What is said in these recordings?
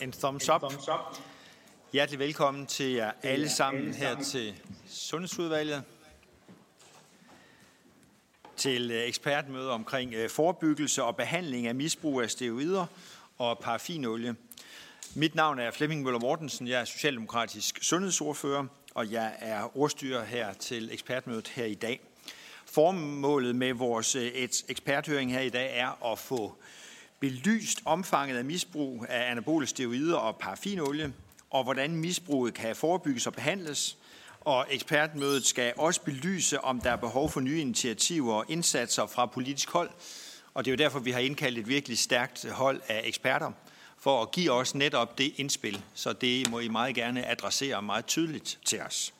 En thumbs up. Hjertelig velkommen til jer alle sammen her til Sundhedsudvalget. Til øh, ekspertmøde omkring øh, forebyggelse og behandling af misbrug af steroider og paraffinolie. Mit navn er Flemming Møller Mortensen. Jeg er socialdemokratisk sundhedsordfører, og jeg er ordstyrer her til ekspertmødet her i dag. Formålet med vores øh, eksperthøring her i dag er at få belyst omfanget af misbrug af anabole steroider og paraffinolie, og hvordan misbruget kan forebygges og behandles. Og ekspertmødet skal også belyse, om der er behov for nye initiativer og indsatser fra politisk hold. Og det er jo derfor, vi har indkaldt et virkelig stærkt hold af eksperter for at give os netop det indspil. Så det må I meget gerne adressere meget tydeligt til os.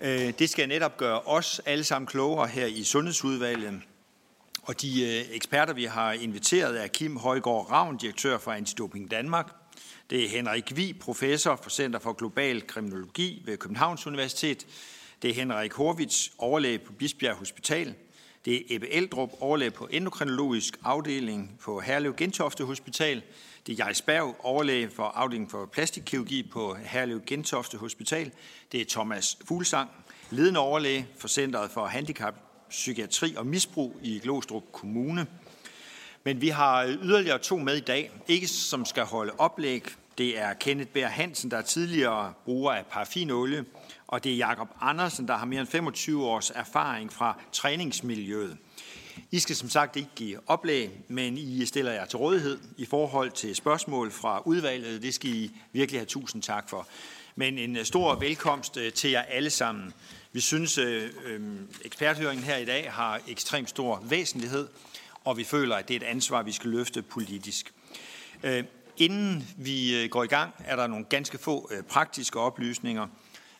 Øh, det skal netop gøre os alle sammen klogere her i Sundhedsudvalget. Og de øh, eksperter, vi har inviteret, er Kim Højgaard Ravn, direktør for Antidoping Danmark. Det er Henrik Vi, professor for Center for Global Kriminologi ved Københavns Universitet. Det er Henrik Horvits, overlæge på Bisbjerg Hospital. Det er Ebbe Eldrup, overlæge på endokrinologisk afdeling på Herlev Gentofte Hospital. Det er Jais Berg, overlæge for afdelingen for plastikkirurgi på Herlev Gentofte Hospital. Det er Thomas Fuglsang, ledende overlæge for Centeret for Handicap Psykiatri og Misbrug i Glostrup Kommune. Men vi har yderligere to med i dag, ikke som skal holde oplæg. Det er Kenneth Bær Hansen, der er tidligere bruger af paraffinolie, og det er Jakob Andersen, der har mere end 25 års erfaring fra træningsmiljøet. I skal som sagt ikke give oplæg, men I stiller jer til rådighed i forhold til spørgsmål fra udvalget. Det skal I virkelig have tusind tak for. Men en stor velkomst øh, til jer alle sammen. Vi synes, at øh, øhm, eksperthøringen her i dag har ekstremt stor væsentlighed, og vi føler, at det er et ansvar, vi skal løfte politisk. Øh, inden vi øh, går i gang, er der nogle ganske få øh, praktiske oplysninger.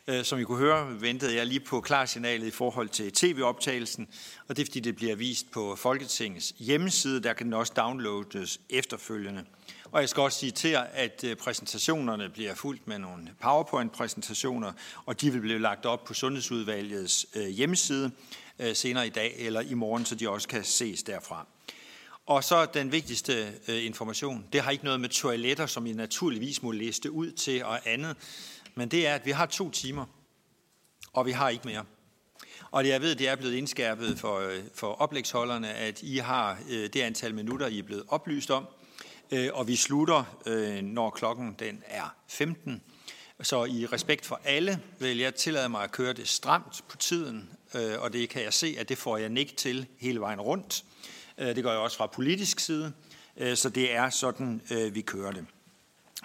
Øh, som I kunne høre, ventede jeg lige på klarsignalet i forhold til tv-optagelsen, og det er fordi, det bliver vist på Folketingets hjemmeside. Der kan den også downloades efterfølgende. Og jeg skal også sige til jer, at øh, præsentationerne bliver fuldt med nogle PowerPoint-præsentationer, og de vil blive lagt op på Sundhedsudvalgets øh, hjemmeside øh, senere i dag eller i morgen, så de også kan ses derfra. Og så den vigtigste information, det har ikke noget med toiletter, som I naturligvis må læse ud til og andet, men det er, at vi har to timer, og vi har ikke mere. Og jeg ved, det er blevet indskærpet for, for oplægsholderne, at I har det antal minutter, I er blevet oplyst om. Øh, og vi slutter, øh, når klokken den er 15. Så i respekt for alle vil jeg tillade mig at køre det stramt på tiden, øh, og det kan jeg se, at det får jeg nik til hele vejen rundt. Det gør jeg også fra politisk side, så det er sådan, vi kører det.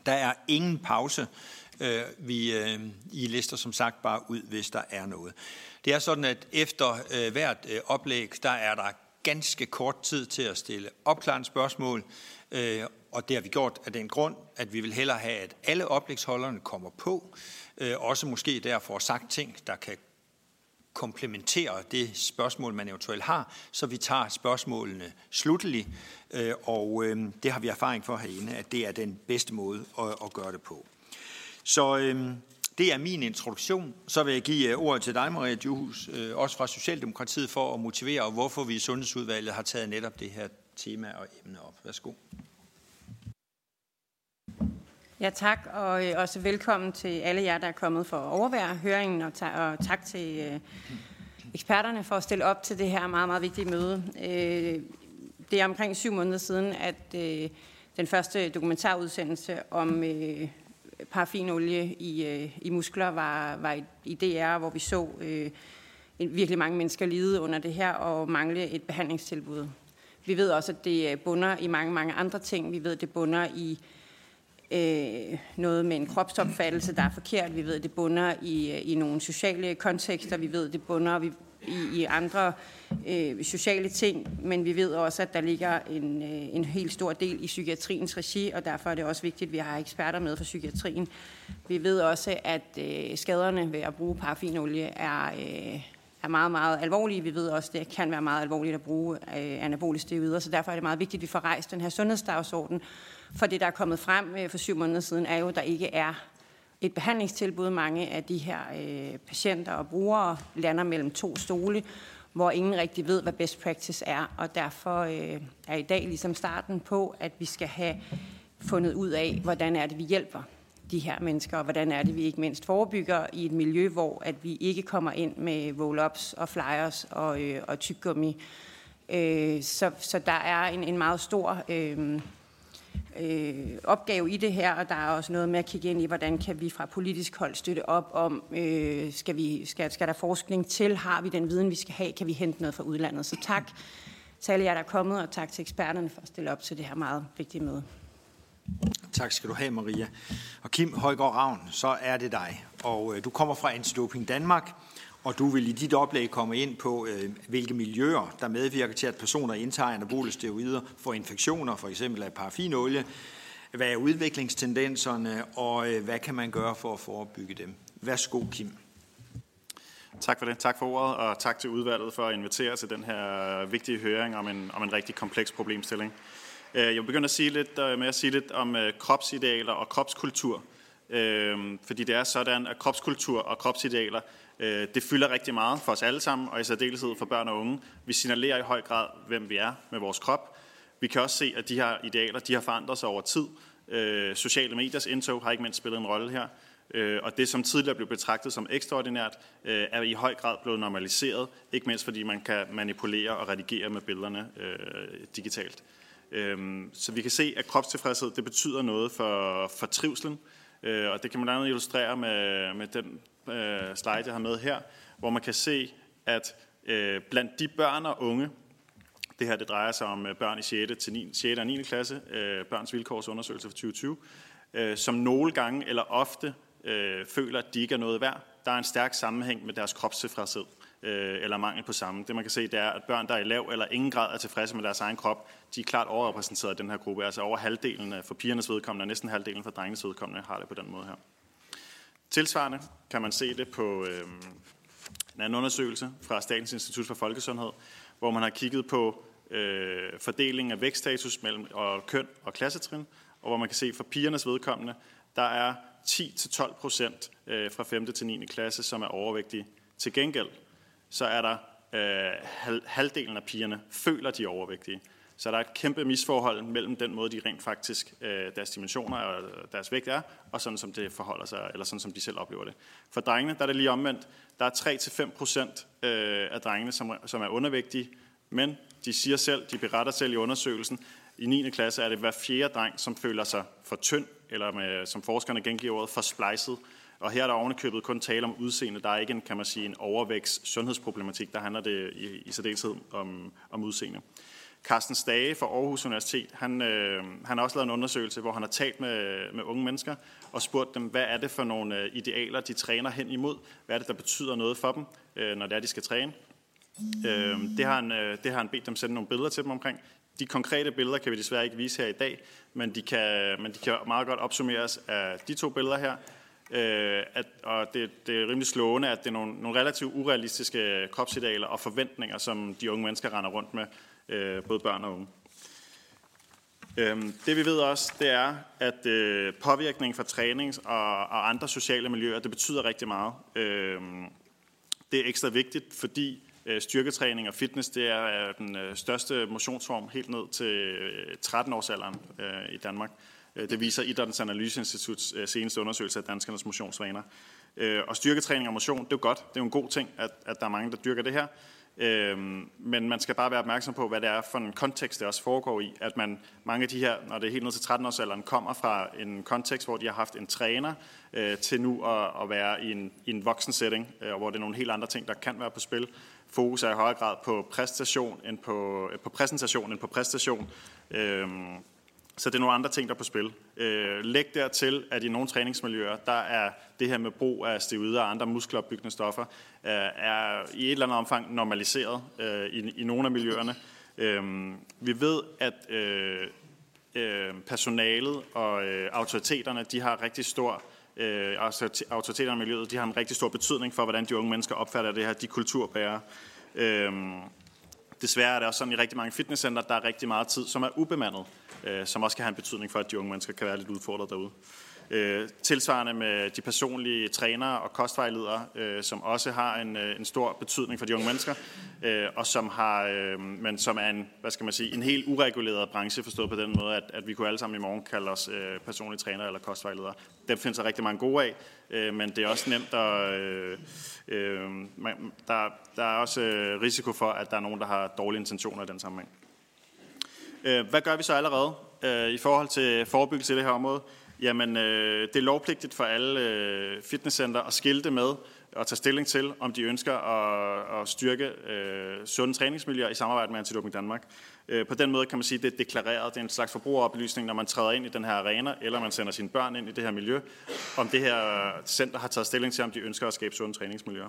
Der er ingen pause. Vi, I lister som sagt bare ud, hvis der er noget. Det er sådan, at efter hvert oplæg, der er der ganske kort tid til at stille opklarende spørgsmål. Øh, og det har vi gjort af den grund, at vi vil hellere have, at alle oplægsholderne kommer på, øh, også måske derfor sagt ting, der kan komplementere det spørgsmål, man eventuelt har, så vi tager spørgsmålene slutteligt, øh, og øh, det har vi erfaring for herinde, at det er den bedste måde at gøre det på. Så øh, det er min introduktion. Så vil jeg give uh, ordet til dig, Maria Juhus, uh, også fra Socialdemokratiet, for at motivere, hvorfor vi i Sundhedsudvalget har taget netop det her tema og emne op. Værsgo. Ja, tak, og uh, også velkommen til alle jer, der er kommet for at overvære høringen, og, ta- og tak til eksperterne for at stille op til det her meget, meget vigtige møde. Det er omkring syv måneder siden, at den første dokumentarudsendelse om øh, paraffinolie i, øh, i muskler var, var i, i DR, hvor vi så øh, virkelig mange mennesker lide under det her og mangle et behandlingstilbud. Vi ved også, at det øh, bunder i mange, mange andre ting. Vi ved, at det bunder i øh, noget med en kropsopfattelse, der er forkert. Vi ved, at det bunder i, øh, i nogle sociale kontekster. Vi ved, at det bunder i, i andre øh, sociale ting. Men vi ved også, at der ligger en, øh, en helt stor del i psykiatriens regi, og derfor er det også vigtigt, at vi har eksperter med for psykiatrien. Vi ved også, at øh, skaderne ved at bruge paraffinolie er... Øh, er meget, meget alvorlige. Vi ved også, at det kan være meget alvorligt at bruge øh, anabole steroider, så derfor er det meget vigtigt, at vi får rejst den her sundhedsdagsorden. For det, der er kommet frem øh, for syv måneder siden, er jo, at der ikke er et behandlingstilbud. Mange af de her øh, patienter og brugere lander mellem to stole, hvor ingen rigtig ved, hvad best practice er. Og derfor øh, er i dag ligesom starten på, at vi skal have fundet ud af, hvordan er det, vi hjælper de her mennesker, og hvordan er det, vi ikke mindst forebygger i et miljø, hvor at vi ikke kommer ind med roll-ups og flyers og, øh, og tyggegummi. Øh, så, så der er en, en meget stor øh, øh, opgave i det her, og der er også noget med at kigge ind i, hvordan kan vi fra politisk hold støtte op om, øh, skal, vi, skal, skal der forskning til, har vi den viden, vi skal have, kan vi hente noget fra udlandet. Så tak til alle jer, der er kommet, og tak til eksperterne for at stille op til det her meget vigtige møde. Tak skal du have, Maria. Og Kim Højgaard Ravn, så er det dig. Og øh, du kommer fra Antidoping Danmark, og du vil i dit oplæg komme ind på, øh, hvilke miljøer, der medvirker til, at personer indtager anabole steroider får infektioner, for eksempel af paraffinolie. Hvad er udviklingstendenserne, og øh, hvad kan man gøre for at forebygge dem? Værsgo, Kim. Tak for det. Tak for ordet, og tak til udvalget for at invitere til den her vigtige høring om en, om en rigtig kompleks problemstilling. Øh, jeg vil begynde at sige lidt, med at sige lidt om kropsidealer og kropskultur. Fordi det er sådan, at kropskultur og kropsidealer, Øh, det fylder rigtig meget for os alle sammen, og i særdeleshed for børn og unge. Vi signalerer i høj grad, hvem vi er med vores krop. Vi kan også se, at de her idealer de har forandret sig over tid. Øh, sociale mediers indtog har ikke mindst spillet en rolle her. Øh, og det, som tidligere blev betragtet som ekstraordinært, er i høj grad blevet normaliseret, ikke mindst fordi man kan manipulere og redigere med billederne digitalt. Øhm, så vi kan se, at kropstilfredshed det betyder noget for, for trivselen, øh, og det kan man blandt andet illustrere med, med den øh, slide, jeg har med her, hvor man kan se, at øh, blandt de børn og unge, det her det drejer sig om øh, børn i 6. Til 9, 6. og 9. klasse, øh, børns vilkårsundersøgelse for 2020, øh, som nogle gange eller ofte føler, at de ikke er noget værd. Der er en stærk sammenhæng med deres kropstilfredshed øh, eller mangel på samme. Det man kan se, det er, at børn, der er i lav eller ingen grad er tilfredse med deres egen krop, de er klart overrepræsenteret i den her gruppe. Altså over halvdelen for pigernes vedkommende, og næsten halvdelen for drengenes vedkommende, har det på den måde her. Tilsvarende kan man se det på øh, en anden undersøgelse fra Statens Institut for Folkesundhed, hvor man har kigget på øh, fordelingen af vækststatus mellem og køn og klassetrin, og hvor man kan se for pigernes vedkommende, der er 10-12 procent øh, fra 5. til 9. klasse, som er overvægtige. Til gengæld så er der øh, halvdelen af pigerne føler, de er overvægtige. Så der er et kæmpe misforhold mellem den måde, de rent faktisk, øh, deres dimensioner og øh, deres vægt er, og sådan som det forholder sig, eller sådan som de selv oplever det. For drengene, der er det lige omvendt. Der er 3-5 procent øh, af drengene, som, som er undervægtige, men de siger selv, de beretter selv i undersøgelsen, i 9. klasse er det hver fjerde dreng, som føler sig for tynd, eller med, som forskerne gengiver ordet, for splicet. Og her er der ovenikøbet kun tale om udseende. Der er ikke en, kan man sige, en overvækst sundhedsproblematik. Der handler det i, i særdeleshed om, om udseende. Carsten Stage fra Aarhus Universitet, han, øh, han har også lavet en undersøgelse, hvor han har talt med, med unge mennesker og spurgt dem, hvad er det for nogle øh, idealer, de træner hen imod? Hvad er det, der betyder noget for dem, øh, når det er, de skal træne? Øh, det, har han, øh, det har han bedt dem sende nogle billeder til dem omkring. De konkrete billeder kan vi desværre ikke vise her i dag, men de kan, men de kan meget godt opsummeres af de to billeder her. Øh, at, og det, det er rimelig slående, at det er nogle, nogle relativt urealistiske kropsidealer og forventninger, som de unge mennesker render rundt med, øh, både børn og unge. Øh, det vi ved også, det er, at øh, påvirkning fra trænings- og, og andre sociale miljøer, det betyder rigtig meget. Øh, det er ekstra vigtigt, fordi øh, styrketræning og fitness, det er den øh, største motionsform helt ned til øh, 13-årsalderen øh, i Danmark. Øh, det viser Idrættens Analyseinstituts øh, seneste undersøgelse af danskernes motionsvaner. Og styrketræning og motion, det er jo godt. Det er jo en god ting, at, at der er mange, der dyrker det her. Øhm, men man skal bare være opmærksom på, hvad det er for en kontekst, det også foregår i. At man, mange af de her, når det er helt ned til 13-årsalderen, kommer fra en kontekst, hvor de har haft en træner, øh, til nu at, at være i en, i en voksen setting, øh, og hvor det er nogle helt andre ting, der kan være på spil. Fokus er i højere grad på præstation end på, øh, på præsentation end på præstation. Øhm, så det er nogle andre ting, der er på spil. Øh, læg dertil, at i nogle træningsmiljøer, der er det her med brug af steroider og andre muskelopbyggende stoffer, øh, er i et eller andet omfang normaliseret øh, i, i nogle af miljøerne. Øh, vi ved, at øh, øh, personalet og øh, autoriteterne, de har rigtig stor øh, altså, autoriteterne i miljøet, de har en rigtig stor betydning for, hvordan de unge mennesker opfatter det her, de kulturbærere. Øh, desværre er det også sådan i rigtig mange fitnesscenter, der er rigtig meget tid, som er ubemandet øh, som også kan have en betydning for, at de unge mennesker kan være lidt udfordret derude. Øh, tilsvarende med de personlige trænere og kostvejledere, øh, som også har en, øh, en stor betydning for de unge mennesker, øh, og som har, øh, men som er en, hvad skal man sige, en helt ureguleret branche, forstået på den måde, at, at vi kunne alle sammen i morgen kalde os øh, personlige trænere eller kostvejledere. Dem findes der rigtig mange gode af, øh, men det er også nemt at... Øh, øh, man, der, der er også øh, risiko for, at der er nogen, der har dårlige intentioner i den sammenhæng. Øh, hvad gør vi så allerede øh, i forhold til forebyggelse i det her område? Jamen, øh, det er lovpligtigt for alle fitnesscenter at skilte med og tage stilling til, om de ønsker at, at styrke øh, sunde træningsmiljøer i samarbejde med Antidoping Danmark. Øh, på den måde kan man sige, at det er deklareret. Det er en slags forbrugeroplysning, når man træder ind i den her arena, eller man sender sine børn ind i det her miljø, om det her center har taget stilling til, om de ønsker at skabe sunde træningsmiljøer.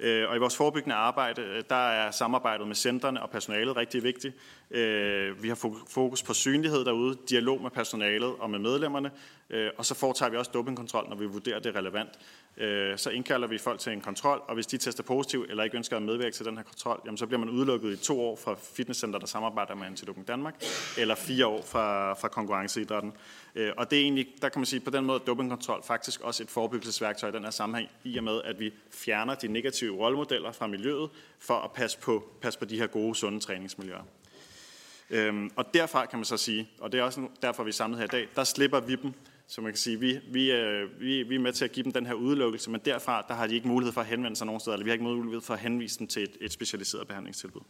Øh, og i vores forebyggende arbejde, øh, der er samarbejdet med centrene og personalet rigtig vigtigt. Øh, vi har fokus på synlighed derude, dialog med personalet og med medlemmerne, Øh, og så foretager vi også dopingkontrol, når vi vurderer det relevant. Øh, så indkalder vi folk til en kontrol, og hvis de tester positiv eller ikke ønsker at medvirke til den her kontrol, jamen så bliver man udelukket i to år fra fitnesscenter, der samarbejder med Antidoping Danmark, eller fire år fra, fra konkurrenceidrætten. Øh, og det er egentlig, der kan man sige, på den måde dopingkontrol faktisk også et forebyggelsesværktøj i den her sammenhæng, i og med, at vi fjerner de negative rollemodeller fra miljøet, for at passe på, passe på de her gode, sunde træningsmiljøer. Øhm, og derfra kan man så sige, og det er også derfor, vi er samlet her i dag, der slipper vi dem, så man kan sige, vi, vi, øh, vi, vi er med til at give dem den her udelukkelse, men derfra der har de ikke mulighed for at henvende sig nogen steder, eller vi har ikke mulighed for at henvise dem til et, et specialiseret behandlingstilbud.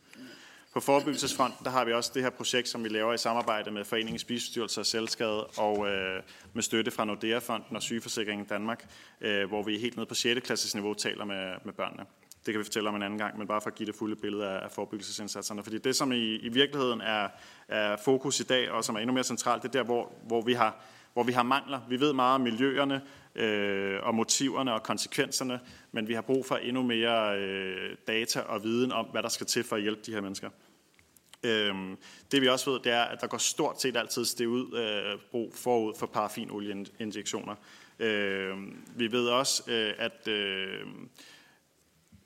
På forebyggelsesfronten, der har vi også det her projekt, som vi laver i samarbejde med Foreningen Spisestyrelse og Selskade og øh, med støtte fra Nordea-fonden og Sygeforsikringen Danmark, øh, hvor vi helt ned på 6. klasses niveau taler med, med børnene. Det kan vi fortælle om en anden gang, men bare for at give det fulde billede af, af forebyggelsesindsatserne. Fordi det, som i, i virkeligheden er, er fokus i dag, og som er endnu mere centralt, det er der, hvor, hvor vi har hvor vi har mangler. Vi ved meget om miljøerne øh, og motiverne og konsekvenserne, men vi har brug for endnu mere øh, data og viden om, hvad der skal til for at hjælpe de her mennesker. Øhm, det vi også ved, det er, at der går stort set altid ud øh, brug forud for parafinolieinjektioner. Øh, vi ved også, øh, at øh,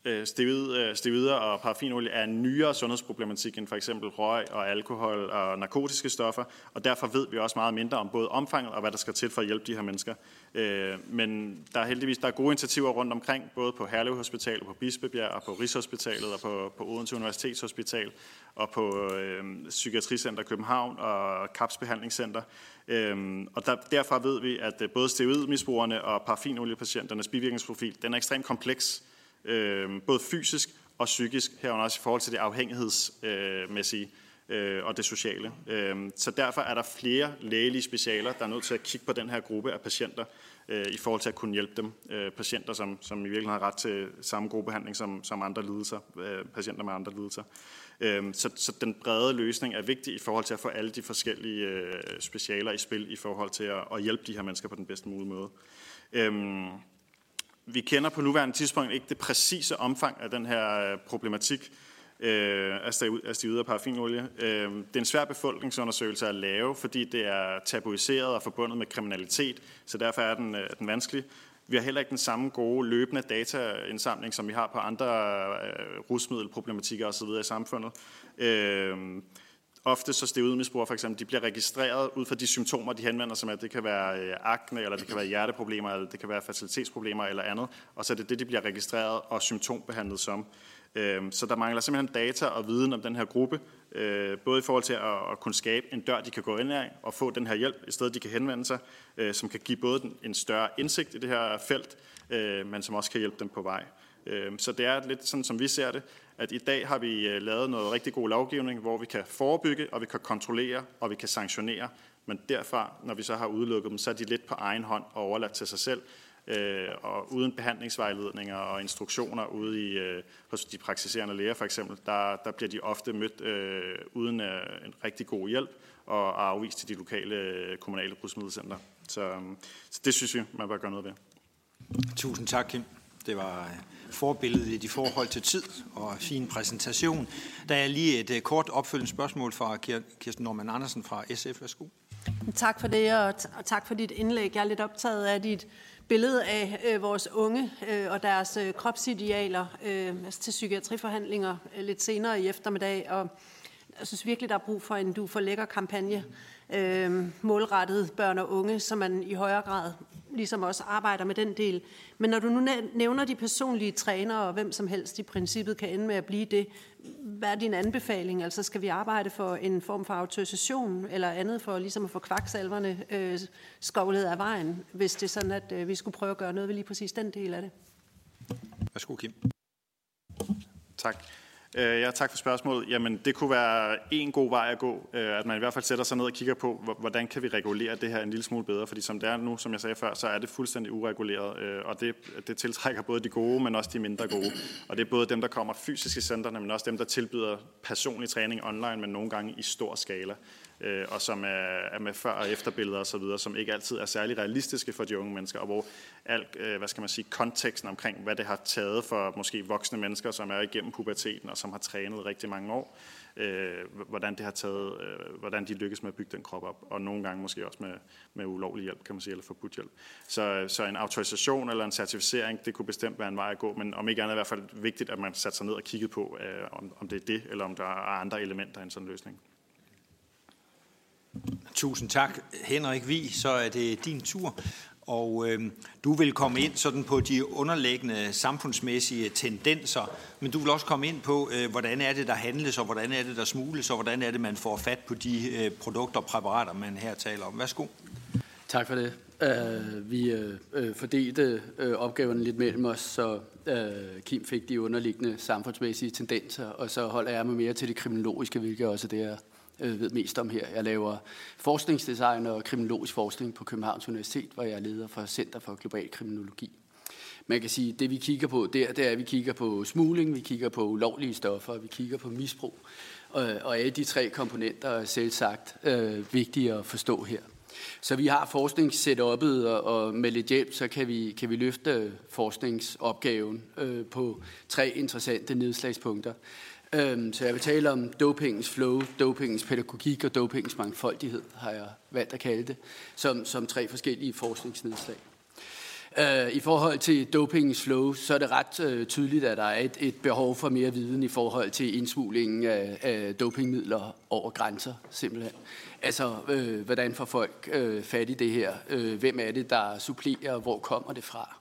Øh, steroider øh, og parafinolie er en nyere sundhedsproblematik end for eksempel røg og alkohol og narkotiske stoffer, og derfor ved vi også meget mindre om både omfanget og hvad der skal til for at hjælpe de her mennesker. Øh, men der er heldigvis der er gode initiativer rundt omkring, både på Herlev Hospital, på Bispebjerg og på Rigshospitalet og på, på Odense Universitetshospital og på øh, Psykiatricenter København og CAPS Behandlingscenter. Øhm, og der, derfra ved vi, at øh, både steroidmisbrugerne og parafinoliepatienternes bivirkningsprofil, den er ekstremt kompleks øh, både fysisk og psykisk, herunder også i forhold til det afhængighedsmæssige øh, og det sociale. Øh, så derfor er der flere lægelige specialer, der er nødt til at kigge på den her gruppe af patienter, øh, i forhold til at kunne hjælpe dem. Øh, patienter, som, som i virkeligheden har ret til samme gruppebehandling som, som andre lidelser, øh, patienter med andre lidelser. Øh, så, så den brede løsning er vigtig i forhold til at få alle de forskellige øh, specialer i spil i forhold til at, at hjælpe de her mennesker på den bedste mulige måde. Øh, vi kender på nuværende tidspunkt ikke det præcise omfang af den her øh, problematik øh, af stivet af parafinolie. Øh, det er en svær befolkningsundersøgelse at lave, fordi det er tabuiseret og forbundet med kriminalitet, så derfor er den, øh, den vanskelig. Vi har heller ikke den samme gode løbende dataindsamling, som vi har på andre øh, rusmiddelproblematikker osv. i samfundet. Øh, ofte så steroidmisbrugere for eksempel, de bliver registreret ud fra de symptomer, de henvender sig med. Det kan være øh, akne, eller det kan være hjerteproblemer, eller det kan være facilitetsproblemer eller andet. Og så er det det, de bliver registreret og symptombehandlet som. Øhm, så der mangler simpelthen data og viden om den her gruppe, øh, både i forhold til at kunne skabe en dør, de kan gå ind af og få den her hjælp, i stedet de kan henvende sig, øh, som kan give både en større indsigt i det her felt, øh, men som også kan hjælpe dem på vej. Øhm, så det er lidt sådan, som vi ser det, at i dag har vi øh, lavet noget rigtig god lovgivning, hvor vi kan forebygge, og vi kan kontrollere, og vi kan sanktionere. Men derfra, når vi så har udelukket dem, så er de lidt på egen hånd og overladt til sig selv, øh, og uden behandlingsvejledninger og instruktioner ude i, øh, hos de praktiserende læger for eksempel, der, der bliver de ofte mødt øh, uden øh, en rigtig god hjælp og afvist til de lokale øh, kommunale rusmiddelcenter. Så, øh, så det synes vi, man bør gøre noget ved. Tusind tak, Kim. Det var øh, forbilledet i forhold til tid og fin præsentation. Der er lige et øh, kort opfølgende spørgsmål fra Kirsten Norman Andersen fra SF. Værsgo. Tak for det, og, og tak for dit indlæg. Jeg er lidt optaget af dit billede af øh, vores unge øh, og deres øh, kropsidealer øh, altså til psykiatriforhandlinger øh, lidt senere i eftermiddag. Og jeg synes virkelig, der er brug for en du for lækker kampagne, øh, målrettet børn og unge, så man i højere grad ligesom også arbejder med den del. Men når du nu nævner de personlige trænere, og hvem som helst i princippet kan ende med at blive det, hvad er din anbefaling? Altså skal vi arbejde for en form for autorisation eller andet for ligesom at få kvaksalverne øh, skovlet af vejen, hvis det er sådan, at øh, vi skulle prøve at gøre noget ved lige præcis den del af det? Værsgo, Kim. Tak. Øh, ja, tak for spørgsmålet. Jamen, det kunne være en god vej at gå, øh, at man i hvert fald sætter sig ned og kigger på, hvordan kan vi regulere det her en lille smule bedre, fordi som det er nu, som jeg sagde før, så er det fuldstændig ureguleret, øh, og det, det tiltrækker både de gode, men også de mindre gode. Og det er både dem, der kommer fysisk i centrene, men også dem, der tilbyder personlig træning online, men nogle gange i stor skala øh, og som er, er med før- og efterbilleder osv., som ikke altid er særlig realistiske for de unge mennesker, og hvor alt, øh, hvad skal man sige, konteksten omkring, hvad det har taget for måske voksne mennesker, som er igennem puberteten og som har trænet rigtig mange år, øh, hvordan det har taget, øh, hvordan de lykkes med at bygge den krop op, og nogle gange måske også med, med ulovlig hjælp, kan man sige, eller forbudt hjælp. Så, så en autorisation eller en certificering, det kunne bestemt være en vej at gå, men om ikke andet er i hvert fald vigtigt, at man sætter sig ned og kigger på, øh, om, om det er det, eller om der er andre elementer i en sådan løsning. Tusind tak, Henrik Vi. Så er det din tur. Og øh, du vil komme ind sådan på de underliggende samfundsmæssige tendenser, men du vil også komme ind på, øh, hvordan er det, der handles, og hvordan er det, der smugles, og hvordan er det, man får fat på de øh, produkter og præparater, man her taler om. Værsgo. Tak for det. Uh, vi uh, fordelte uh, opgaverne lidt mellem os, så uh, Kim fik de underliggende samfundsmæssige tendenser, og så holder jeg mig mere til det kriminologiske, hvilket også det er øh, ved mest om her. Jeg laver forskningsdesign og kriminologisk forskning på Københavns Universitet, hvor jeg er leder for Center for Global Kriminologi. Man kan sige, at det vi kigger på der, det er, at vi kigger på smugling, vi kigger på ulovlige stoffer, vi kigger på misbrug. Og, og alle de tre komponenter er selv sagt øh, vigtige at forstå her. Så vi har forskningssetup'et, og, og med lidt hjælp, så kan vi, kan vi løfte forskningsopgaven øh, på tre interessante nedslagspunkter. Øhm, så jeg vil tale om dopingens flow, dopingens pædagogik og dopingens mangfoldighed, har jeg valgt at kalde det, som, som tre forskellige forskningsnedslag. Øh, I forhold til dopingens flow, så er det ret øh, tydeligt, at der er et, et behov for mere viden i forhold til indsmuglingen af, af dopingmidler over grænser, simpelthen. Altså, øh, hvordan får folk øh, fat i det her? Øh, hvem er det, der supplerer? Hvor kommer det fra?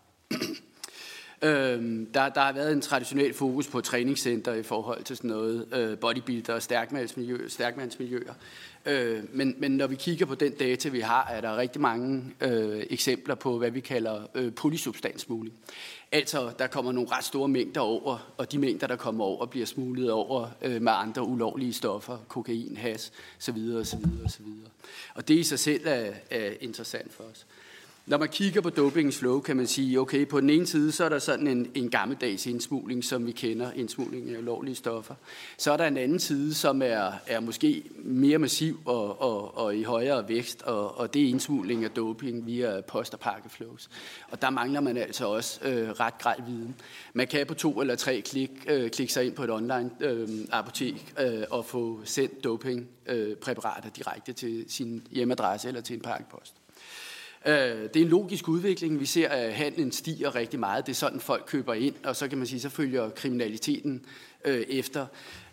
Øhm, der, der har været en traditionel fokus på træningscenter i forhold til sådan noget øh, bodybuilder og stærkmandsmiljø, stærkmandsmiljøer. Øh, men, men når vi kigger på den data, vi har, er der rigtig mange øh, eksempler på, hvad vi kalder øh, polysubstanssmugling. Altså, der kommer nogle ret store mængder over, og de mængder, der kommer over, bliver smuglet over øh, med andre ulovlige stoffer, kokain, has, så videre, så videre, så videre. Og det i sig selv er, er interessant for os. Når man kigger på dopingens flow, kan man sige, okay, på den ene side, så er der sådan en, en gammeldags indsmugling, som vi kender, indsmugling af ulovlige stoffer. Så er der en anden side, som er, er måske mere massiv og, og, og i højere vækst, og, og det er indsmugling af doping via post- og pakkeflows. Og der mangler man altså også øh, ret grej viden. Man kan på to eller tre klik øh, klikke sig ind på et online øh, apotek øh, og få sendt dopingpræparater øh, direkte til sin hjemmeadresse eller til en pakkepost. Øh, det er en logisk udvikling. Vi ser, at handlen stiger rigtig meget. Det er sådan, folk køber ind, og så kan man sige, så følger kriminaliteten øh, efter.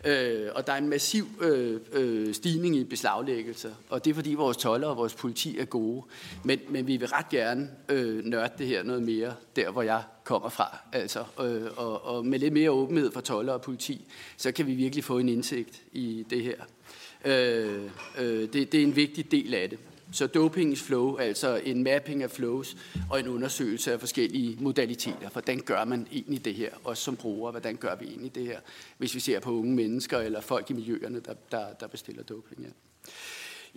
Øh, og der er en massiv øh, øh, stigning i beslaglæggelser, og det er fordi vores toller og vores politi er gode. Men, men vi vil ret gerne øh, nørde det her noget mere, der hvor jeg kommer fra. Altså, øh, og, og med lidt mere åbenhed for toller og politi, så kan vi virkelig få en indsigt i det her. Øh, øh, det, det er en vigtig del af det. Så dopingens flow, altså en mapping af flows og en undersøgelse af forskellige modaliteter. Hvordan gør man egentlig det her, også som bruger? Hvordan gør vi egentlig det her, hvis vi ser på unge mennesker eller folk i miljøerne, der, der, der bestiller doping? Ja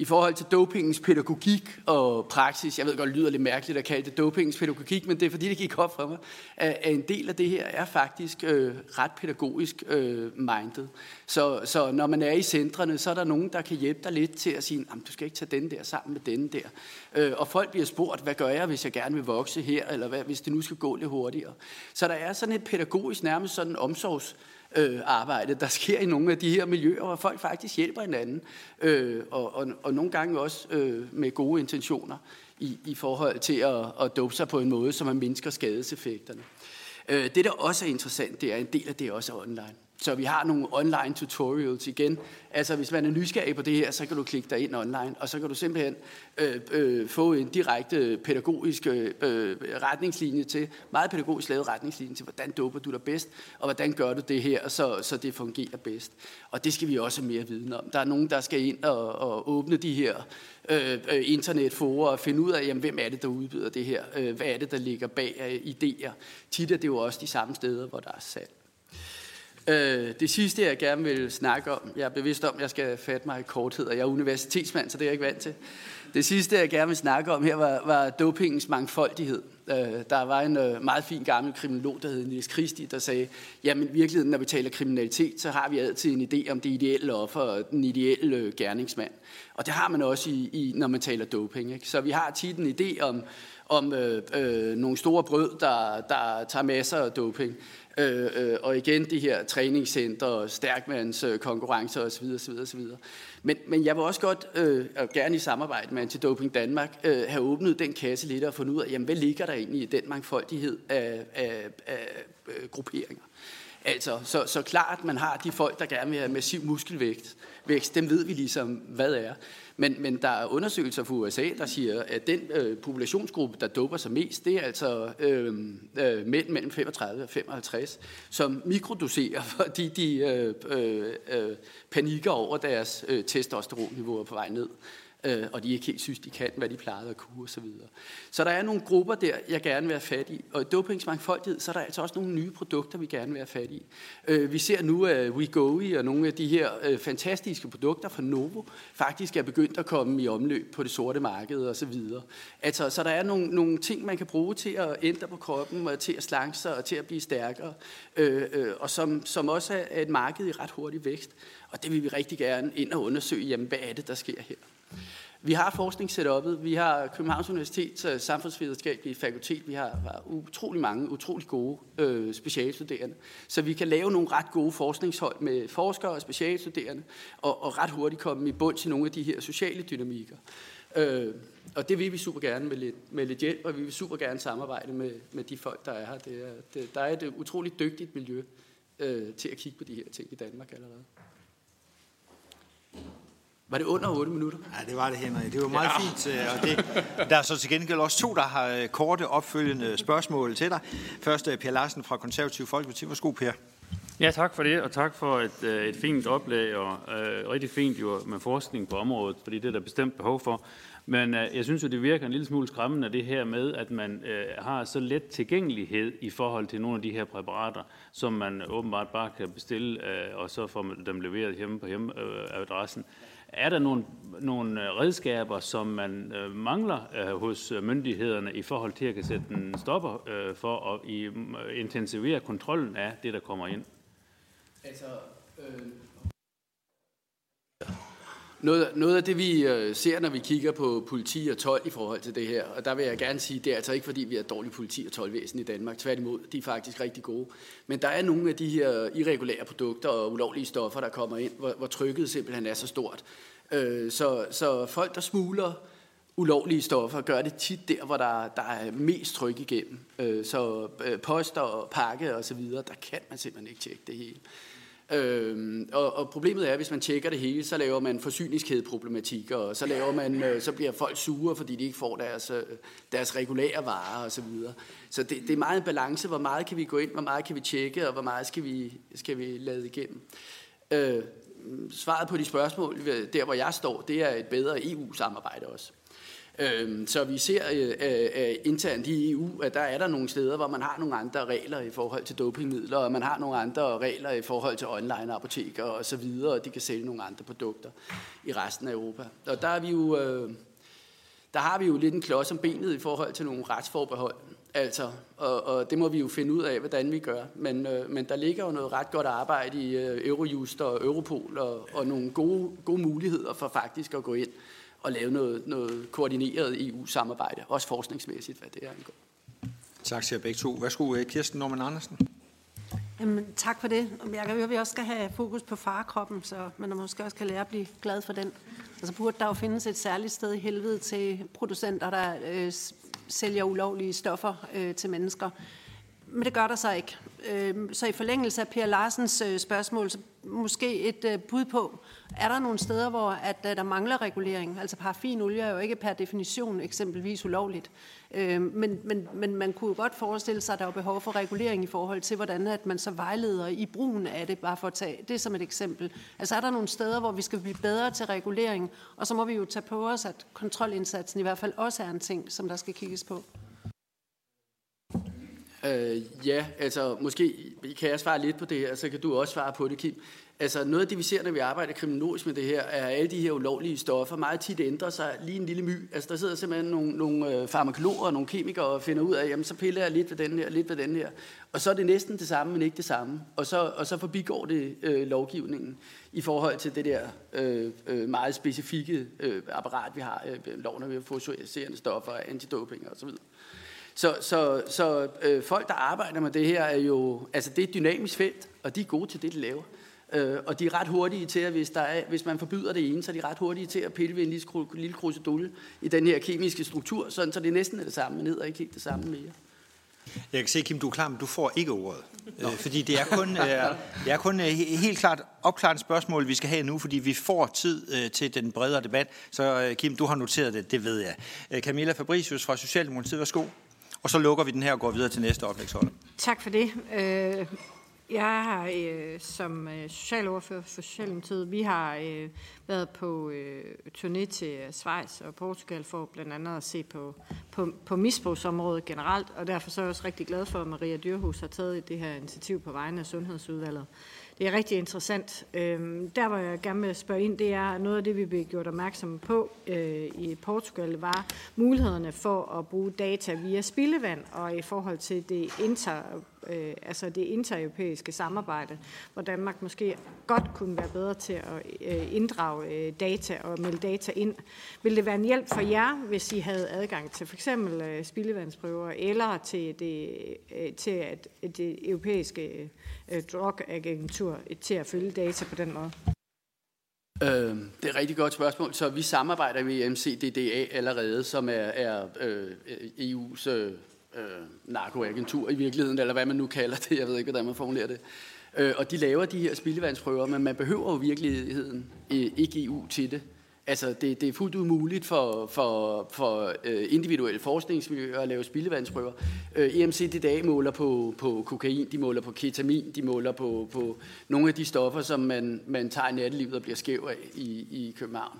i forhold til dopingens pædagogik og praksis. Jeg ved godt, det lyder lidt mærkeligt at kalde det dopingens pædagogik, men det er fordi, det gik op for mig, at en del af det her er faktisk øh, ret pædagogisk øh, minded. Så, så når man er i centrene, så er der nogen, der kan hjælpe dig lidt til at sige, du skal ikke tage den der sammen med den der. Øh, og folk bliver spurgt, hvad gør jeg, hvis jeg gerne vil vokse her, eller hvad, hvis det nu skal gå lidt hurtigere. Så der er sådan et pædagogisk, nærmest sådan omsorgs øh, arbejde, der sker i nogle af de her miljøer, hvor folk faktisk hjælper hinanden, øh, og, og, og nogle gange også øh, med gode intentioner i, i forhold til at, at dope sig på en måde, så man mindsker skadeseffekterne. Øh, det, der også er interessant, det er en del af det også online. Så vi har nogle online tutorials igen. Altså hvis man er nysgerrig på det her, så kan du klikke dig ind online, og så kan du simpelthen øh, øh, få en direkte pædagogisk øh, øh retningslinje til, meget pædagogisk lavet retningslinje til, hvordan doper du dig bedst, og hvordan gør du det her, så, så det fungerer bedst. Og det skal vi også have mere viden om. Der er nogen, der skal ind og, og åbne de her øh, øh internetforer og finde ud af, jamen, hvem er det, der udbyder det her? Øh, hvad er det, der ligger bag af idéer? Tit er det jo også de samme steder, hvor der er salg. Øh, det sidste, jeg gerne vil snakke om, jeg er bevidst om, at jeg skal fatte mig i korthed, og jeg er universitetsmand, så det er jeg ikke vant til. Det sidste, jeg gerne vil snakke om her, var, var dopingens mangfoldighed. Øh, der var en øh, meget fin gammel kriminolog, der hed Niels Christi, der sagde, jamen i virkeligheden, når vi taler kriminalitet, så har vi altid en idé om det ideelle offer og den ideelle øh, gerningsmand. Og det har man også, i, i, når man taler doping. Ikke? Så vi har tit en idé om, om øh, øh, nogle store brød, der, der tager masser af doping. Øh, øh, og igen de her træningscenter, stærkmandskonkurrencer øh, konkurrencer osv. osv., osv. Men, men jeg vil også godt, øh, og gerne i samarbejde med Antidoping Danmark, øh, have åbnet den kasse lidt og fundet ud af, jamen, hvad ligger der egentlig i den mangfoldighed af, af, af øh, grupperinger. Altså, så, så klart, man har de folk, der gerne vil have massiv muskelvægt. Vækst, dem ved vi ligesom, hvad er. Men, men der er undersøgelser fra USA, der siger, at den øh, populationsgruppe, der doper sig mest, det er altså øh, øh, mænd mellem 35 og 55, som mikrodoserer, fordi de øh, øh, øh, panikker over deres øh, testosteronniveauer på vej ned. øh, øh, og de ikke helt synes, de kan, hvad de plejede at kunne osv. Så, så der er nogle grupper der, jeg gerne vil have fat i. Og i dopingsmangfoldighed, så er der altså også nogle nye produkter, vi gerne vil have fat i. Øh, vi ser nu, at WeGoE og nogle af de her øh, fantastiske produkter fra Novo faktisk er begyndt at komme i omløb på det sorte marked og så videre. Altså, så der er nogle, nogle ting, man kan bruge til at ændre på kroppen, og til at slanke sig og til at blive stærkere, øh, øh, og som, som også er et marked i ret hurtig vækst. Og det vil vi rigtig gerne ind og undersøge, jamen, hvad er det, der sker her. Vi har forskningssetuppet, Vi har Københavns Universitets øh, samfundsvidenskabelige fakultet. Vi har, har utrolig mange, utrolig gode øh, specialstuderende. Så vi kan lave nogle ret gode forskningshold med forskere og specialstuderende, og, og ret hurtigt komme i bund til nogle af de her sociale dynamikker. Øh, og det vil vi super gerne med lidt, med lidt hjælp, og vi vil super gerne samarbejde med, med de folk, der er her. Det er, det, der er et øh, utroligt dygtigt miljø øh, til at kigge på de her ting i Danmark allerede. Var det under 8 minutter? Ja, det var det, Henrik. Det var meget ja. fint. Øh, og det, der er så til gengæld også to, der har øh, korte opfølgende spørgsmål til dig. Først er Per Larsen fra Konservativ Folkeparti. Værsgo, Per. Ja, tak for det, og tak for et, øh, et fint oplæg, og øh, rigtig fint jo med forskning på området, fordi det er der bestemt behov for. Men øh, jeg synes jo, det virker en lille smule skræmmende, det her med, at man øh, har så let tilgængelighed i forhold til nogle af de her præparater, som man åbenbart bare kan bestille, øh, og så får man dem leveret hjemme på hjemmeadressen. Øh, er der nogle, nogle øh, redskaber, som man øh, mangler øh, hos øh, myndighederne i forhold til at kan sætte en stopper øh, for at i, øh, intensivere kontrollen af det, der kommer ind? Altså, øh, noget, noget af det, vi øh, ser, når vi kigger på politi og 12 i forhold til det her, og der vil jeg gerne sige, det er altså ikke, fordi vi har dårlig politi og 12 i Danmark. Tværtimod, de er faktisk rigtig gode. Men der er nogle af de her irregulære produkter og ulovlige stoffer, der kommer ind, hvor, hvor trykket simpelthen er så stort. Øh, så, så folk, der smugler ulovlige stoffer, gør det tit der, hvor der, der er mest tryk igennem. Øh, så øh, poster og pakke og så videre, der kan man simpelthen ikke tjekke det hele. Øhm, og, og problemet er, at hvis man tjekker det hele, så laver man forsyningskædeproblematikker, og så, laver man, øh, så bliver folk sure, fordi de ikke får deres, øh, deres regulære varer osv. Så, videre. så det, det er meget en balance, hvor meget kan vi gå ind, hvor meget kan vi tjekke, og hvor meget skal vi, skal vi lade igennem. Øh, svaret på de spørgsmål, der hvor jeg står, det er et bedre EU-samarbejde også. Øhm, så vi ser øh, øh, øh, internt i EU, at der er der nogle steder, hvor man har nogle andre regler i forhold til dopingmidler, og man har nogle andre regler i forhold til online-apoteker og så videre, og de kan sælge nogle andre produkter i resten af Europa. Og der er vi jo... Der har vi jo lidt en klods om benet i forhold til nogle retsforbehold. Altså, og, og det må vi jo finde ud af, hvordan vi gør. Men, øh, men der ligger jo noget ret godt arbejde i øh, Eurojust og Europol, og, og nogle gode, gode muligheder for faktisk at gå ind og lave noget, noget koordineret EU-samarbejde, også forskningsmæssigt, hvad det er angår. Tak til jer begge to. Værsgo, øh, Kirsten Norman Andersen. Jamen, tak for det. Jeg kan høre, at vi også skal have fokus på farkroppen, så man måske også kan lære at blive glad for den. Og så burde der jo findes et særligt sted i helvede til producenter, der øh, sælger ulovlige stoffer øh, til mennesker. Men det gør der så ikke. Øh, så i forlængelse af Per Larsens øh, spørgsmål, så måske et øh, bud på, er der nogle steder, hvor at, øh, der mangler regulering? Altså parafinolie er jo ikke per definition eksempelvis ulovligt. Øhm, men, men, men man kunne jo godt forestille sig, at der er behov for regulering i forhold til, hvordan at man så vejleder i brugen af det, bare for at tage det som et eksempel. Altså er der nogle steder, hvor vi skal blive bedre til regulering, og så må vi jo tage på os, at kontrolindsatsen i hvert fald også er en ting, som der skal kigges på. Øh, ja, altså måske kan jeg svare lidt på det her, så kan du også svare på det, Kim. Altså noget af det, vi ser, når vi arbejder kriminologisk med det her, er alle de her ulovlige stoffer. Meget tit ændrer sig lige en lille my. Altså der sidder simpelthen nogle, nogle øh, farmakologer og nogle kemikere og finder ud af, jamen så piller jeg lidt ved den her, lidt ved den her. Og så er det næsten det samme, men ikke det samme. Og så, og så forbigår det øh, lovgivningen i forhold til det der øh, øh, meget specifikke øh, apparat, vi har. Øh, loven om fosforiserende stoffer, antidoping og så videre. Så, så, så øh, folk, der arbejder med det her, er jo, altså det er et dynamisk felt, og de er gode til det, de laver. Øh, og de er ret hurtige til, at hvis, der er, hvis man forbyder det ene, så er de ret hurtige til at pille ved en lille, lille krusedulle i den her kemiske struktur, sådan, så det er næsten det samme, men og ikke helt det samme mere. Jeg kan se, Kim, du er klar, men du får ikke ordet. Øh, fordi det er kun, øh, det er kun øh, helt klart opklarende spørgsmål, vi skal have nu, fordi vi får tid øh, til den bredere debat. Så øh, Kim, du har noteret det, det ved jeg. Øh, Camilla Fabricius fra Socialdemokratiet, værsgo. Og så lukker vi den her og går videre til næste oplægsholder. Tak for det. Øh, jeg har øh, som øh, socialordfører for Socialdemokratiet, vi har øh, været på øh, turné til Schweiz og Portugal for blandt andet at se på, på, på misbrugsområdet generelt, og derfor så er jeg også rigtig glad for, at Maria Dyrhus har taget det her initiativ på vegne af Sundhedsudvalget. Det er rigtig interessant. Øhm, der, hvor jeg gerne vil spørge ind, det er noget af det, vi blev gjort opmærksom på øh, i Portugal, var mulighederne for at bruge data via spildevand, og i forhold til det inter, øh, altså det intereuropæiske samarbejde, hvor Danmark måske godt kunne være bedre til at øh, inddrage øh, data og melde data ind. Vil det være en hjælp for jer, hvis I havde adgang til for eksempel øh, spildevandsprøver, eller til, det, øh, til at øh, det europæiske øh, drogagentur til at følge data på den måde? Øh, det er et rigtig godt spørgsmål. Så vi samarbejder med MCDDA allerede, som er, er øh, EU's øh, øh, narkoagentur i virkeligheden, eller hvad man nu kalder det. Jeg ved ikke, hvordan man formulerer det. Øh, og de laver de her spildevandsprøver, men man behøver jo virkeligheden ikke EU til det. Altså, det, det er fuldt ud muligt for, for, for øh, individuelle forskningsmiljøer at lave spildevandsprøver. Øh, dag måler på, på kokain, de måler på ketamin, de måler på, på nogle af de stoffer, som man, man tager i nattelivet og bliver skæv af i, i København.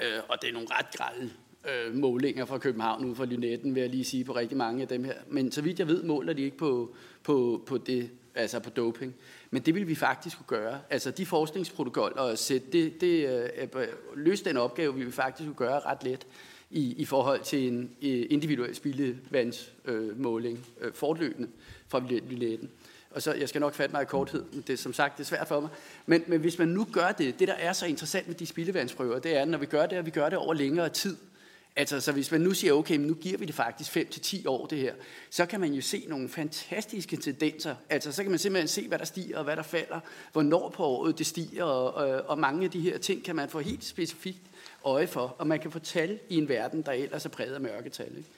Øh, og det er nogle ret grælde øh, målinger fra København ude fra Lynetten, vil jeg lige sige på rigtig mange af dem her. Men så vidt jeg ved, måler de ikke på, på, på det, altså på doping. Men det vil vi faktisk kunne gøre. Altså de forskningsprotokoller og sætte, det, det, øh, øh løse den opgave, vi vil faktisk kunne gøre ret let i, i forhold til en øh, individuel spildevandsmåling øh, øh, fortløbende fra Lynetten. Og så, jeg skal nok fatte mig i korthed, men det er som sagt det er svært for mig. Men, men hvis man nu gør det, det der er så interessant med de spildevandsprøver, det er, når vi gør det, at vi gør det over længere tid. Altså, så hvis man nu siger, okay, men nu giver vi det faktisk 5-10 år, det her, så kan man jo se nogle fantastiske tendenser. Altså, så kan man simpelthen se, hvad der stiger og hvad der falder, hvornår på året det stiger, og, og, og mange af de her ting kan man få helt specifikt øje for, og man kan få tal i en verden, der ellers er præget af mørketal. Ikke?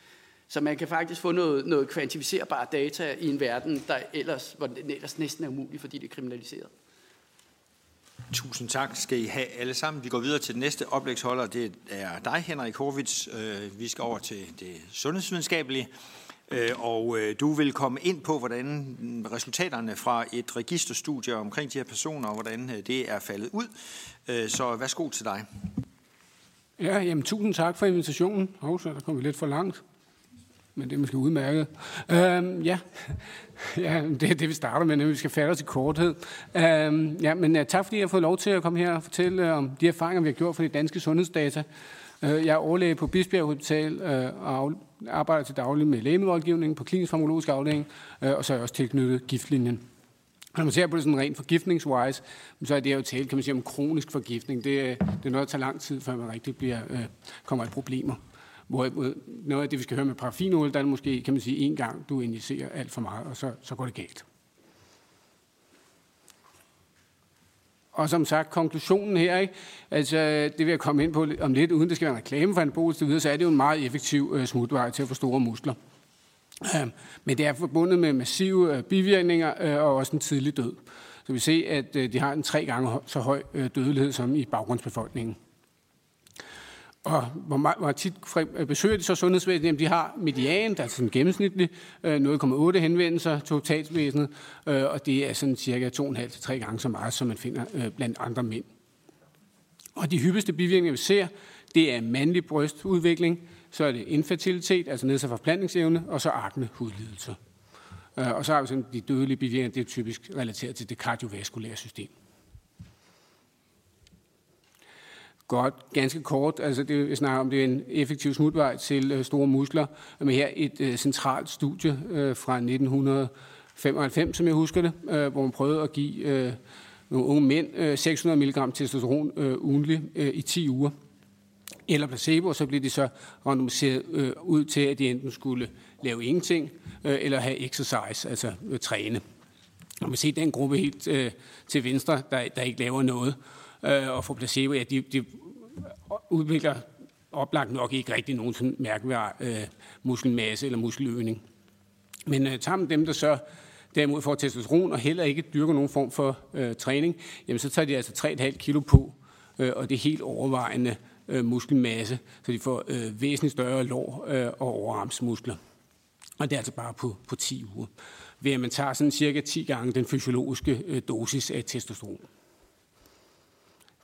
Så man kan faktisk få noget, noget kvantificerbart data i en verden, der ellers, hvor det ellers næsten er umuligt, fordi det er kriminaliseret. Tusind tak skal I have alle sammen. Vi går videre til den næste oplægsholder. Det er dig, Henrik Horvits. Øh, vi skal over til det sundhedsvidenskabelige. Øh, og øh, du vil komme ind på, hvordan resultaterne fra et registerstudie omkring de her personer, og hvordan det er faldet ud. Så værsgo til dig. Ja, jamen, tusind tak for invitationen. Hov, så der kom vi lidt for langt men det er måske udmærket. Øhm, ja. ja, det er det, vi starter med, når vi skal fatte os i korthed. Øhm, ja, men uh, tak fordi jeg har fået lov til at komme her og fortælle uh, om de erfaringer, vi har gjort for de danske sundhedsdata. Uh, jeg er overlæge på Bisbjerg Hospital uh, og arbejder til daglig med lægemiddelgivning på klinisk farmakologisk afdeling, uh, og så er jeg også tilknyttet giftlinjen. Når man ser på det sådan rent forgiftningswise, så er det jo tale, kan man sige, om kronisk forgiftning. Det, det er noget, der tager lang tid, før man rigtig bliver, øh, kommer i problemer. Hvor noget af det, vi skal høre med paraffinolie, der er det måske, kan man sige, en gang, du injicerer alt for meget, og så, så går det galt. Og som sagt, konklusionen her, ikke? Altså, det vil jeg komme ind på om lidt, uden det skal være en reklame for en videre, så er det jo en meget effektiv uh, smutvej til at få store muskler. Øh, men det er forbundet med massive øh, bivirkninger øh, og også en tidlig død. Så vi ser, at øh, de har en tre gange så høj øh, dødelighed som i baggrundsbefolkningen. Og hvor, meget, hvor tit øh, besøger de så sundhedsvæsenet? Jamen, de har median, der er sådan gennemsnitlig øh, 0,8 henvendelser til hospitalsvæsenet, øh, og det er sådan cirka 2,5-3 gange så meget, som man finder blandt andre mænd. Og de hyppigste bivirkninger, vi ser, det er mandlig brystudvikling, så er det infertilitet, altså nedsat forplantningsevne, og så akne hudlidelser. Og så har vi sådan de dødelige bivirkninger, det er typisk relateret til det kardiovaskulære system. Godt, ganske kort, altså det jeg snakker om, det er en effektiv smutvej til øh, store muskler. Men her et øh, centralt studie øh, fra 1995, som jeg husker det, øh, hvor man prøvede at give øh, nogle unge mænd øh, 600 mg testosteron øh, ugenligt øh, i 10 uger eller placebo, og så blev de så randomiseret øh, ud til, at de enten skulle lave ingenting, øh, eller have exercise, altså øh, træne. Og man ser den gruppe helt øh, til venstre, der, der ikke laver noget, øh, og for placebo, ja, de, de udvikler oplagt nok ikke rigtig nogen sådan mærkeværd øh, muskelmasse eller muskeløgning. Men øh, tager man dem, der så derimod får testosteron og heller ikke dyrker nogen form for øh, træning, jamen så tager de altså 3,5 kilo på, øh, og det er helt overvejende øh, muskelmasse, så de får øh, væsentligt større lår øh, og overarmsmuskler. Og det er altså bare på, på 10 uger. Ved at man tager sådan cirka 10 gange den fysiologiske øh, dosis af testosteron.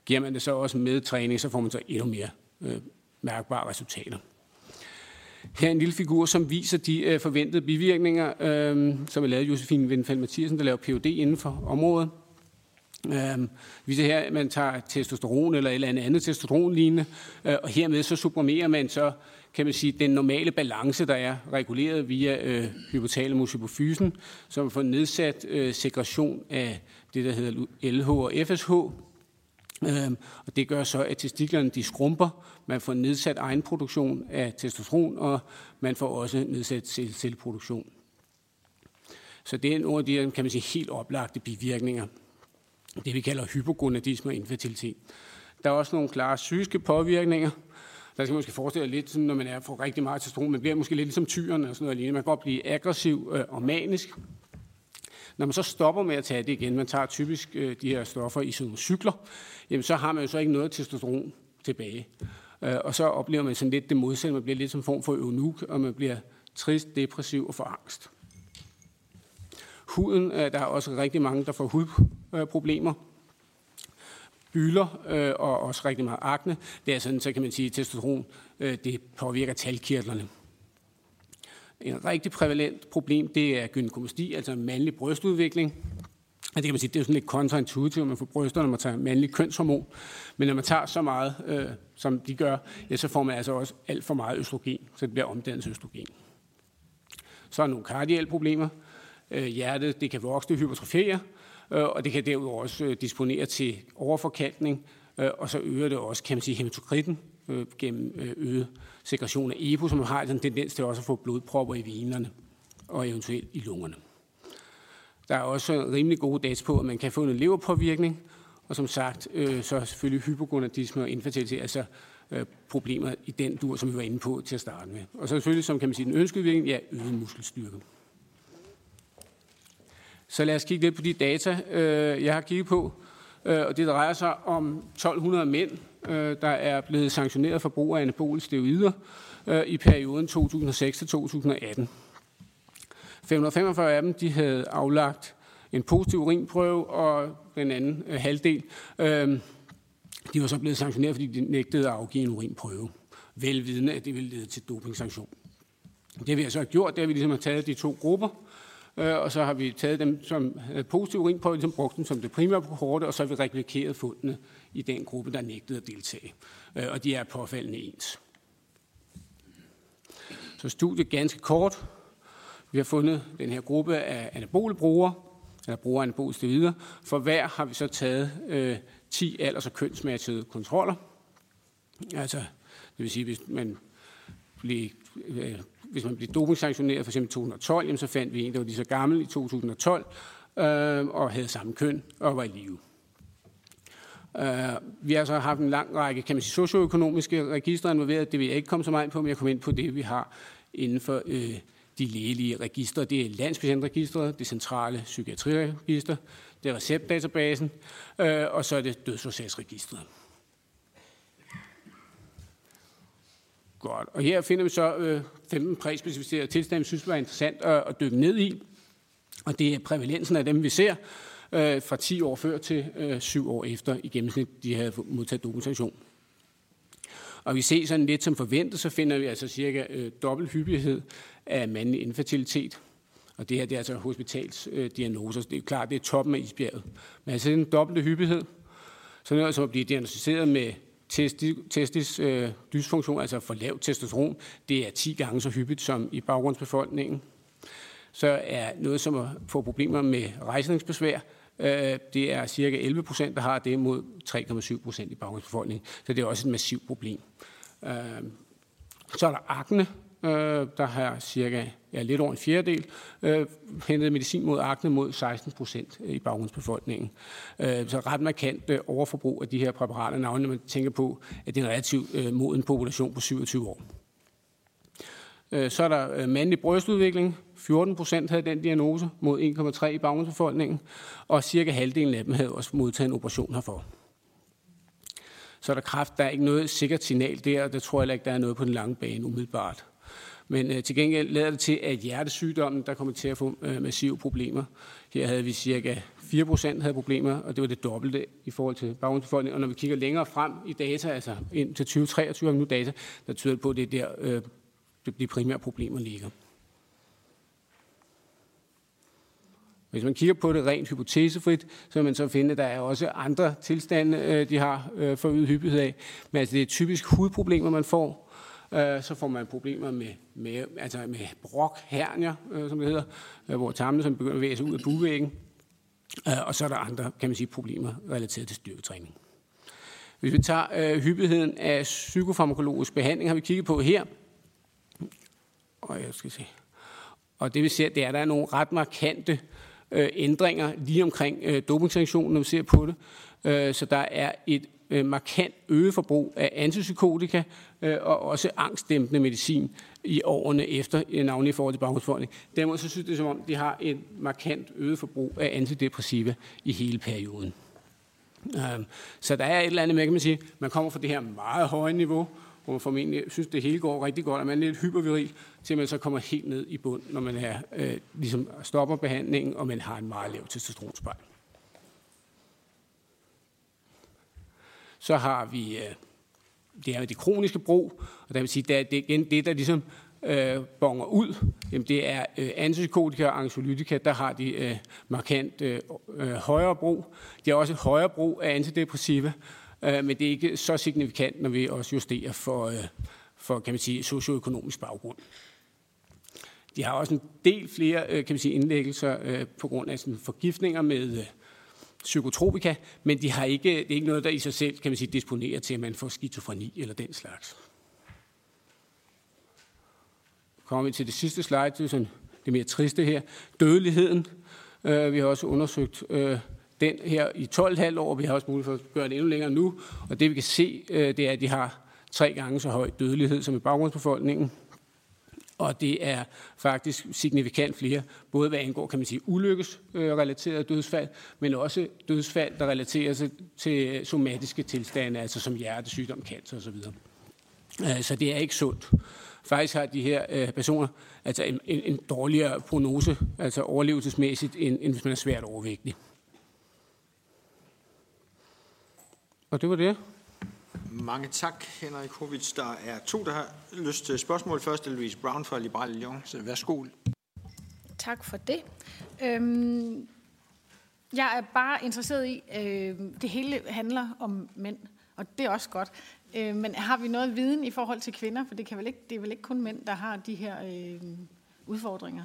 Giver man det så også med træning, så får man så endnu mere øh, mærkbare resultater. Her er en lille figur, som viser de øh, forventede bivirkninger, øh, som er lavet Josefine Windfeldt Mathiasen, der laver Ph.D. inden for området. Øh, vi ser her, at man tager testosteron eller et eller andet, andet testosteronlignende, øh, og hermed så supprimerer man så, kan man sige, den normale balance, der er reguleret via øh, hypotalamus hypofysen, som får nedsat øh, sekretion af det, der hedder LH og FSH, Øhm, og det gør så, at testiklerne de skrumper, man får nedsat egenproduktion af testosteron, og man får også nedsat celleproduktion. Så det er nogle af de kan man sige, helt oplagte bivirkninger det, vi kalder hypogonadisme og infertilitet. Der er også nogle klare psykiske påvirkninger. Der skal man måske forestille lidt, sådan, når man er for rigtig meget testosteron. Man bliver måske lidt ligesom tyren og sådan noget lignende. Man kan godt blive aggressiv øh, og manisk. Når man så stopper med at tage det igen, man tager typisk øh, de her stoffer i sådan cykler, jamen så har man jo så ikke noget testosteron tilbage. Øh, og så oplever man sådan lidt det modsatte. Man bliver lidt som en form for eunuk, og man bliver trist, depressiv og får angst. Huden, øh, der er også rigtig mange, der får hudproblemer. Bylder øh, og også rigtig meget akne. Det er sådan, så kan man sige, at testosteron øh, det påvirker talkirtlerne. En rigtig prævalent problem, det er gynekomastia, altså mandlig brystudvikling. Og det kan man sige, det er sådan lidt kontraintuitivt, man får bryster, når man tager mandlig kønshormon. Men når man tager så meget, øh, som de gør, ja, så får man altså også alt for meget østrogen, så det bliver omdannet til østrogen. Så er der nogle kardielle problemer øh, hjertet, det kan vokse, det hypertrofere, øh, og det kan derudover også øh, disponere til overforkalkning, øh, og så øger det også, kan man sige, hematokritten øh, gennem øh, øget sekretion af EPO, som har en tendens til også at få blodpropper i venerne og eventuelt i lungerne. Der er også rimelig gode data på, at man kan få en leverpåvirkning, og som sagt, øh, så er selvfølgelig hypogonadisme og infertilitet, altså øh, problemer i den dur, som vi var inde på til at starte med. Og så selvfølgelig, som kan man sige, den ønskede virkning, ja, øget muskelstyrke. Så lad os kigge lidt på de data, øh, jeg har kigget på. Øh, og det drejer sig om 1200 mænd, øh, der er blevet sanktioneret for brug af anaboliske steroider øh, i perioden 2006 til 2018. 545 af dem de havde aflagt en positiv urinprøve, og den anden øh, halvdel øh, de var så blevet sanktioneret, fordi de nægtede at afgive en urinprøve, velvidende, at det ville lede til dopingsanktion. Det vi altså har så gjort, det er, at vi ligesom har taget de to grupper, Øh, og så har vi taget dem som positive urinprøver, ligesom brugt dem som det primære kohorte, og så har vi replikeret fundene i den gruppe, der nægtede at deltage. Øh, og de er påfaldende ens. Så studiet ganske kort. Vi har fundet den her gruppe af anabole brugere, eller brugere anaboliske videre. For hver har vi så taget øh, 10 alders- og kønsmatchede kontroller. Altså, det vil sige, hvis man bliver øh, hvis man bliver dopingsanktioneret, for eksempel i 2012, jamen, så fandt vi en, der var lige så gammel i 2012, øh, og havde samme køn og var i live. Uh, vi har så haft en lang række kan man sige, socioøkonomiske registre involveret. Det vil jeg ikke komme så meget ind på, men jeg kommer ind på det, vi har inden for uh, de lægelige registre. Det er landspatientregistret, det centrale psykiatriregister, det er receptdatabasen, øh, og så er det dødsårsagsregistret. Godt. Og her finder vi så øh, 15 præspecificerede tilstande, synes var interessant at, at dykke ned i. Og det er prævalensen af dem, vi ser øh, fra 10 år før til øh, 7 år efter i gennemsnit, de havde modtaget dokumentation. Og vi ser sådan lidt som forventet, så finder vi altså cirka øh, dobbelt hyppighed af mandlig infertilitet. Og det her det er altså hospitalsdiagnoser. Det er klart, det er toppen af isbjerget. Men altså en dobbelt hyppighed. Så noget som altså at blive diagnostiseret med testis, testis øh, dysfunktion, altså for lavt testosteron, det er 10 gange så hyppigt som i baggrundsbefolkningen. Så er noget som at få problemer med rejsningsbesvær, øh, det er cirka 11 procent, der har det mod 3,7 procent i baggrundsbefolkningen. Så det er også et massivt problem. Øh, så er der akne, øh, der har cirka ja, lidt over en fjerdedel øh, hentet medicin mod akne mod 16 procent øh, i baggrundsbefolkningen. Øh, så ret markant øh, overforbrug af de her præparater, navnlig når man tænker på, at det er en relativt øh, moden population på 27 år. Øh, så er der øh, mandlig brystudvikling. 14 procent havde den diagnose mod 1,3 i baggrundsbefolkningen, og cirka halvdelen af dem havde også modtaget en operation herfor. Så er der kraft. Der er ikke noget sikkert signal der, og det tror jeg ikke, der er noget på den lange bane umiddelbart. Men øh, til gengæld lader det til, at hjertesygdommen, der kommer til at få øh, massive problemer. Her havde vi cirka 4 procent havde problemer, og det var det dobbelte i forhold til baggrundsbefolkningen. Og når vi kigger længere frem i data, altså ind til 2023 har vi nu data, der tyder på, at det er der, øh, de primære problemer ligger. Hvis man kigger på det rent hypotesefrit, så vil man så finde, at der er også andre tilstande, øh, de har øh, forøget hyppighed af. Men altså, det er typisk hudproblemer, man får. Øh, så får man problemer med, med, altså med brok, hernier, øh, som det hedder, øh, hvor tarmene som begynder at bevæge sig ud af buvæggen. Øh, og så er der andre, kan man sige, problemer relateret til styrketræning. Hvis vi tager øh, hyppigheden af psykofarmakologisk behandling, har vi kigget på her. Og jeg skal se. Og det vi ser, det er, der er nogle ret markante øh, ændringer lige omkring øh, dopingsanktionen, når vi ser på det. Øh, så der er et øh, markant øget forbrug af antipsykotika øh, og også angstdæmpende medicin i årene efter, øh, navnlig i forhold til baggrundsforholdning. Derimod så synes det som om, de har et markant øget forbrug af antidepressiva i hele perioden. Øh, så der er et eller andet med, kan man sige, man kommer fra det her meget høje niveau, hvor man formentlig synes, det hele går rigtig godt, og man er lidt hyperviril, til man så kommer helt ned i bund, når man er, øh, ligesom stopper behandlingen, og man har en meget lav testosteronspejl. Så har vi øh, det er det kroniske brug, og der vil sige, det er det igen det, der ligesom øh, bonger ud. Jamen, det er øh, antipsykotika og anxiolytika, der har de øh, markant øh, øh højere brug. Det er også et højere brug af antidepressiva, øh, men det er ikke så signifikant, når vi også justerer for, øh, for kan man sige, socioøkonomisk baggrund. De har også en del flere øh, kan man sige, indlæggelser øh, på grund af sådan, forgiftninger med øh, psykotropika, men de har ikke, det er ikke noget, der i sig selv kan man sige, disponerer til, at man får skizofreni eller den slags. Kommer vi til det sidste slide, det er sådan det mere triste her. Dødeligheden. Øh, vi har også undersøgt øh, den her i 12,5 år. Vi har også mulighed for at gøre det endnu længere nu. Og det vi kan se, øh, det er, at de har tre gange så høj dødelighed som i baggrundsbefolkningen og det er faktisk signifikant flere, både hvad angår, kan man sige, ulykkesrelaterede dødsfald, men også dødsfald, der relaterer sig til somatiske tilstande, altså som hjertesygdom, cancer osv. Øh, så det er ikke sundt. Faktisk har de her øh, personer altså en, en, en dårligere prognose, altså overlevelsesmæssigt, end, end hvis man er svært overvægtig. Og det var det. Mange tak, Henrik Hovits. Der er to, der har lyst til spørgsmål. Først er Louise Brown fra Liberale Alliance. Værsgo. Tak for det. Øhm, jeg er bare interesseret i, øh, det hele handler om mænd, og det er også godt. Øh, men har vi noget viden i forhold til kvinder? For det, kan vel ikke, det er vel ikke kun mænd, der har de her øh, udfordringer?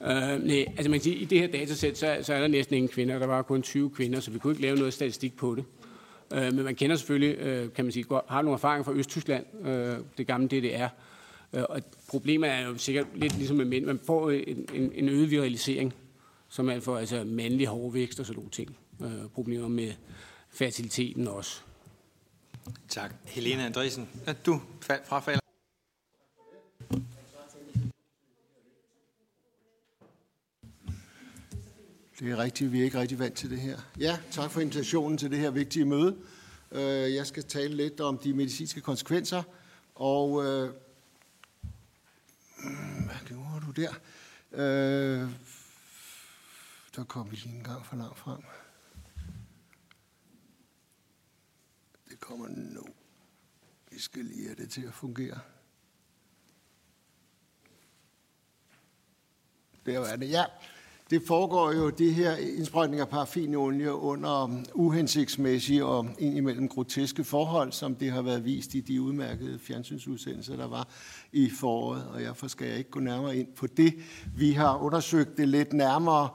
Uh, nej, altså man kan sige, i det her datasæt, så, så er der næsten ingen kvinder. Der var kun 20 kvinder, så vi kunne ikke lave noget statistik på det. Øh, men man kender selvfølgelig, øh, kan man sige, har nogle erfaringer fra Østtyskland, øh, det gamle DDR. Øh, og problemet er jo sikkert lidt ligesom med mænd. Man får en, en, en øget viralisering, så man får altså mandlig hårvækst og sådan nogle ting. Øh, problemer med fertiliteten også. Tak. Helena Andresen, du frafalder. Det er rigtigt, vi er ikke rigtig vant til det her. Ja, tak for invitationen til det her vigtige møde. Øh, jeg skal tale lidt om de medicinske konsekvenser, og øh, mm, hvad gjorde du der? Øh, der kom vi lige en gang for langt frem. Det kommer nu. Vi skal lige have det til at fungere. Der er det, ja. Det foregår jo, det her indsprøjtning af paraffinolie under uhensigtsmæssige og indimellem groteske forhold, som det har været vist i de udmærkede fjernsynsudsendelser, der var i foråret, og derfor skal jeg ikke gå nærmere ind på det. Vi har undersøgt det lidt nærmere,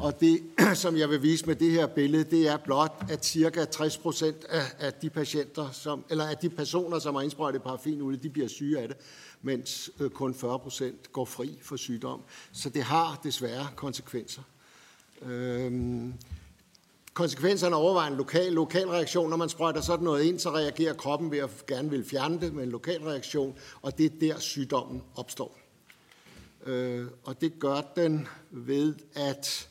og det, som jeg vil vise med det her billede, det er blot, at cirka 60 procent af, af de patienter, som, eller af de personer, som har indsprøjtet paraffinolie, de bliver syge af det mens øh, kun 40 procent går fri for sygdom. Så det har desværre konsekvenser. Øhm, konsekvenserne overvejer en lokal, lokal reaktion. Når man sprøjter sådan noget ind, så reagerer kroppen ved at gerne vil fjerne det med en lokal reaktion, og det er der sygdommen opstår. Øh, og det gør den ved, at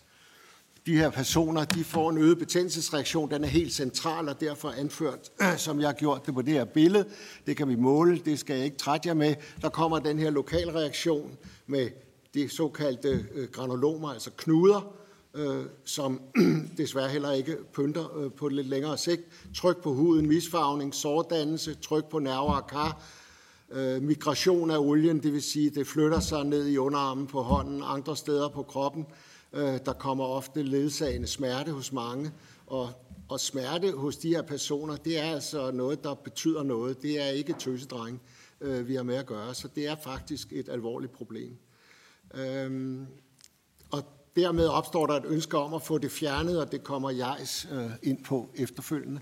de her personer de får en øget betændelsesreaktion. Den er helt central og derfor anført, som jeg har gjort det på det her billede. Det kan vi måle, det skal jeg ikke trætte jer med. Der kommer den her lokalreaktion med de såkaldte øh, granulomer, altså knuder, øh, som desværre heller ikke pynter øh, på lidt længere sigt. Tryk på huden, misfarvning, sårdannelse, tryk på nerver og kar, øh, migration af olien, det vil sige, det flytter sig ned i underarmen på hånden, andre steder på kroppen, Øh, Øh, der kommer ofte ledsagende smerte hos mange, og, og smerte hos de her personer, det er altså noget, der betyder noget. Det er ikke tøsedreng, øh, vi har med at gøre, så det er faktisk et alvorligt problem. Øhm, og dermed opstår der et ønske om at få det fjernet, og det kommer jeg øh, ind på efterfølgende.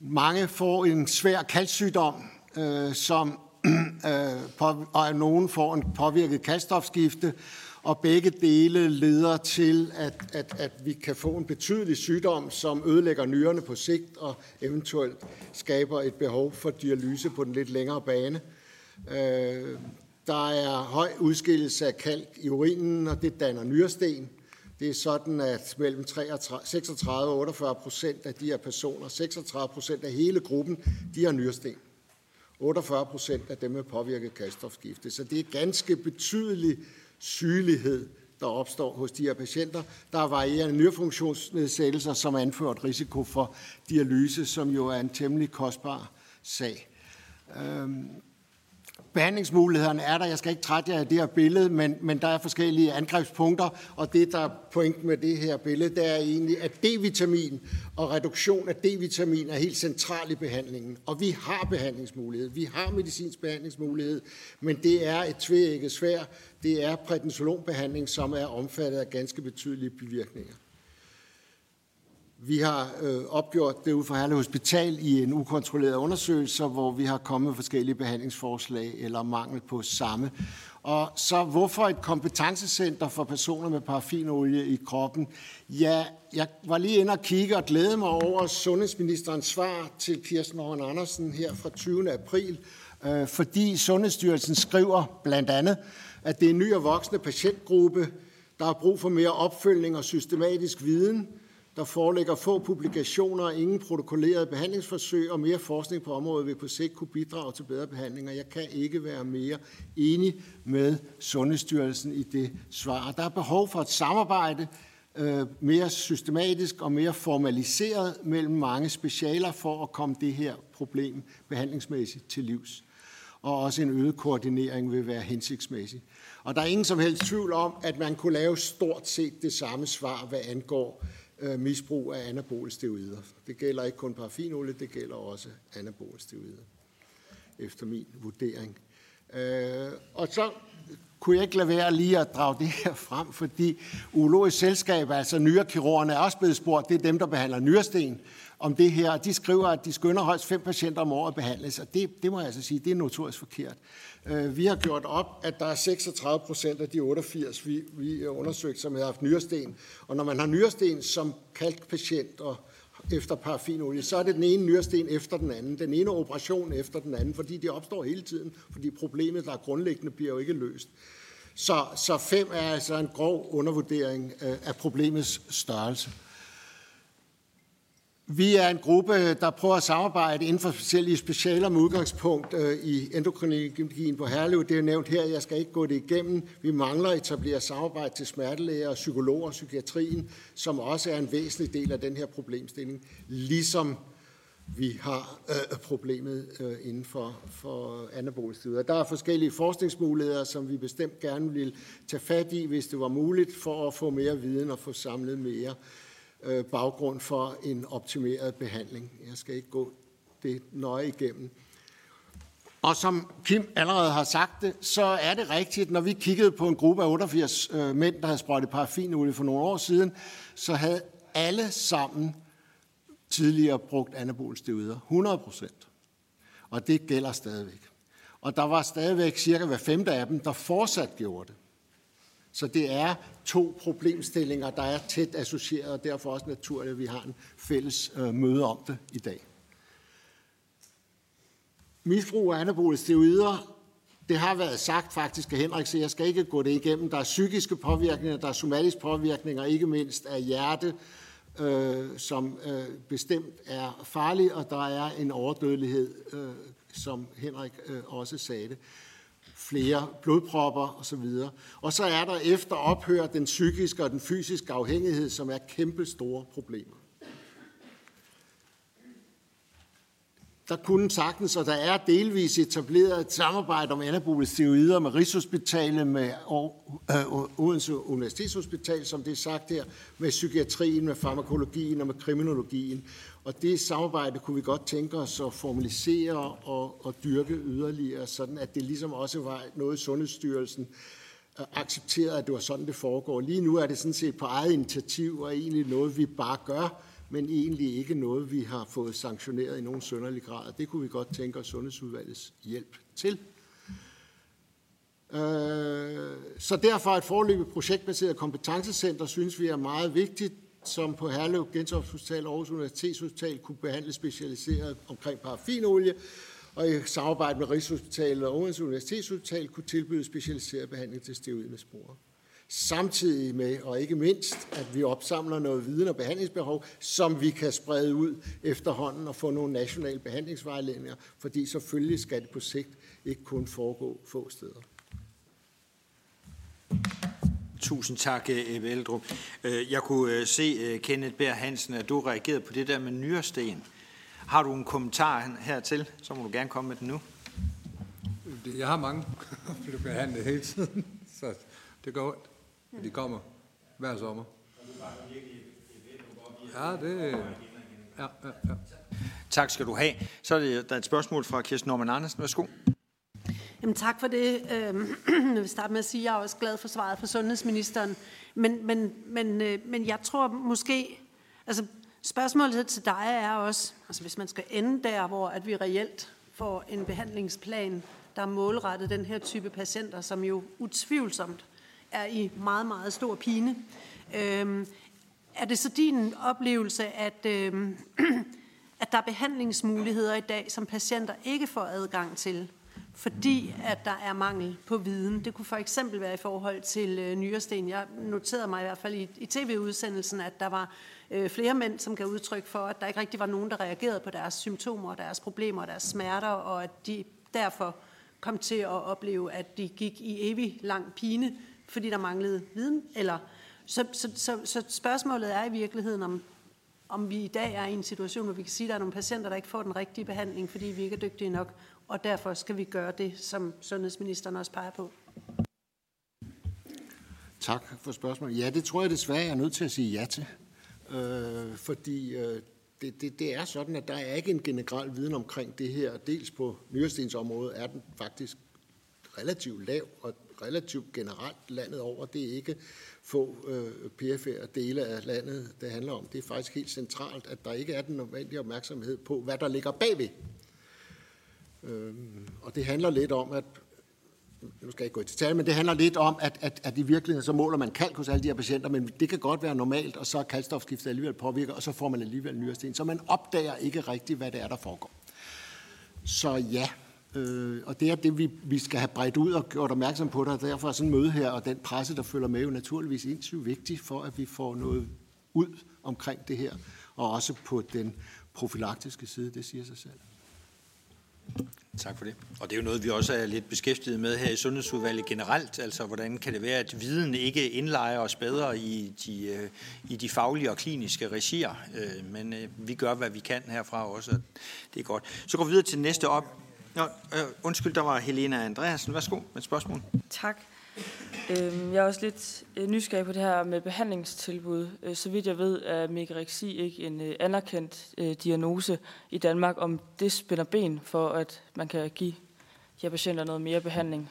Mange får en svær kaldsygdom, øh, som øh, på, og nogen får en påvirket kaldstofskifte, og begge dele leder til, at, at, at vi kan få en betydelig sygdom, som ødelægger nyrerne på sigt og eventuelt skaber et behov for dialyse på den lidt længere bane. Øh, der er høj udskillelse af kalk i urinen, og det danner nyresten. Det er sådan, at mellem 36 og 48 procent af de her personer, 36 procent af hele gruppen, de har nyresten. 48 procent af dem er påvirket kaststofskifte. Så det er ganske betydeligt sygelighed, der opstår hos de her patienter. Der er varierende nyrefunktionsnedsættelser, som anført risiko for dialyse, som jo er en temmelig kostbar sag. Øhm, behandlingsmulighederne er der. Jeg skal ikke trætte jer af det her billede, men, men der er forskellige angrebspunkter, og det, der er pointen med det her billede, det er egentlig, at D-vitamin og reduktion af D-vitamin er helt central i behandlingen. Og vi har behandlingsmulighed. Vi har medicinsk behandlingsmulighed, men det er et tvækket svær. Det er prednisolonbehandling, som er omfattet af ganske betydelige bivirkninger. Vi har øh, opgjort det ud fra Herlev Hospital i en ukontrolleret undersøgelse, hvor vi har kommet med forskellige behandlingsforslag eller mangel på samme. Og så hvorfor et kompetencecenter for personer med paraffinolie i kroppen? Ja, jeg var lige inde og kigge og glæde mig over sundhedsministerens svar til Kirsten Horn Andersen her fra 20. april, øh, fordi Sundhedsstyrelsen skriver blandt andet, at det er en ny og voksende patientgruppe, der har brug for mere opfølgning og systematisk viden – der foreligger få publikationer og ingen protokollerede behandlingsforsøg, og mere forskning på området vil på sigt kunne bidrage til bedre behandlinger. jeg kan ikke være mere enig med Sundhedsstyrelsen i det svar. Der er behov for et samarbejde øh, mere systematisk og mere formaliseret mellem mange specialer for at komme det her problem behandlingsmæssigt til livs. Og også en øget koordinering vil være hensigtsmæssig. Og der er ingen som helst tvivl om, at man kunne lave stort set det samme svar, hvad angår øh, misbrug af anabolsteroider. Det gælder ikke kun paraffinolie, det gælder også anabolsteroider, efter min vurdering. Øh, og så kunne jeg ikke lade være lige at drage det her frem, fordi urologisk selskab, altså nyrekirurgerne, er også blevet spurgt, det er dem, der behandler nyresten, om det her. De skriver, at de skønner højst fem patienter om året behandles, og det, det må jeg altså sige, det er notorisk forkert. Øh, vi har gjort op, at der er 36 procent af de 88, vi, vi undersøgt, som har haft nyresten. Og når man har nyresten som kalkpatient og efter paraffinolie, så er det den ene nyresten efter den anden, den ene operation efter den anden, fordi det opstår hele tiden, fordi problemet, der er grundlæggende, bliver jo ikke løst. Så, så fem er altså en grov undervurdering af problemets størrelse. Vi er en gruppe, der prøver at samarbejde inden for forskellige specialer med udgangspunkt øh, i endokrinologien på Herlev. Det er nævnt her, jeg skal ikke gå det igennem. Vi mangler at etablere samarbejde til smertelæger og psykologer og psykiatrien, som også er en væsentlig del af den her problemstilling, ligesom vi har øh, problemet øh, inden for, for anabolistider. Der er forskellige forskningsmuligheder, som vi bestemt gerne vil tage fat i, hvis det var muligt, for at få mere viden og få samlet mere øh, Øh, baggrund for en optimeret behandling. Jeg skal ikke gå det nøje igennem. Og som Kim allerede har sagt det, så er det rigtigt, når vi kiggede på en gruppe af 88 øh, mænd, der havde sprøjtet paraffinolie for nogle år siden, så havde alle sammen tidligere brugt anabolsteroider. 100 procent. Og det gælder stadigvæk. Og der var stadigvæk cirka hver femte af dem, der fortsat gjorde det. Så det er to problemstillinger, der er tæt associeret, og derfor også naturligt, at vi har en fælles øh, møde om det i dag. Misbrug af anabole steroider, det har været sagt faktisk af Henrik, så jeg skal ikke gå det igennem. Der er psykiske påvirkninger, der er somatiske påvirkninger, ikke mindst af hjerte, øh, som øh, bestemt er farlig, og der er en overdødelighed, øh, som Henrik øh, også sagde det flere blodpropper osv. Og så er der efter ophør den psykiske og den fysiske afhængighed, som er kæmpe store problemer. Der kunne sagtens, og der er delvis etableret et samarbejde om anabolesteroider med Rigshospitalet, med øh, Odense Universitetshospital, som det er sagt her, med psykiatrien, med farmakologien og med kriminologien. Og det samarbejde kunne vi godt tænke os at formalisere og, og dyrke yderligere, sådan at det ligesom også var noget, Sundhedsstyrelsen øh, accepterede, at det var sådan, det foregår. Lige nu er det sådan set på eget initiativ, og egentlig noget, vi bare gør, men egentlig ikke noget, vi har fået sanktioneret i nogen sønderlig grad. Det kunne vi godt tænke os Sundhedsudvalgets hjælp til. Øh, så derfor et forløbigt projektbaseret kompetencecenter synes vi er meget vigtigt som på Herlev Gentofte Hospital og Aarhus Universitetshospital kunne behandle specialiseret omkring paraffinolie, og i samarbejde med Rigshospitalet og Aarhus Universitetshospital kunne tilbyde specialiseret behandling til steroidmisbrugere. Samtidig med, og ikke mindst, at vi opsamler noget viden og behandlingsbehov, som vi kan sprede ud efterhånden og få nogle nationale behandlingsvejledninger, fordi selvfølgelig skal det på sigt ikke kun foregå få steder. Tusind tak, Ebbe Eldrup. Øh, jeg kunne øh, se, øh, Kenneth Bær Hansen, at du reagerede på det der med nyresten. Har du en kommentar hertil, så må du gerne komme med den nu. Jeg har mange, bliver behandlet hele tiden, så det går ondt. De kommer hver sommer. Ja, det... Ja, ja, ja. Tak skal du have. Så er det, der er et spørgsmål fra Kirsten Norman Andersen. Værsgo. Jamen, tak for det. Øhm, jeg vil starte med at sige, at jeg er også glad for svaret fra sundhedsministeren. Men, men, men, øh, men jeg tror måske, altså spørgsmålet til dig er også, altså hvis man skal ende der, hvor at vi reelt får en behandlingsplan, der er målrettet den her type patienter, som jo utvivlsomt er i meget, meget stor pine. Øhm, er det så din oplevelse, at, øhm, at der er behandlingsmuligheder i dag, som patienter ikke får adgang til? fordi at der er mangel på viden. Det kunne for eksempel være i forhold til øh, nyresten. Jeg noterede mig i hvert fald i, i tv-udsendelsen, at der var øh, flere mænd, som gav udtryk for, at der ikke rigtig var nogen, der reagerede på deres symptomer, deres problemer deres smerter, og at de derfor kom til at opleve, at de gik i evig lang pine, fordi der manglede viden. Eller, så, så, så, så spørgsmålet er i virkeligheden, om, om vi i dag er i en situation, hvor vi kan sige, at der er nogle patienter, der ikke får den rigtige behandling, fordi vi ikke er dygtige nok og derfor skal vi gøre det, som sundhedsministeren også peger på. Tak for spørgsmålet. Ja, det tror jeg desværre, jeg er nødt til at sige ja til. Øh, fordi øh, det, det, det er sådan, at der er ikke en generel viden omkring det her. Dels på nyrestensområdet er den faktisk relativt lav og relativt generelt landet over. Det er ikke få øh, perifære dele af landet, det handler om. Det er faktisk helt centralt, at der ikke er den nødvendige opmærksomhed på, hvad der ligger bagved Øhm, og det handler lidt om, at nu skal jeg ikke gå i detalje, men det handler lidt om, at, at, at i virkeligheden så måler man kalk hos alle de her patienter, men det kan godt være normalt, og så er kalkstofskiftet alligevel påvirker, og så får man alligevel nyresten. Så man opdager ikke rigtigt, hvad det er, der foregår. Så ja, Øh, og det er det, vi, vi skal have bredt ud og gjort opmærksom på og derfor er sådan en møde her, og den presse, der følger med, jo naturligvis indsygt vigtig for, at vi får noget ud omkring det her, og også på den profilaktiske side, det siger sig selv. Tak for det. Og det er jo noget, vi også er lidt beskæftiget med her i Sundhedsudvalget generelt. Altså, hvordan kan det være, at viden ikke indlejer os bedre i de, øh, i de faglige og kliniske regier? Øh, men øh, vi gør, hvad vi kan herfra også. Det er godt. Så går vi videre til næste op. Nå, øh, undskyld, der var Helena Andreasen. Værsgo med et spørgsmål. Tak. Øhm, jeg er også lidt øh, nysgerrig på det her med behandlingstilbud. Øh, så vidt jeg ved, er megareksi ikke en øh, anerkendt diagnose i Danmark, om det spænder ben for, at man kan give de her patienter noget mere behandling.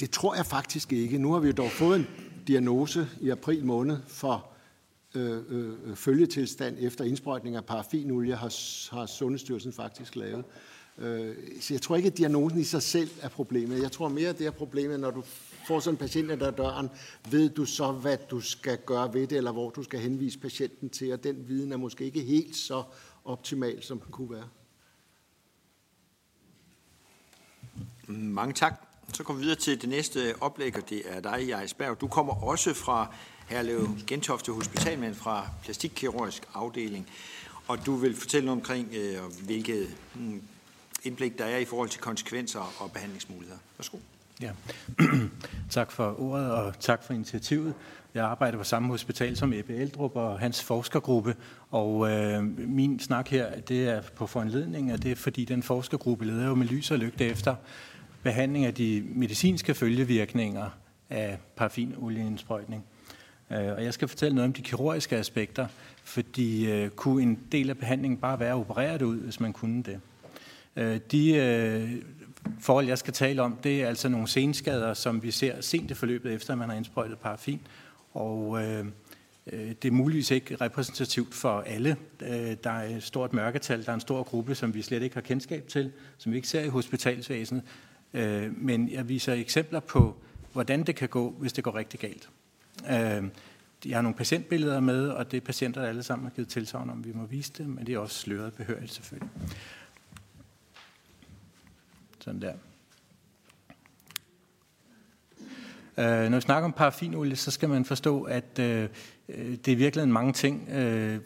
Det tror jeg faktisk ikke. Nu har vi jo dog fået en diagnose i april måned for øh, øh, følgetilstand efter indsprøjtning af paraffinolie, har, har Sundhedsstyrelsen faktisk lavet. Øh, så jeg tror ikke, at diagnosen i sig selv er problemet. Jeg tror mere, at det er problemet, når du får sådan en patient der døren, ved du så, hvad du skal gøre ved det, eller hvor du skal henvise patienten til, og den viden er måske ikke helt så optimal, som den kunne være. Mange tak. Så går vi videre til det næste oplæg, og det er dig, Jais Du kommer også fra Herlev Gentofte Hospitalmand fra plastikkirurgisk afdeling. Og du vil fortælle noget omkring, øh, mm, indblik, der er i forhold til konsekvenser og behandlingsmuligheder. Værsgo. Ja. tak for ordet, og tak for initiativet. Jeg arbejder på samme hospital som Ebbe Eldrup og hans forskergruppe, og øh, min snak her, det er på foranledning af det, fordi den forskergruppe leder jo med lys og lygte efter behandling af de medicinske følgevirkninger af paraffinolieindsprøjtning. Øh, og jeg skal fortælle noget om de kirurgiske aspekter, fordi øh, kunne en del af behandlingen bare være opereret ud, hvis man kunne det. Øh, de øh, forhold, jeg skal tale om, det er altså nogle senskader, som vi ser sent i forløbet, efter man har indsprøjtet paraffin. Og øh, øh det er muligvis ikke repræsentativt for alle. Øh, der er et stort mørketal, der er en stor gruppe, som vi slet ikke har kendskab til, som vi ikke ser i hospitalsvæsenet. Øh, men jeg viser eksempler på, hvordan det kan gå, hvis det går rigtig galt. Øhm, jeg har nogle patientbilleder med, og det er patienter, der alle sammen har givet tilsavn om, vi må vise det, men det er også sløret behørigt selvfølgelig. Sådan der. Øh, når vi snakker om paraffinolie, så skal man forstå, at øh, øh det er virkelig mange ting. Øh,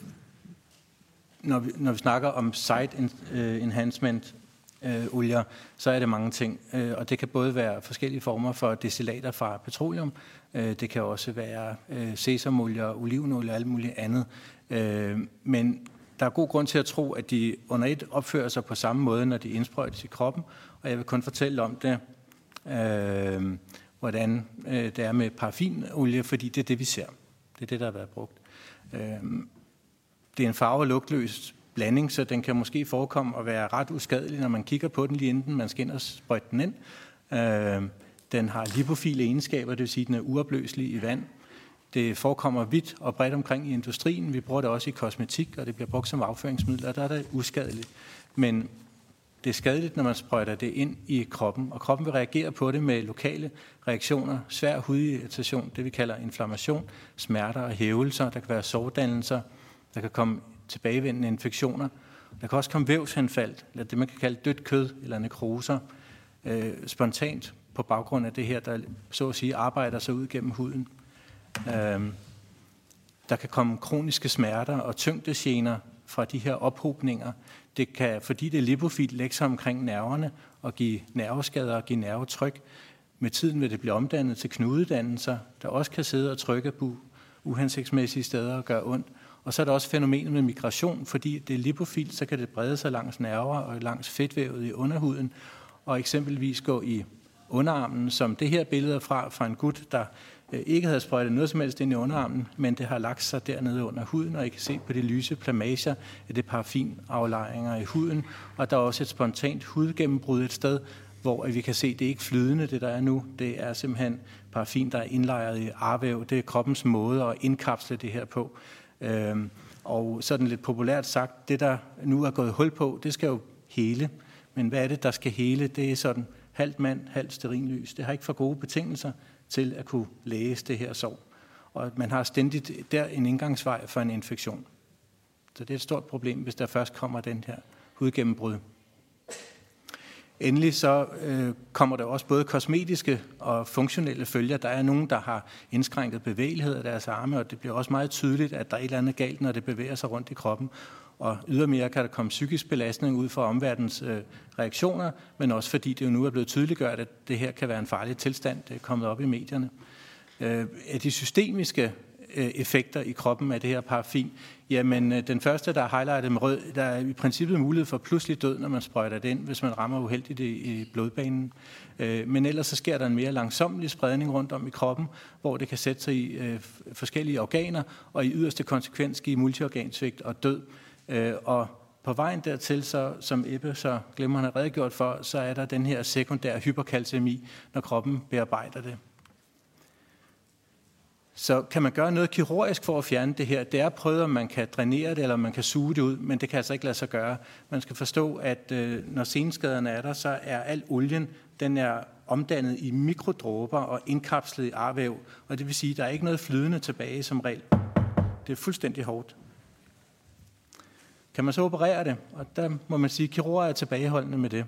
når, vi, når vi snakker om site øh, enhancement øh, olier, så er det mange ting. Øh, og det kan både være forskellige former for destillater fra petroleum, Øh, det kan også være øh, sesamolie, olivenolie og alt muligt andet. Øh, men der er god grund til at tro, at de under et opfører sig på samme måde, når de indsprøjtes i kroppen, og jeg vil kun fortælle om det, øh, hvordan det er med paraffinolie, fordi det er det, vi ser. Det er det, der har været brugt. Øh, det er en farve- og lugtløs blanding, så den kan måske forekomme at være ret uskadelig, når man kigger på den lige inden man skal ind og sprøjte den ind. Øh, den har lipofile egenskaber, det vil sige, at den er uopløselig i vand. Det forekommer vidt og bredt omkring i industrien. Vi bruger det også i kosmetik, og det bliver brugt som afføringsmiddel, og der er det uskadeligt. Men det er skadeligt, når man sprøjter det ind i kroppen, og kroppen vil reagere på det med lokale reaktioner, svær hudirritation, det vi kalder inflammation, smerter og hævelser, der kan være sårdannelser, der kan komme tilbagevendende infektioner, der kan også komme vævshenfald, eller det man kan kalde dødt kød eller nekroser, øh, spontant på baggrund af det her, der så at sige arbejder sig ud gennem huden. Øhm, der kan komme kroniske smerter og tyngdegener fra de her ophobninger. Det kan, fordi det er lipofilt, lægge sig omkring nerverne og give nerveskader og give nervetryk. Med tiden vil det blive omdannet til knudedannelser, der også kan sidde og trykke på uhensigtsmæssige steder og gøre ondt. Og så er der også fænomenet med migration, fordi det er lipofilt, så kan det brede sig langs nerver og langs fedtvævet i underhuden, og eksempelvis gå i underarmen, som det her billede er fra, fra en gut, der øh, ikke havde sprøjtet noget som helst ind i underarmen, men det har lagt sig dernede under huden, og I kan se på de lyse plamager, at det er parafinaflejringer i huden, og der er også et spontant hudgennembrud et sted, hvor vi kan se, at det er ikke flydende, det der er nu. Det er simpelthen paraffin, der er indlejret i arvæv. Det er kroppens måde at indkapsle det her på. Øhm, og sådan lidt populært sagt, det der nu er gået hul på, det skal jo hele. Men hvad er det, der skal hele? Det er sådan halvt mand, halvt sterinlys. Det har ikke for gode betingelser til at kunne læse det her sår. Og man har stændigt der en indgangsvej for en infektion. Så det er et stort problem, hvis der først kommer den her hudgennembrud. Endelig så øh, kommer der også både kosmetiske og funktionelle følger. Der er nogen, der har indskrænket bevægelighed af deres arme, og det bliver også meget tydeligt, at der er et eller andet galt, når det bevæger sig rundt i kroppen. Og ydermere kan der komme psykisk belastning ud fra omverdens øh, reaktioner, men også fordi det jo nu er blevet tydeliggjort, at det her kan være en farlig tilstand. Det er kommet op i medierne. Øh, er de systemiske øh, effekter i kroppen af det her paraffin, jamen øh, den første, der er highlightet med rød, der er i princippet mulighed for pludselig død, når man sprøjter det ind, hvis man rammer uheldigt i, i blodbanen. Øh, men ellers så sker der en mere langsomlig spredning rundt om i kroppen, hvor det kan sætte sig i øh, forskellige organer, og i yderste konsekvens give multiorgansvigt og død. Øh, og på vejen dertil, så, som Ebbe så glemmer han redegjort for, så er der den her sekundære hyperkalcemi, når kroppen bearbejder det. Så kan man gøre noget kirurgisk for at fjerne det her? Det er prøvet, om man kan drænere det, eller om man kan suge det ud, men det kan altså ikke lade sig gøre. Man skal forstå, at øh, når senskaderne er der, så er al olien, den er omdannet i mikrodråber og indkapslet i arvæv, og det vil sige, at der er ikke noget flydende tilbage som regel. Det er fuldstændig hårdt. Kan man så operere det? Og der må man sige, at kirurger er tilbageholdende med det.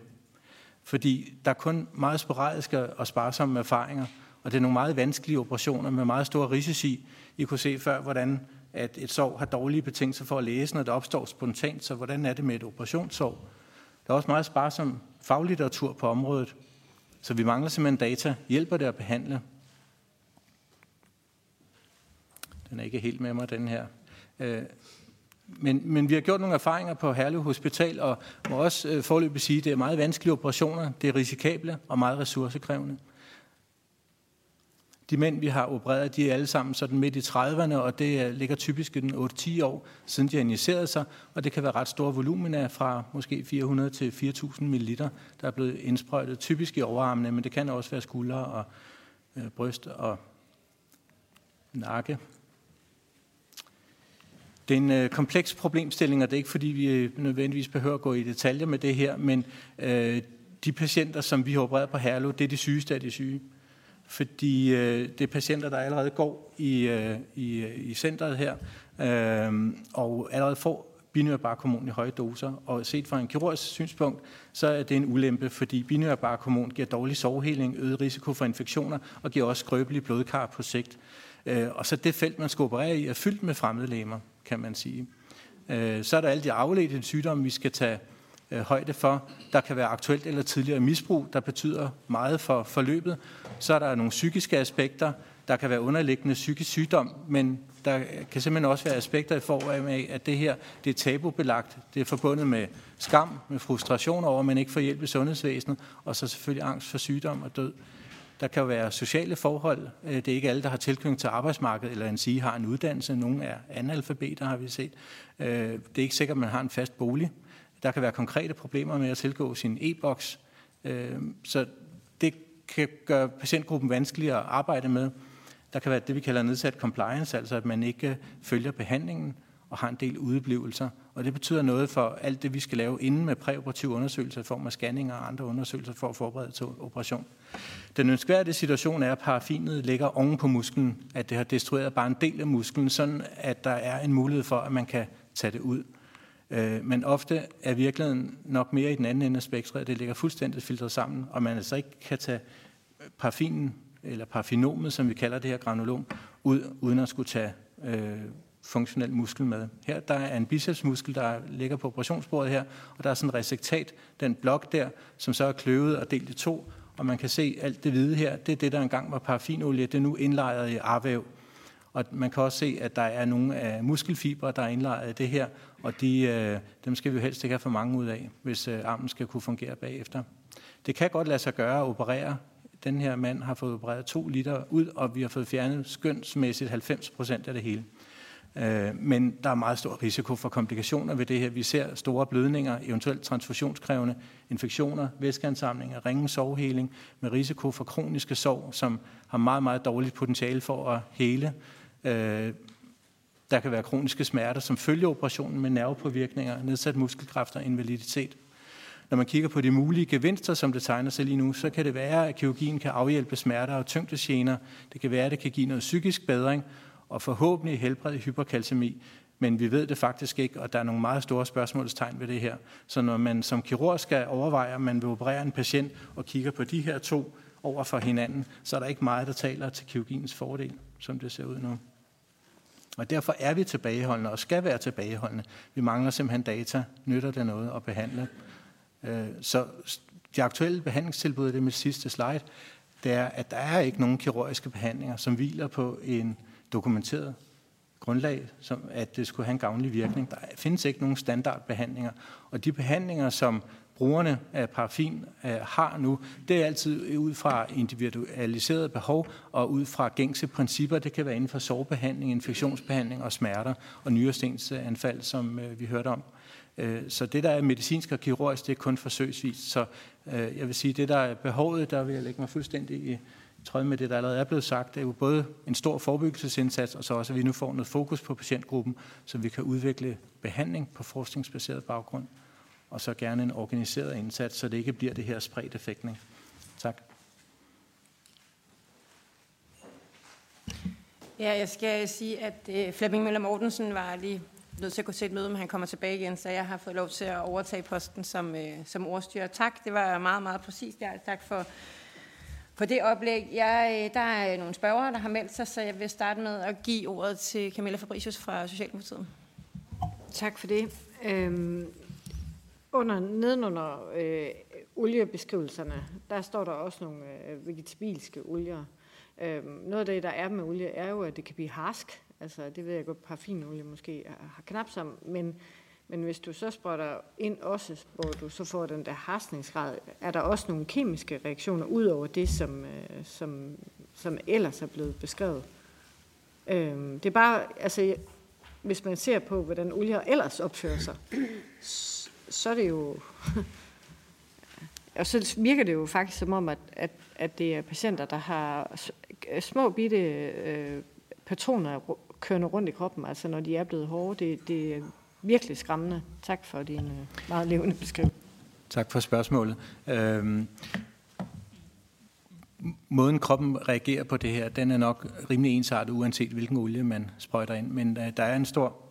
Fordi der er kun meget sporadiske og sparsomme erfaringer, og det er nogle meget vanskelige operationer med meget store risici. I kunne se før, hvordan at et sår har dårlige betingelser for at læse, når det opstår spontant, så hvordan er det med et operationssår? Der er også meget sparsom faglitteratur på området, så vi mangler simpelthen data. Hjælper det at behandle? Den er ikke helt med mig, den her. Øh, men, men vi har gjort nogle erfaringer på Herlev Hospital, og må også øh, forløbig sige, at det er meget vanskelige operationer, det er risikable og meget ressourcekrævende. De mænd, vi har opereret, de er alle sammen sådan midt i 30'erne, og det øh, ligger typisk i den 8-10 år, siden de har injiceret sig, og det kan være ret store volumina fra måske 400 til 4.000 ml, der er blevet indsprøjtet, typisk i overarmene, men det kan også være skuldre og øh, bryst og nakke. Det er en øh, kompleks problemstilling, og det er ikke fordi, vi øh, nødvendigvis behøver at gå i detaljer med det her, men øh, de patienter, som vi har opereret på Herlev, det er de sygeste af de syge fordi øh, det er patienter, der allerede går i, øh, i, øh, i centret her, øh, og allerede får binyrbarkhormon i høje doser. Og set fra en kirurgisk synspunkt, så er det en ulempe, fordi binyrbarkhormon giver dårlig sovheling, øget risiko for infektioner og giver også skrøbelige blodkar på sigt. Øh, og så det felt, man skal operere i, er fyldt med fremmede lemmer kan man sige. Øh, så er der alle de afledte sygdomme, vi skal tage øh, højde for. Der kan være aktuelt eller tidligere misbrug, der betyder meget for forløbet. Så er der nogle psykiske aspekter. Der kan være underliggende psykisk sygdom, men der kan simpelthen også være aspekter i form af, at det her det er tabubelagt. Det er forbundet med skam, med frustration over, at man ikke får hjælp i sundhedsvæsenet, og så selvfølgelig angst for sygdom og død. Der kan være sociale forhold. Øh, det er ikke alle, der har tilknytning til arbejdsmarkedet, eller en sige har en uddannelse. Nogle er analfabeter, har vi set. Øh, det er ikke sikkert, at man har en fast bolig. Der kan være konkrete problemer med at tilgå sin e-boks. Øh, så det kan gøre patientgruppen vanskeligere at arbejde med. Der kan være det, vi kalder nedsat compliance, altså at man ikke følger behandlingen og har en del udeblivelser. Og det betyder noget for alt det, vi skal lave inden med præoperative undersøgelser i form af scanninger og andre undersøgelser for at forberede til operation. Den ønskværdige situation er, at paraffinet ligger oven på musklen, at det har destrueret bare en del af musklen, sådan at der er en mulighed for, at man kan tage det ud. Øh, men ofte er virkeligheden nok mere i den anden ende af spektret. Det ligger fuldstændig filtret sammen, og man altså ikke kan tage parafinen, eller parafinomet, som vi kalder det her granulom, ud, uden at skulle tage øh, funktionel muskel med. Her der er en bicepsmuskel, der ligger på operationsbordet her, og der er sådan en resektat, den blok der, som så er kløvet og delt i to, og man kan se alt det hvide her, det er det, der engang var paraffinolie, det er nu indlejret i arvæv. Og man kan også se, at der er nogle af muskelfibre, der er indlejret i det her, og de, øh, dem skal vi jo helst ikke have for mange ud af, hvis øh, armen skal kunne fungere bagefter. Det kan godt lade sig gøre at operere. Den her mand har fået opereret to liter ud, og vi har fået fjernet skønsmæssigt 90 procent af det hele. Øh, men der er meget stor risiko for komplikationer ved det her. Vi ser store blødninger, eventuelt transfusionskrævende infektioner, væskeansamlinger, ringen sovheling med risiko for kroniske sår, som har meget, meget dårligt potentiale for at hele. Øh, der kan være kroniske smerter som følger operationen med nervepåvirkninger, nedsat muskelkræfter og invaliditet. Når man kigger på de mulige gevinster, som det tegner sig lige nu, så kan det være, at kirurgien kan afhjælpe smerter og tyngdesgener. Det kan være, at det kan give noget psykisk bedring og forhåbentlig helbrede hyperkalcemi. Men vi ved det faktisk ikke, og der er nogle meget store spørgsmålstegn ved det her. Så når man som kirurg skal overveje, om man vil operere en patient og kigger på de her to over for hinanden, så er der ikke meget, der taler til kirurgiens fordel, som det ser ud nu. Og derfor er vi tilbageholdende og skal være tilbageholdende. Vi mangler simpelthen data. Nytter det noget at behandle? Øh, så de aktuelle behandlingstilbud, det er mit sidste slide, det er, at der er ikke nogen kirurgiske behandlinger, som hviler på en dokumenteret grundlag, som at det skulle have en gavnlig virkning. Der findes ikke nogen standardbehandlinger, og de behandlinger, som brugerne af paraffin øh, har nu, det er altid ud fra individualiseret behov og ud fra gængse principper. Det kan være inden for sårbehandling, infektionsbehandling og smerter og nyrestensanfald, som øh, vi hørte om. Øh, så det, der er medicinsk og kirurgisk, det er kun forsøgsvis. Så øh, jeg vil sige, det, der er behovet, der vil jeg lægge mig fuldstændig i tråd med det, der allerede er blevet sagt, det er jo både en stor forebyggelsesindsats, og så også, at vi nu får noget fokus på patientgruppen, så vi kan udvikle behandling på forskningsbaseret baggrund og så gerne en organiseret indsats, så det ikke bliver det her spredt effektning. Tak. Ja, jeg skal sige, at øh, Flemming Møller Mortensen var lige nødt til at gå til et møde, men han kommer tilbage igen, så jeg har fået lov til at overtage posten som, øh, som ordstyrer. Tak, det var meget, meget præcist. Ja, tak for, for det oplæg. Jeg, øh, der er øh, nogle spørgere, der har meldt sig, så jeg vil starte med at give ordet til Camilla Fabricius fra Socialdemokratiet. Tak for det. Øhm, under, nedenunder øh, oliebeskrivelserne, der står der også nogle øh, vegetabilske olier. Øhm, noget af det, der er med olie, er jo, at det kan blive harsk. Altså, det ved jeg godt, parfinolie måske har knap som, men, men hvis du så sprøjter ind også, hvor du så får den der harsningsgrad, er der også nogle kemiske reaktioner ud over det, som, øh, som, som ellers er blevet beskrevet. Øh, det er bare, altså, hvis man ser på, hvordan olier ellers opfører sig, så er det jo... og så virker det jo faktisk som om, at, at, at det er patienter, der har øh, små bitte øh, patroner kørende rundt i kroppen, altså når de er blevet hårde. Det, det virkelig skræmmende. Tak for din øh, meget levende beskrivelse. Tak for spørgsmålet. Øhm, måden kroppen reagerer på det her, den er nok rimelig ensartet, uanset hvilken olie man sprøjter ind. Men øh, der er en stor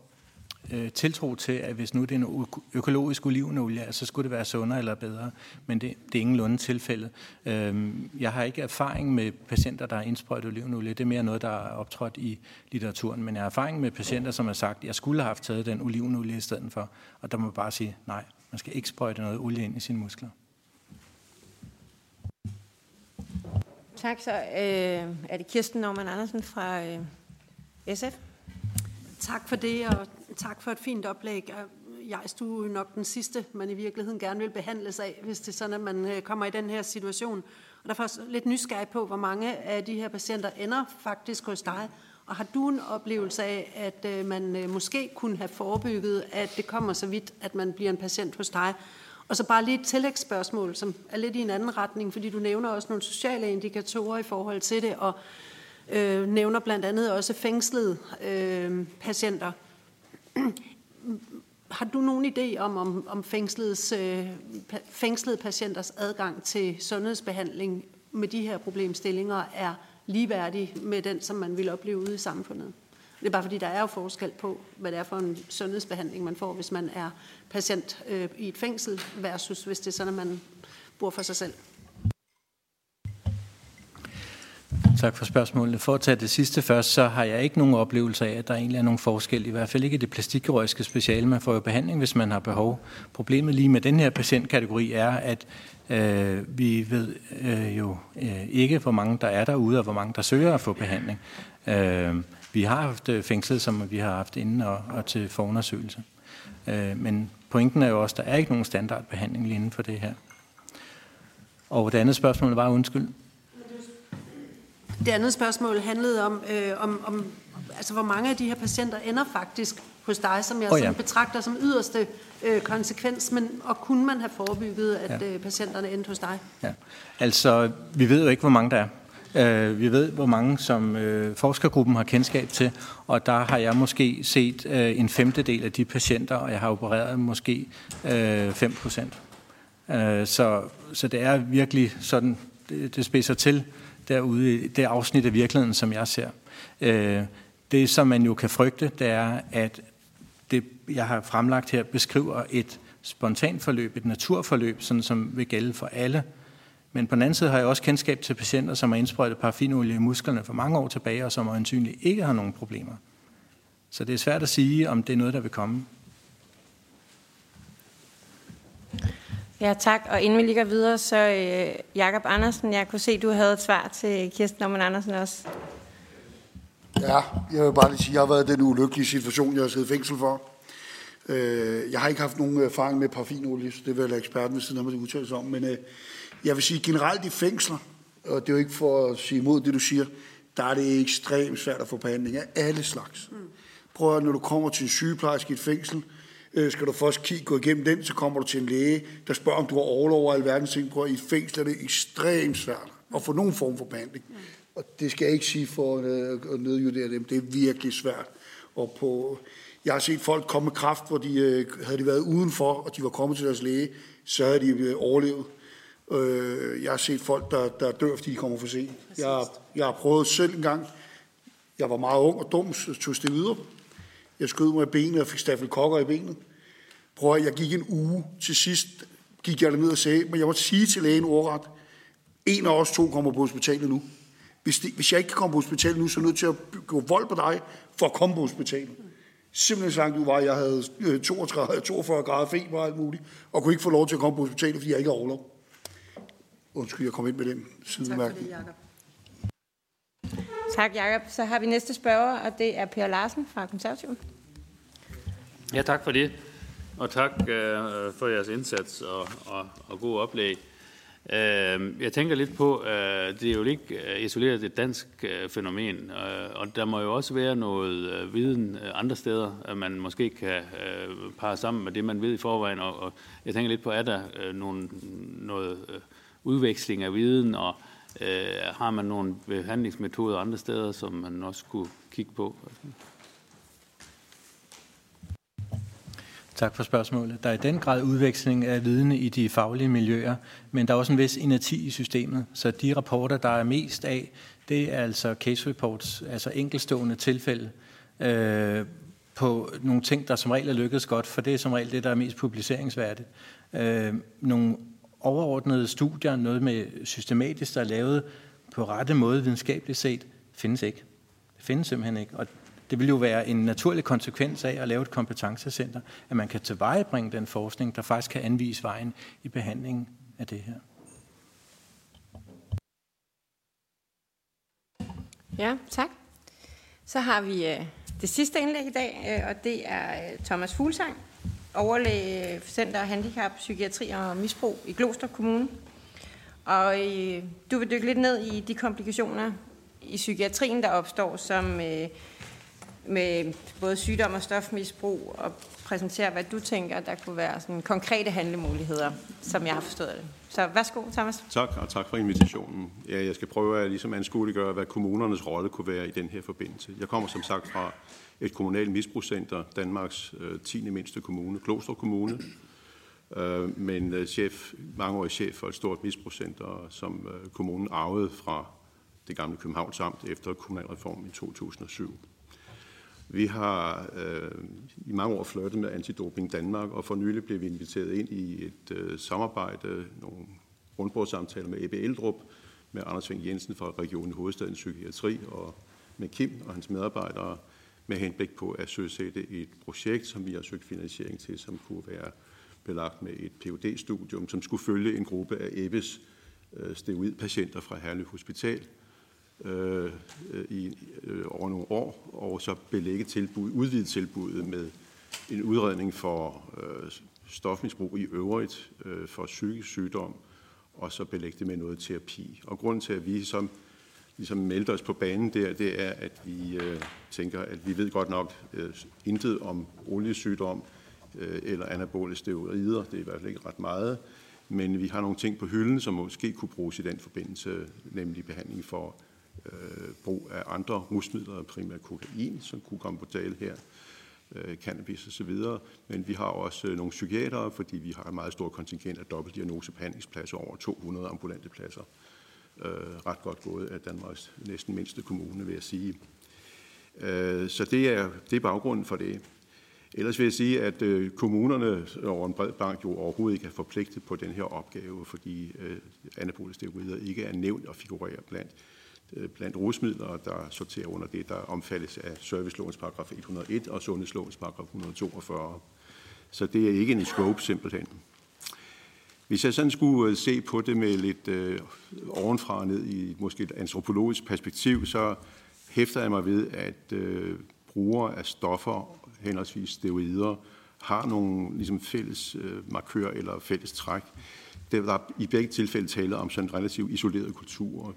øh, tiltro til, at hvis nu det er en økologisk olivenolie, så skulle det være sundere eller bedre. Men det, det er ingenlunde tilfældet. Øh, jeg har ikke erfaring med patienter, der har indsprøjtet olivenolie. Det er mere noget, der er optrådt i litteraturen. Men jeg har erfaring med patienter, som har sagt, at jeg skulle have haft taget den olivenolie i stedet for. Og der må man bare sige, nej, man skal ikke sprøjte noget olie ind i sine muskler. Tak, så øh, er det Kirsten Norman Andersen fra øh, SF. Tak for det, og tak for et fint oplæg. Øh, jeg du er nok den sidste, man i virkeligheden gerne vil behandles af, hvis det er sådan, at man øh, kommer i den her situation. Og derfor er jeg lidt nysgerrig på, hvor mange af de her patienter ender faktisk hos dig. Og har du en oplevelse af, at øh, man måske kunne have forebygget, at det kommer så vidt, at man bliver en patient hos dig? Og så bare lige et tillægsspørgsmål, som er lidt i en anden retning, fordi du nævner også nogle sociale indikatorer i forhold til det, og øh, nævner blandt andet også fængslede øh, patienter. Har du nogen idé om, om, om fængsledes, øh, fængslede patienters adgang til sundhedsbehandling med de her problemstillinger er ligeværdig med den, som man vil opleve ude i samfundet? Det er bare fordi, der er jo forskel på, hvad det er for en sundhedsbehandling, man får, hvis man er patient øh, i et fængsel, versus hvis det er sådan, at man bor for sig selv. Tak for spørgsmålet. For at tage det sidste først, så har jeg ikke nogen oplevelse af, at der egentlig er nogen forskel. I hvert fald ikke i det plastikkirurgiske speciale. Man får jo behandling, hvis man har behov. Problemet lige med den her patientkategori er, at øh, vi ved øh, jo øh, ikke, hvor mange der er derude, og hvor mange der søger at få behandling. Øh, vi har haft øh, fængslet, som vi har haft inden og, og til forundersøgelse. Øh, men pointen er jo også, at der er ikke nogen standardbehandling lige inden for det her. Og det andet spørgsmål var undskyld. Det andet spørgsmål handlede om, øh, om, om altså, hvor mange af de her patienter ender faktisk hos dig, som jeg oh, ja. betragter som yderste øh, konsekvens, men og kunne man have forebygget, at ja. øh, patienterne endte hos dig? Ja. Altså, vi ved jo ikke, hvor mange der er. Uh, vi ved, hvor mange som uh, forskergruppen har kendskab til, og der har jeg måske set uh, en femtedel af de patienter, og jeg har opereret måske uh, 5 procent. Uh, så, så det er virkelig sådan, det, det spidser til derude i det afsnit af virkeligheden, som jeg ser. Øh, det, som man jo kan frygte, det er, at det, jeg har fremlagt her, beskriver et spontant forløb, et naturforløb, sådan som vil gælde for alle. Men på den anden side har jeg også kendskab til patienter, som har indsprøjtet paraffinolie i musklerne for mange år tilbage, og som øjensynligt ikke har nogen problemer. Så det er svært at sige, om det er noget, der vil komme. Ja, tak. Og inden vi ligger videre, så øh, Jakob Andersen, jeg kunne se, du havde et svar til Kirsten Norman Andersen også. Ja, jeg vil bare lige sige, at jeg har været i den ulykkelige situation, jeg har siddet i fængsel for. Øh, jeg har ikke haft nogen erfaring med paraffinolie, så det vil jeg eksperten ved siden af mig udtale sig om. Men øh, jeg vil sige generelt i fængsler, og det er jo ikke for at sige imod det, du siger, der er det ekstremt svært at få behandling af alle slags. Mm. Prøv at, når du kommer til en sygeplejerske i et fængsel, øh, skal du først kigge, gå igennem den, så kommer du til en læge, der spørger, om du har overlov over alverdens ting. Prøv i fængsel er det ekstremt svært at få nogen form for behandling. Mm. Og det skal jeg ikke sige for øh, at nedjudere dem. Det er virkelig svært. Og på, jeg har set folk komme med kraft, hvor de øh, havde de været udenfor, og de var kommet til deres læge, så havde de øh, overlevet. Øh, jeg har set folk, der, der dør, fordi de kommer for sent. Jeg, jeg har prøvet selv en gang. Jeg var meget ung og dum, tog det videre. Jeg skød mig i benet og fik staffelkokker i benet. Prøv at, jeg gik en uge. Til sidst gik jeg ned og sagde, men jeg må sige til lægen ordret, en af os to kommer på hospitalet nu. Hvis, det, hvis jeg ikke kan komme på hospitalet nu, så er jeg nødt til at gå vold på dig for at komme på hospitalet. Simpelthen så langt du var, jeg havde øh, 32, 42 grader feber og alt muligt, og kunne ikke få lov til at komme på hospitalet, fordi jeg ikke har overlov. Undskyld, jeg kom ind med den sidemærkning. Tak Tak, Jacob. Så har vi næste spørger, og det er Per Larsen fra Konservativ. Ja, tak for det. Og tak øh, for jeres indsats og, og, og god oplæg. Øh, jeg tænker lidt på, øh, det er jo ikke øh, isoleret et dansk øh, fænomen, øh, og der må jo også være noget øh, viden øh, andre steder, at man måske kan øh, parre sammen med det, man ved i forvejen. Og, og jeg tænker lidt på, er der øh, nogle, noget øh, udveksling af viden, og øh, har man nogle behandlingsmetoder andre steder, som man også kunne kigge på? Tak for spørgsmålet. Der er i den grad udveksling af viden i de faglige miljøer, men der er også en vis inerti i systemet. Så de rapporter, der er mest af, det er altså case reports, altså enkelstående tilfælde øh, på nogle ting, der som regel er lykkedes godt, for det er som regel det, der er mest publiceringsværdigt. Øh, nogle overordnede studier, noget med systematisk, der er lavet på rette måde videnskabeligt set, findes ikke. Det findes simpelthen ikke. Og det vil jo være en naturlig konsekvens af at lave et kompetencecenter, at man kan tilvejebringe den forskning, der faktisk kan anvise vejen i behandlingen af det her. Ja, tak. Så har vi øh, det sidste indlæg i dag, øh, og det er øh, Thomas Fuglsang, overlæge Center Handicap, Psykiatri og Misbrug i Gloster Kommune. Og øh, du vil dykke lidt ned i de komplikationer i psykiatrien, der opstår, som øh, med både sygdom og stofmisbrug, og præsentere, hvad du tænker, der kunne være sådan konkrete handlemuligheder, som jeg har forstået det. Så værsgo, Thomas. Tak, og tak for invitationen. Ja, jeg skal prøve at ligesom anskueliggøre, hvad kommunernes rolle kunne være i den her forbindelse. Jeg kommer som sagt fra et kommunalt misbrugscenter, Danmarks øh, 10. mindste kommune, Kloster Kommune, øh, men øh, chef, mangeårig chef for et stort misbrugscenter, som øh, kommunen arvede fra det gamle Københavns Amt efter kommunalreformen i 2007. Vi har øh, i mange år flirtet med Antidoping Danmark, og for nylig blev vi inviteret ind i et øh, samarbejde, nogle rundbordssamtaler med Ebbe Eldrup, med Anders Ving Jensen fra Regionen Hovedstaden Psykiatri, og med Kim og hans medarbejdere, med henblik på at søsætte et projekt, som vi har søgt finansiering til, som kunne være belagt med et phd studium som skulle følge en gruppe af Ebbes øh, steroidpatienter fra Herlev Hospital øh, i, øh, over nogle år, og så belægge tilbud, udvide tilbuddet med en udredning for øh, stofmisbrug i øvrigt, øh, for psykisk sygdom, og så belægge det med noget terapi. Og grunden til, at vi som ligesom meldte os på banen der, det er, at vi øh, tænker, at vi ved godt nok øh, intet om oliesygdom øh, eller anabole steroider. Det er i hvert fald ikke ret meget. Men vi har nogle ting på hylden, som måske kunne bruges i den forbindelse, nemlig behandling for øh, brug af andre rusmidler, primært kokain, som kunne komme på tale her, øh, cannabis osv. Men vi har også øh, nogle psykiatere, fordi vi har en meget stor kontingent af dobbeltdiagnosebehandlingspladser, over 200 ambulante pladser øh, ret godt gået af Danmarks næsten mindste kommune, vil jeg sige. Øh, så det er, det er baggrunden for det. Ellers vil jeg sige, at øh, kommunerne over en bred bank jo overhovedet ikke er forpligtet på den her opgave, fordi øh, anabolisteroider ikke er nævnt og figurerer blandt, Øh, blandt rusmidler, der sorterer under det, der omfattes af servicelovens paragraf 101 og sundhedslovens paragraf 142. Så det er ikke en scope simpelthen. Hvis jeg sådan skulle øh, se på det med lidt øh, ovenfra og ned i måske et antropologisk perspektiv, så hæfter jeg mig ved, at øh, brugere af stoffer, henholdsvis steroider, har nogle ligesom fælles øh, markører eller fælles træk. Det er i begge tilfælde tale om sådan en relativt isoleret kultur.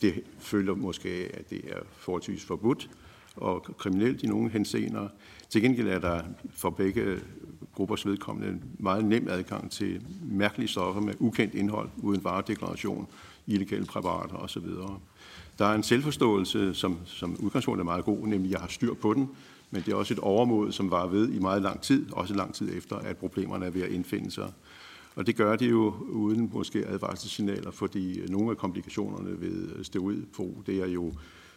Det følger måske af, at det er forholdsvis forbudt og kriminelt i nogle henseender. Til gengæld er der for begge gruppers vedkommende meget nem adgang til mærkelige stoffer med ukendt indhold, uden varedeklaration, illegale præparater osv. Der er en selvforståelse, som, som udgangspunkt er meget god, nemlig jeg har styr på den, men det er også et overmod, som var ved i meget lang tid, også lang tid efter, at problemerne er ved at indfinde sig. Og det gør det jo uden måske advarselssignaler, fordi øh, nogle af komplikationerne ved øh, steroidbrug, det er jo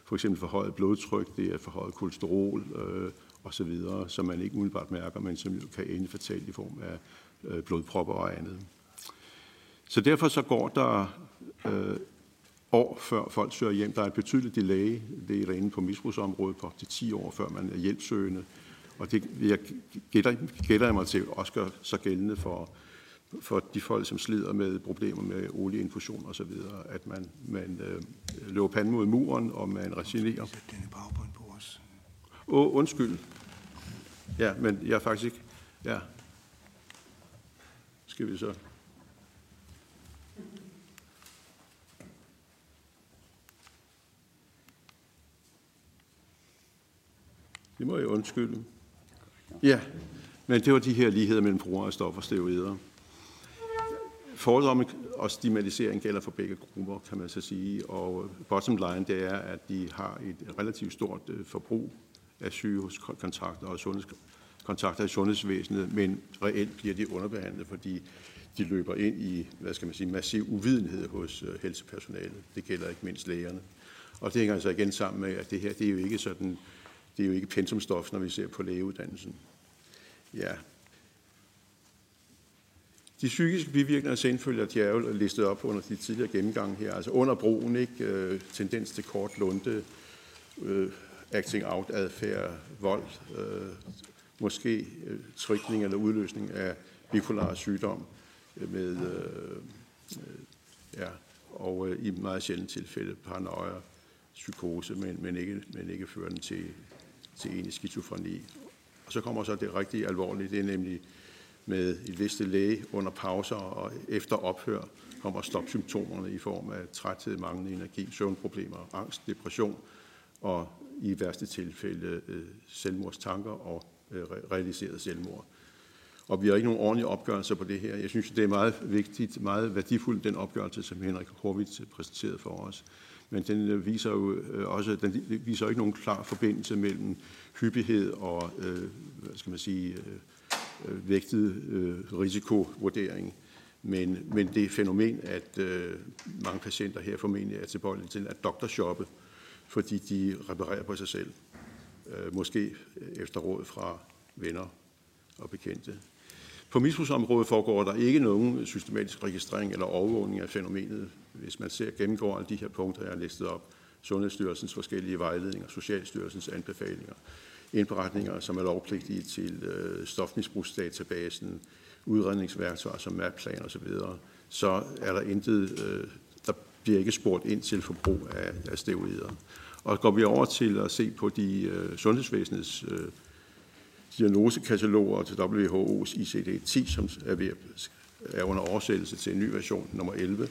for eksempel forhøjet blodtryk, det er forhøjet kolesterol øh, osv., som man ikke umiddelbart mærker, men som jo kan ende fatalt i form af øh, blodpropper og andet. Så derfor så går der øh, år før folk søger hjem. Der er et betydeligt delay, det er derinde på misbrugsområdet på op til 10 år, før man er hjælpsøgende. Og det jeg gætter, gætter jeg mig til også gør så gældende for, for de folk, som slider med problemer med olieinfusion og så videre, at man, man øh, løber panden mod muren, og man resignerer. Sæt denne baggrund på os. Åh, oh, undskyld. Ja, men jeg er faktisk ikke... Ja. Skal vi så... Det må jeg undskylde. Ja, men det var de her ligheder mellem brugere af stoffer og steroider. Fordomme og stigmatisering gælder for begge grupper, kan man så sige. Og bottom line, det er, at de har et relativt stort øh, forbrug af sygehuskontakter og sundhedskontakter i sundhedsvæsenet, men reelt bliver de underbehandlet, fordi de løber ind i, hvad skal man sige, massiv uvidenhed hos øh, helsepersonalet. Det gælder ikke mindst lægerne. Og det hænger altså igen sammen med, at det her, det er jo ikke sådan det er jo ikke pensumstof, når vi ser på lægeuddannelsen. Ja. De psykiske bivirkninger af senfølger, de er jo listet op under de tidligere gennemgange her. Altså under broen, ikke? Øh, tendens til kort lunde, øh, acting out adfærd, vold, øh, måske øh, trykning eller udløsning af bipolar sygdom øh, med, øh, øh, ja, og øh, i meget sjældent tilfælde paranoia, psykose, men, men, ikke, men ikke førende til til en skizofreni. Og så kommer så det rigtig alvorlige, det er nemlig med et vist læge under pauser og efter ophør kommer stopsymptomerne i form af træthed, manglende energi, søvnproblemer, angst, depression og i værste tilfælde øh, selvmordstanker og øh, realiseret selvmord. Og vi har ikke nogen ordentlige opgørelser på det her. Jeg synes, det er meget vigtigt, meget værdifuldt, den opgørelse, som Henrik Horvitz præsenterede for os men den øh, viser jo øh, også, den viser ikke nogen klar forbindelse mellem hyppighed og, øh, hvad skal man sige, øh, øh, vægtet øh, risikovurdering. Men, men det fænomen, at øh, mange patienter her formentlig er tilbøjelige til at doktorshoppe, fordi de reparerer på sig selv. Øh, måske efter råd fra venner og bekendte. På misbrugsområdet foregår der ikke nogen systematisk registrering eller overvågning af fænomenet. Hvis man ser gennemgår alle de her punkter, jeg har listet op, Sundhedsstyrelsens forskellige vejledninger, Socialstyrelsens anbefalinger, indberetninger, som er lovpligtige til øh, stofmisbrugsdatabasen, udredningsværktøjer som mapplan osv., så, så er der intet, øh, der bliver ikke spurgt ind til forbrug af, af steroider. Og går vi over til at se på de øh, sundhedsvæsenets øh, diagnosekataloger til WHO's ICD-10, som er, ved, er under oversættelse til en ny version, nummer 11,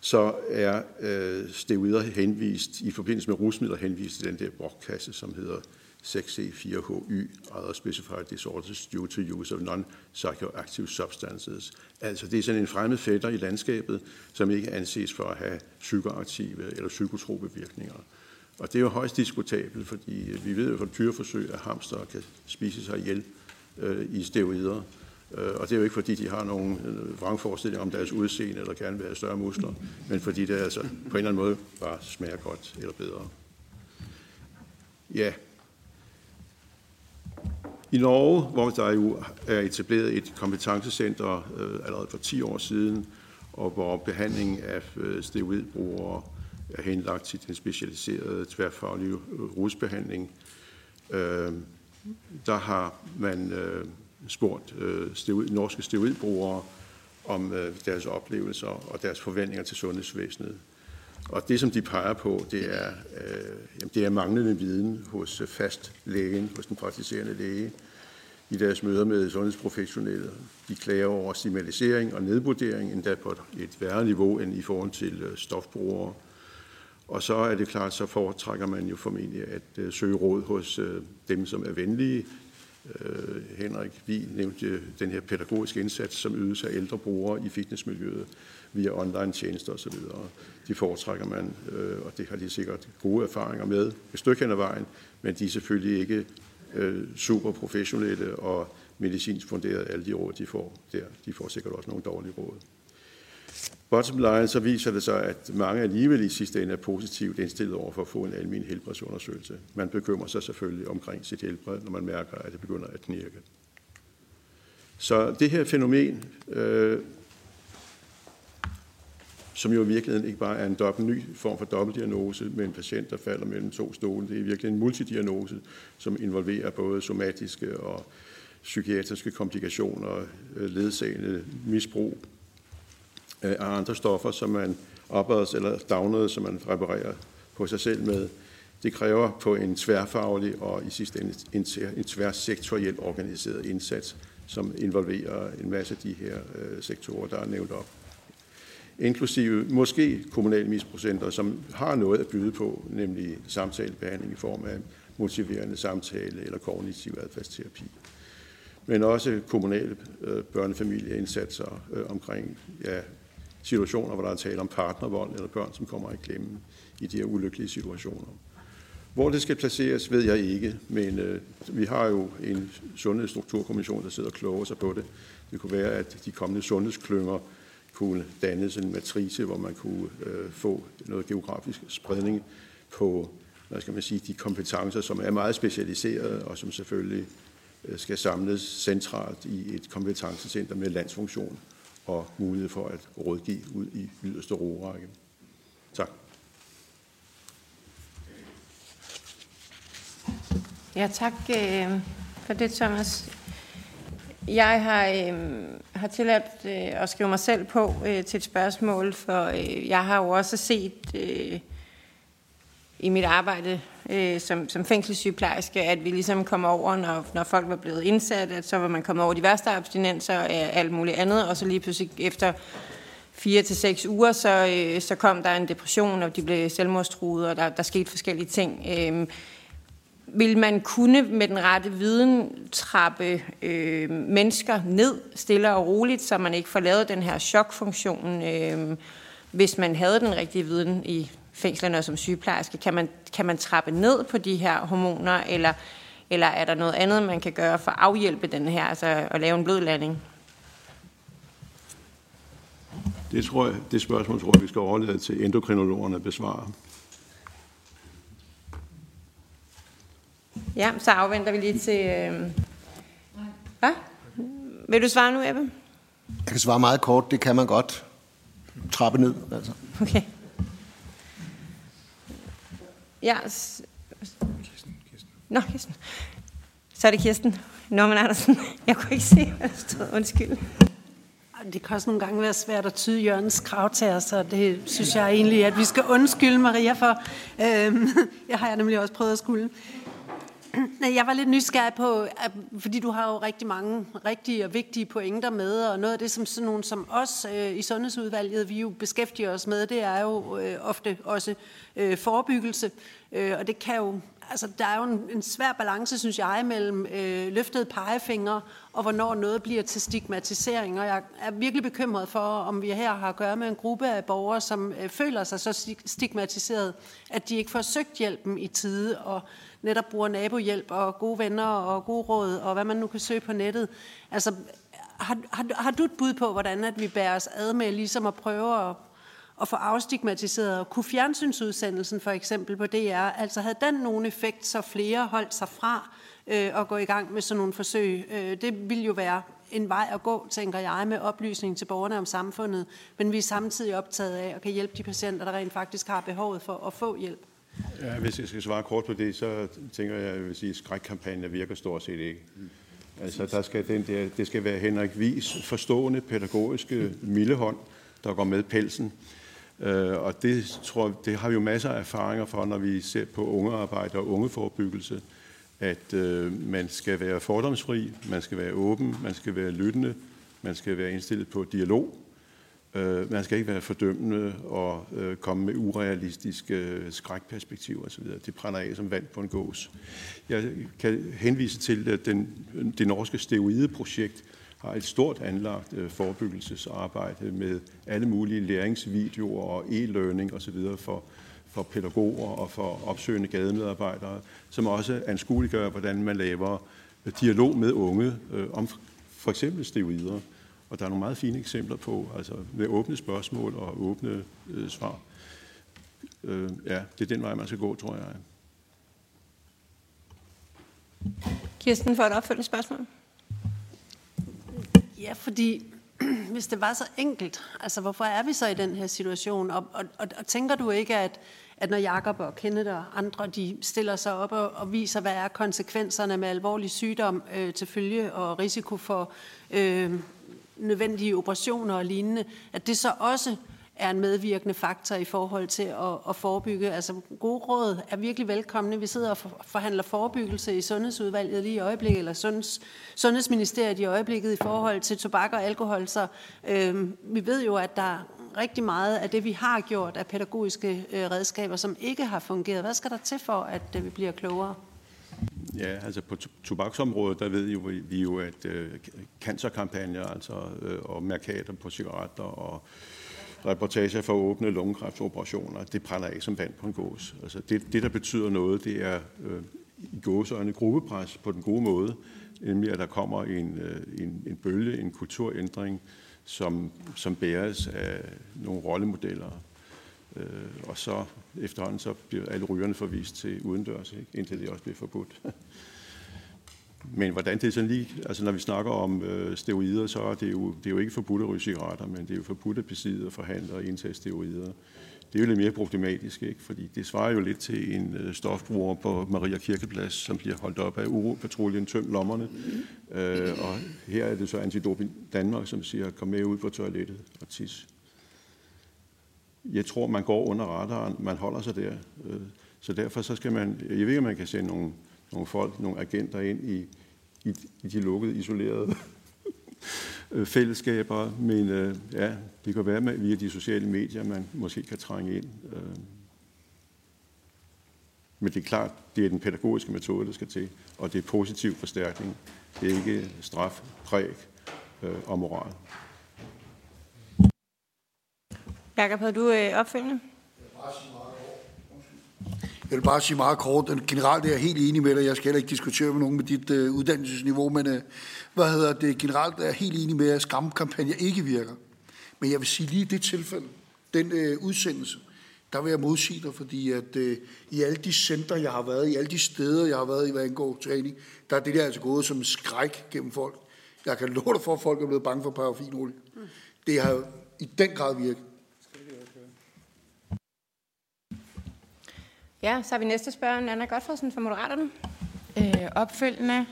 så er øh, steroider henvist, i forbindelse med rusmidler henvist til den der brokkasse, som hedder 6C4HY, Other Specified Disorders Due to Use of Non-Psychoactive Substances. Altså det er sådan en fremmed fætter i landskabet, som ikke anses for at have psykoaktive eller psykotrope virkninger. Og det er jo højst diskutabelt, fordi vi ved jo fra dyreforsøg, at hamster kan spise sig ihjel øh, i steroider. Øh, og det er jo ikke, fordi de har nogen øh, vrangforestilling om deres udseende, eller gerne vil have større muskler, men fordi det altså på en eller anden måde bare smager godt eller bedre. Ja. I Norge, hvor der jo er etableret et kompetencecenter øh, allerede for 10 år siden, og hvor behandlingen af øh, steroidbrugere er henlagt til den specialiserede tværfaglige øh, rusbehandling, øh, der har man øh, spurgt øh, steroid, norske steroidbrugere om øh, deres oplevelser og deres forventninger til sundhedsvæsenet. Og det, som de peger på, det er, øh, jamen, det er manglende viden hos øh, fastlægen, hos den praktiserende læge, i deres møder med sundhedsprofessionelle. De klager over stigmatisering og nedvurdering, endda på et værre niveau end i forhold til øh, stofbrugere. Og så er det klart, så foretrækker man jo formentlig at øh, søge råd hos øh, dem, som er venlige. Øh, Henrik Vi nævnte den her pædagogiske indsats, som ydes af ældre brugere i fitnessmiljøet via online tjenester osv. De foretrækker man, øh, og det har de sikkert gode erfaringer med et stykke hen ad vejen, men de er selvfølgelig ikke øh, super professionelle og medicinsk funderet, alle de råd, de får der. De får sikkert også nogle dårlige råd. Bottom line, så viser det sig, at mange alligevel i sidste ende er positivt indstillet over for at få en almindelig helbredsundersøgelse. Man bekymrer sig selvfølgelig omkring sit helbred, når man mærker, at det begynder at knirke. Så det her fænomen, øh, som jo i virkeligheden ikke bare er en dobbelt, ny form for dobbeltdiagnose med en patient, der falder mellem to stole. Det er virkelig en multidiagnose, som involverer både somatiske og psykiatriske komplikationer, ledsagende misbrug Øh, af andre stoffer, som man opaders eller downede, som man reparerer på sig selv med. Det kræver på en tværfaglig og i sidste ende en tværsektoriel organiseret indsats, som involverer en masse af de her øh, sektorer, der er nævnt op inklusive måske kommunale misprocenter, som har noget at byde på, nemlig samtalebehandling i form af motiverende samtale eller kognitiv adfærdsterapi. Men også kommunale øh, børnefamilieindsatser øh, omkring ja, situationer, hvor der er tale om partnervold eller børn, som kommer i klemme i de her ulykkelige situationer. Hvor det skal placeres, ved jeg ikke, men øh, vi har jo en sundhedsstrukturkommission, der sidder og kloger sig på det. Det kunne være, at de kommende sundhedsklynger kunne dannes en matrice, hvor man kunne øh, få noget geografisk spredning på hvad skal man sige, de kompetencer, som er meget specialiserede, og som selvfølgelig øh, skal samles centralt i et kompetencecenter med landsfunktion og mulighed for at rådgive ud i yderste rorække. Tak. Ja, tak øh, for det, Thomas. Jeg har, øh, har tilladt øh, at skrive mig selv på øh, til et spørgsmål, for øh, jeg har jo også set øh, i mit arbejde øh, som, som fængselssygeplejerske, at vi ligesom kommer over, når, når folk var blevet indsat, at så var man kommet over de værste abstinenser og alt muligt andet, og så lige pludselig efter fire til seks uger, så, øh, så kom der en depression, og de blev selvmordstruede, og der, der skete forskellige ting. Øh, vil man kunne med den rette viden trappe øh, mennesker ned stille og roligt, så man ikke får lavet den her chokfunktion, øh, hvis man havde den rigtige viden i fængslerne som sygeplejerske? Kan man, kan man trappe ned på de her hormoner, eller, eller er der noget andet, man kan gøre for at afhjælpe den her, altså at lave en blød landing? Det, tror jeg, det spørgsmål tror jeg, vi skal overlade til endokrinologerne at besvare. Ja, så afventer vi lige til... Øh... Hvad? Vil du svare nu, Ebbe? Jeg kan svare meget kort. Det kan man godt. Trappe ned, altså. Okay. Ja. Nå, Kirsten. Så er det Kirsten. Norman Andersen. Jeg kunne ikke se, hvad der stod. Undskyld. Det kan også nogle gange være svært at tyde Jørgens kravtager, så det synes jeg egentlig, at vi skal undskylde Maria for. Øhm, jeg har jeg nemlig også prøvet at skulle. Jeg var lidt nysgerrig på, fordi du har jo rigtig mange rigtige og vigtige pointer med, og noget af det, som sådan nogen som os øh, i Sundhedsudvalget, vi jo beskæftiger os med, det er jo øh, ofte også øh, forebyggelse, øh, og det kan jo altså, der er jo en, en svær balance, synes jeg, mellem øh, løftede pegefingre og hvornår noget bliver til stigmatisering. Og jeg er virkelig bekymret for, om vi her har at gøre med en gruppe af borgere, som øh, føler sig så stigmatiseret, at de ikke får søgt hjælpen i tide, og netop bruger nabohjælp og gode venner og gode råd, og hvad man nu kan søge på nettet. Altså, har, har, har du et bud på, hvordan at vi bærer os ad med ligesom at prøve at, at få afstigmatiseret. Kunne fjernsynsudsendelsen for eksempel på DR, altså havde den nogen effekt, så flere holdt sig fra øh, at gå i gang med sådan nogle forsøg? Øh, det ville jo være en vej at gå, tænker jeg, med oplysning til borgerne om samfundet, men vi er samtidig optaget af at kan hjælpe de patienter, der rent faktisk har behovet for at få hjælp. Ja, hvis jeg skal svare kort på det, så tænker jeg, at jeg vil sige, at skrækkampagnen virker stort set ikke. Altså, der skal den der, det skal være Henrik Vis forstående pædagogiske millehånd, der går med pelsen. Øh, og det, tror, det har vi jo masser af erfaringer for, når vi ser på ungearbejde og ungeforebyggelse, at øh, man skal være fordomsfri, man skal være åben, man skal være lyttende, man skal være indstillet på dialog, Øh, man skal ikke være fordømmende og øh, komme med urealistiske øh, skrækperspektiver osv. Det brænder af som vand på en gås. Jeg kan henvise til, at den, det norske steroideprojekt har et stort anlagt øh, forebyggelsesarbejde med alle mulige læringsvideoer og e-learning osv. for for pædagoger og for opsøgende gademedarbejdere, som også anskueliggør, hvordan man laver dialog med unge øh, om for eksempel steroider. Og der er nogle meget fine eksempler på, altså med åbne spørgsmål og åbne øh, svar. Øh, ja, det er den vej, man skal gå, tror jeg. Kirsten, for et opfølgende spørgsmål. Ja, fordi hvis det var så enkelt, altså hvorfor er vi så i den her situation? Og, og, og, og tænker du ikke, at, at når Jakob og Kenneth og andre, de stiller sig op og, og viser, hvad er konsekvenserne med alvorlig sygdom øh, til følge og risiko for øh, nødvendige operationer og lignende, at det så også er en medvirkende faktor i forhold til at, at forebygge. Altså gode råd er virkelig velkomne. Vi sidder og forhandler forebyggelse i Sundhedsudvalget lige i øjeblikket, eller Sundheds, Sundhedsministeriet i øjeblikket i forhold til tobak og alkohol. Så øh, vi ved jo, at der er rigtig meget af det, vi har gjort af pædagogiske øh, redskaber, som ikke har fungeret. Hvad skal der til for, at øh, vi bliver klogere? Ja, altså på tobaksområdet, der ved jo, vi jo, at øh, cancerkampagner, altså øh, og mærkater på cigaretter og reportager for åbne lungekræftoperationer, det brænder af som vand på en gås. Altså det, det der betyder noget, det er øh, i gåseøjne gruppepres på den gode måde, nemlig at der kommer en, øh, en, en bølge, en kulturændring, som, som bæres af nogle rollemodeller, Øh, og så efterhånden så bliver alle rygerne forvist til udendørs, ikke? indtil det også bliver forbudt. Men hvordan det er sådan lige, altså når vi snakker om øh, steroider, så er det, jo, det er jo ikke forbudt at ryge cigaretter, men det er jo forbudt at besidde og forhandle og indtage steroider. Det er jo lidt mere problematisk, ikke? fordi det svarer jo lidt til en øh, stofbruger på Maria Kirkeplads, som bliver holdt op af Uropatruljen, tømt lommerne. Øh, og her er det så Antidoping Danmark, som siger, kom med ud på toilettet og tis jeg tror, man går under radaren, man holder sig der. Øh, så derfor så skal man, jeg ved ikke, om man kan sende nogle, nogle folk, nogle agenter ind i, i, i de lukkede, isolerede øh, fællesskaber, men øh, ja, det kan være med, via de sociale medier, man måske kan trænge ind. Øh. Men det er klart, det er den pædagogiske metode, der skal til, og det er positiv forstærkning. Det er ikke straf, præg og moral. Jakob, havde du øh, opfølgende? Jeg vil bare sige meget kort, at generelt er jeg helt enig med dig. Jeg skal heller ikke diskutere med nogen med dit øh, uddannelsesniveau, men øh, hvad hedder det? Generelt er jeg helt enig med, at skamkampagner ikke virker. Men jeg vil sige lige i det tilfælde, den øh, udsendelse, der vil jeg modsige dig, fordi at øh, i alle de center, jeg har været i, alle de steder, jeg har været i, hvad angår træning, der er det der altså gået som skræk gennem folk. Jeg kan love dig for, at folk er blevet bange for parafinolie. Det har i den grad virket. Ja, så har vi næste spørger, Anna Godfredsen fra Moderaterne. Øh, opfølgende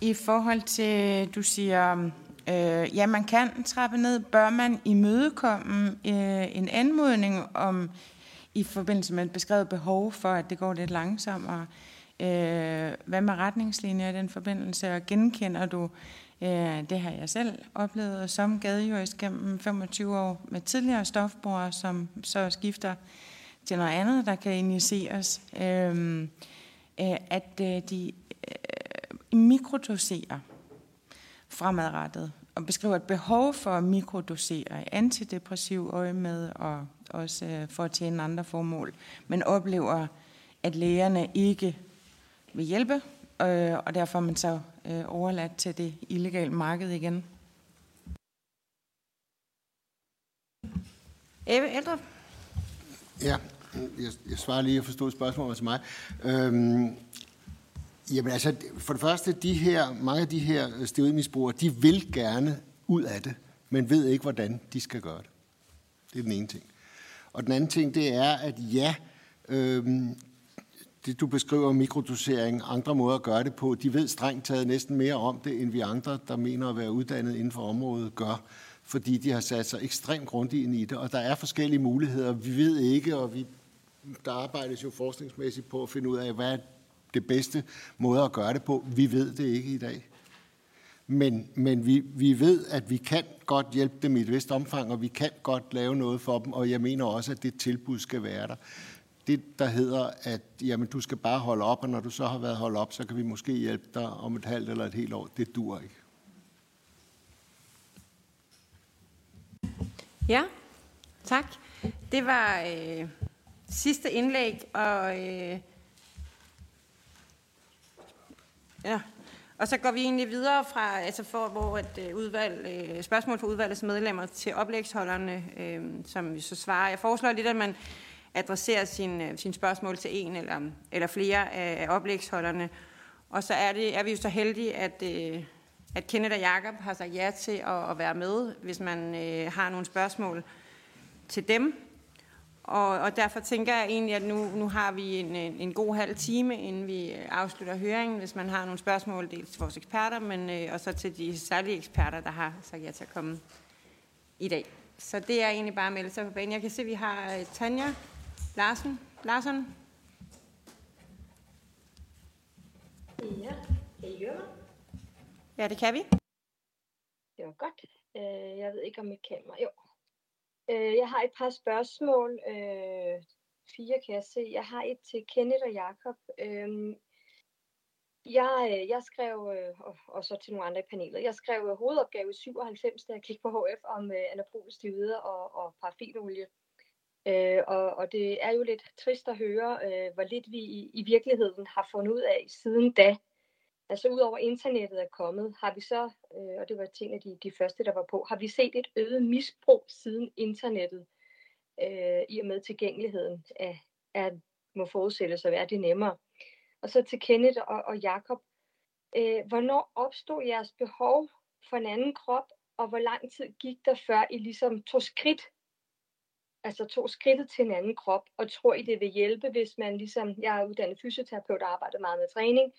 i forhold til, du siger, øh, ja, man kan trappe ned. Bør man imødekomme øh, en anmodning om, i forbindelse med et beskrevet behov for, at det går lidt langsommere? Øh, hvad med retningslinjer i den forbindelse? Og genkender du, øh, det har jeg selv oplevet som gadejurist gennem 25 år med tidligere stofbrugere, som så skifter til noget andet, der kan initieres, øhm, øh, at øh, de øh, mikrodoserer fremadrettet og beskriver et behov for at mikrodosere antidepressiv øje med og også øh, for at tjene andre formål, men oplever, at lægerne ikke vil hjælpe, øh, og derfor er man så øh, overladt til det illegale marked igen. Eve Ældre. Ja, jeg, jeg svarer lige jeg forstod spørgsmålet til mig. Øhm, jamen altså, for det første, de her, mange af de her steroidmisbrugere, de vil gerne ud af det, men ved ikke, hvordan de skal gøre det. Det er den ene ting. Og den anden ting, det er, at ja, øhm, det du beskriver mikrodosering, andre måder at gøre det på, de ved strengt taget næsten mere om det, end vi andre, der mener at være uddannet inden for området, gør fordi de har sat sig ekstremt grundigt ind i det, og der er forskellige muligheder. Vi ved ikke, og vi, der arbejdes jo forskningsmæssigt på at finde ud af, hvad er det bedste måde at gøre det på. Vi ved det ikke i dag. Men, men vi, vi ved, at vi kan godt hjælpe dem i et vist omfang, og vi kan godt lave noget for dem, og jeg mener også, at det tilbud skal være der. Det, der hedder, at jamen, du skal bare holde op, og når du så har været holdt op, så kan vi måske hjælpe dig om et halvt eller et helt år. Det dur ikke. Ja, tak. Det var øh, sidste indlæg, og øh, ja. Og så går vi egentlig videre fra, altså for, hvor et øh, udvalg, øh, spørgsmål for udvalgets medlemmer til oplægsholderne, øh, som vi så svarer. Jeg foreslår lidt, at man adresserer sin, øh, sin spørgsmål til en eller, eller flere af, af oplægsholderne. Og så er, det, er vi jo så heldige, at, øh, at Kenneth og Jakob har sagt ja til at, at være med, hvis man øh, har nogle spørgsmål til dem. Og, og derfor tænker jeg egentlig, at nu, nu har vi en, en god halv time, inden vi afslutter høringen, hvis man har nogle spørgsmål, dels til vores eksperter, men øh, også til de særlige eksperter, der har sagt ja til at komme i dag. Så det er egentlig bare at melde sig på banen. Jeg kan se, at vi har øh, Tanja Larsen. Larsen. Ja, kan I høre mig? Ja, det kan vi. Det var godt. Øh, jeg ved ikke, om mit kamera... Jo. Øh, jeg har et par spørgsmål. Øh, fire kan jeg se. Jeg har et til Kenneth og Jakob. Øhm, jeg, øh, jeg skrev, øh, og, og så til nogle andre i panelet, jeg skrev øh, hovedopgave i 97, da jeg kiggede på HF om anabole steroider og, og parafinolie. Øh, og, og det er jo lidt trist at høre, øh, hvor lidt vi i, i virkeligheden har fundet ud af siden da. Altså udover internettet er kommet, har vi så, øh, og det var en af de, de første, der var på, har vi set et øget misbrug siden internettet, øh, i og med tilgængeligheden af, af må forudsættes at være det nemmere. Og så til Kenneth og, og Jakob, øh, hvornår opstod jeres behov for en anden krop, og hvor lang tid gik der før I ligesom tog skridt, altså tog skridtet til en anden krop, og tror I det vil hjælpe, hvis man ligesom, jeg er uddannet fysioterapeut og arbejder meget med træning,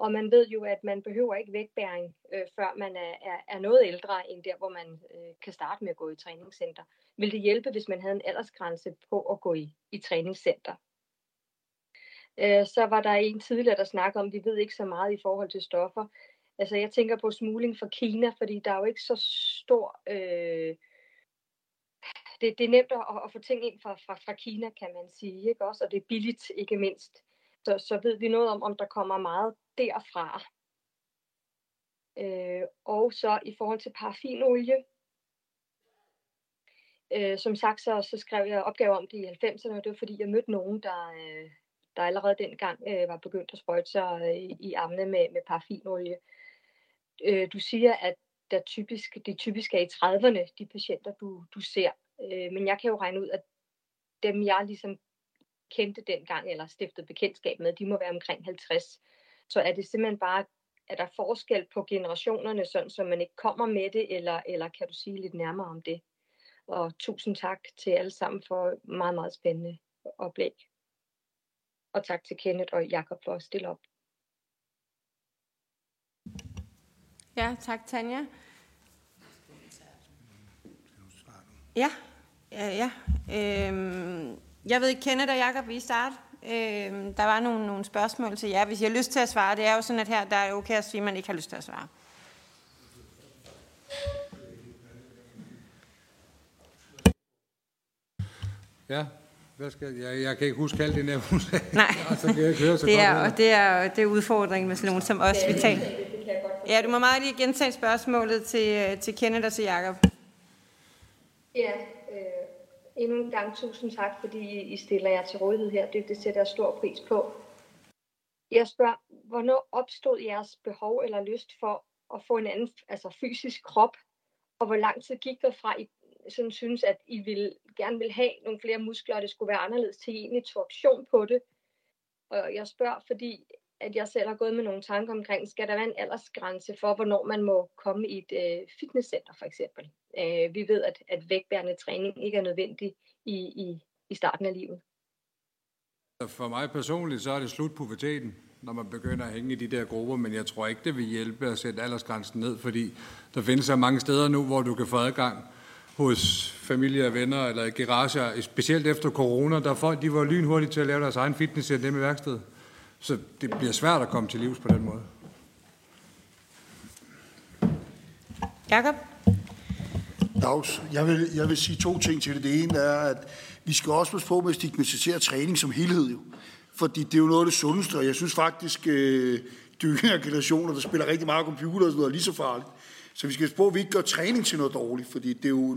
og man ved jo, at man behøver ikke vægtbæring, øh, før man er, er, er noget ældre end der, hvor man øh, kan starte med at gå i træningscenter. Vil det hjælpe, hvis man havde en aldersgrænse på at gå i, i træningscenter? Øh, så var der en tidligere, der snakkede om, at vi ved ikke så meget i forhold til stoffer. Altså jeg tænker på smugling fra Kina, fordi der er jo ikke så stor... Øh, det, det er nemt at, at få ting ind fra, fra, fra Kina, kan man sige, ikke også? Og det er billigt, ikke mindst så, så ved vi noget om, om der kommer meget derfra. Øh, og så i forhold til paraffinolie, øh, som sagt, så, så skrev jeg opgave om det i 90'erne, og det var fordi, jeg mødte nogen, der, øh, der allerede dengang øh, var begyndt at sprøjte sig øh, i, i armene med, med paraffinolie. Øh, du siger, at der typisk, det typisk er i 30'erne, de patienter, du, du ser. Øh, men jeg kan jo regne ud, at dem, jeg ligesom kendte dengang, eller stiftede bekendtskab med, de må være omkring 50. Så er det simpelthen bare, er der forskel på generationerne, sådan så man ikke kommer med det, eller, eller kan du sige lidt nærmere om det? Og tusind tak til alle sammen for meget, meget spændende oplæg. Og tak til Kenneth og Jakob for at stille op. Ja, tak Tanja. Ja, ja, ja. Øhm, jeg ved ikke, Kenneth og Jacob, vi starte. Øh, der var nogle, nogle spørgsmål til jer. Hvis I har lyst til at svare, det er jo sådan, at her der er okay at sige, at man ikke har lyst til at svare. Ja, hvad skal jeg? Jeg kan ikke huske alt det nævnt. Nej, altså, kan jeg høre så det, er, og det er, det er udfordringen med sådan nogen som os, vi taler. Ja, du må meget lige gentage spørgsmålet til, til Kenneth og til Jacob. Ja, øh, endnu en gang tusind tak, fordi I stiller jer til rådighed her. Det, det sætter jeg stor pris på. Jeg spørger, hvornår opstod jeres behov eller lyst for at få en anden altså fysisk krop, og hvor lang tid gik der fra, I sådan synes, at I vil, gerne vil have nogle flere muskler, og det skulle være anderledes til egentlig tog aktion på det. Og jeg spørger, fordi at jeg selv har gået med nogle tanker omkring, skal der være en aldersgrænse for, hvornår man må komme i et øh, fitnesscenter for eksempel. Øh, vi ved, at, at vægtbærende træning ikke er nødvendig i, i, i starten af livet. Altså, for mig personligt, så er det slut puberteten, når man begynder at hænge i de der grupper, men jeg tror ikke, det vil hjælpe at sætte aldersgrænsen ned, fordi der findes så mange steder nu, hvor du kan få adgang hos familie og venner eller i garager, specielt efter corona, der folk, de var lynhurtige til at lave deres egen fitness i dem i værkstedet. Så det bliver svært at komme til livs på den måde. Jakob? Dags. Jeg vil, jeg vil sige to ting til det. Det ene er, at vi skal også passe på med at stigmatisere træning som helhed jo. Fordi det er jo noget af det sundeste, og jeg synes faktisk, øh, de yngre generationer, der spiller rigtig meget computer og sådan noget, er lige så farligt. Så vi skal passe på, at vi ikke gør træning til noget dårligt, fordi det er jo,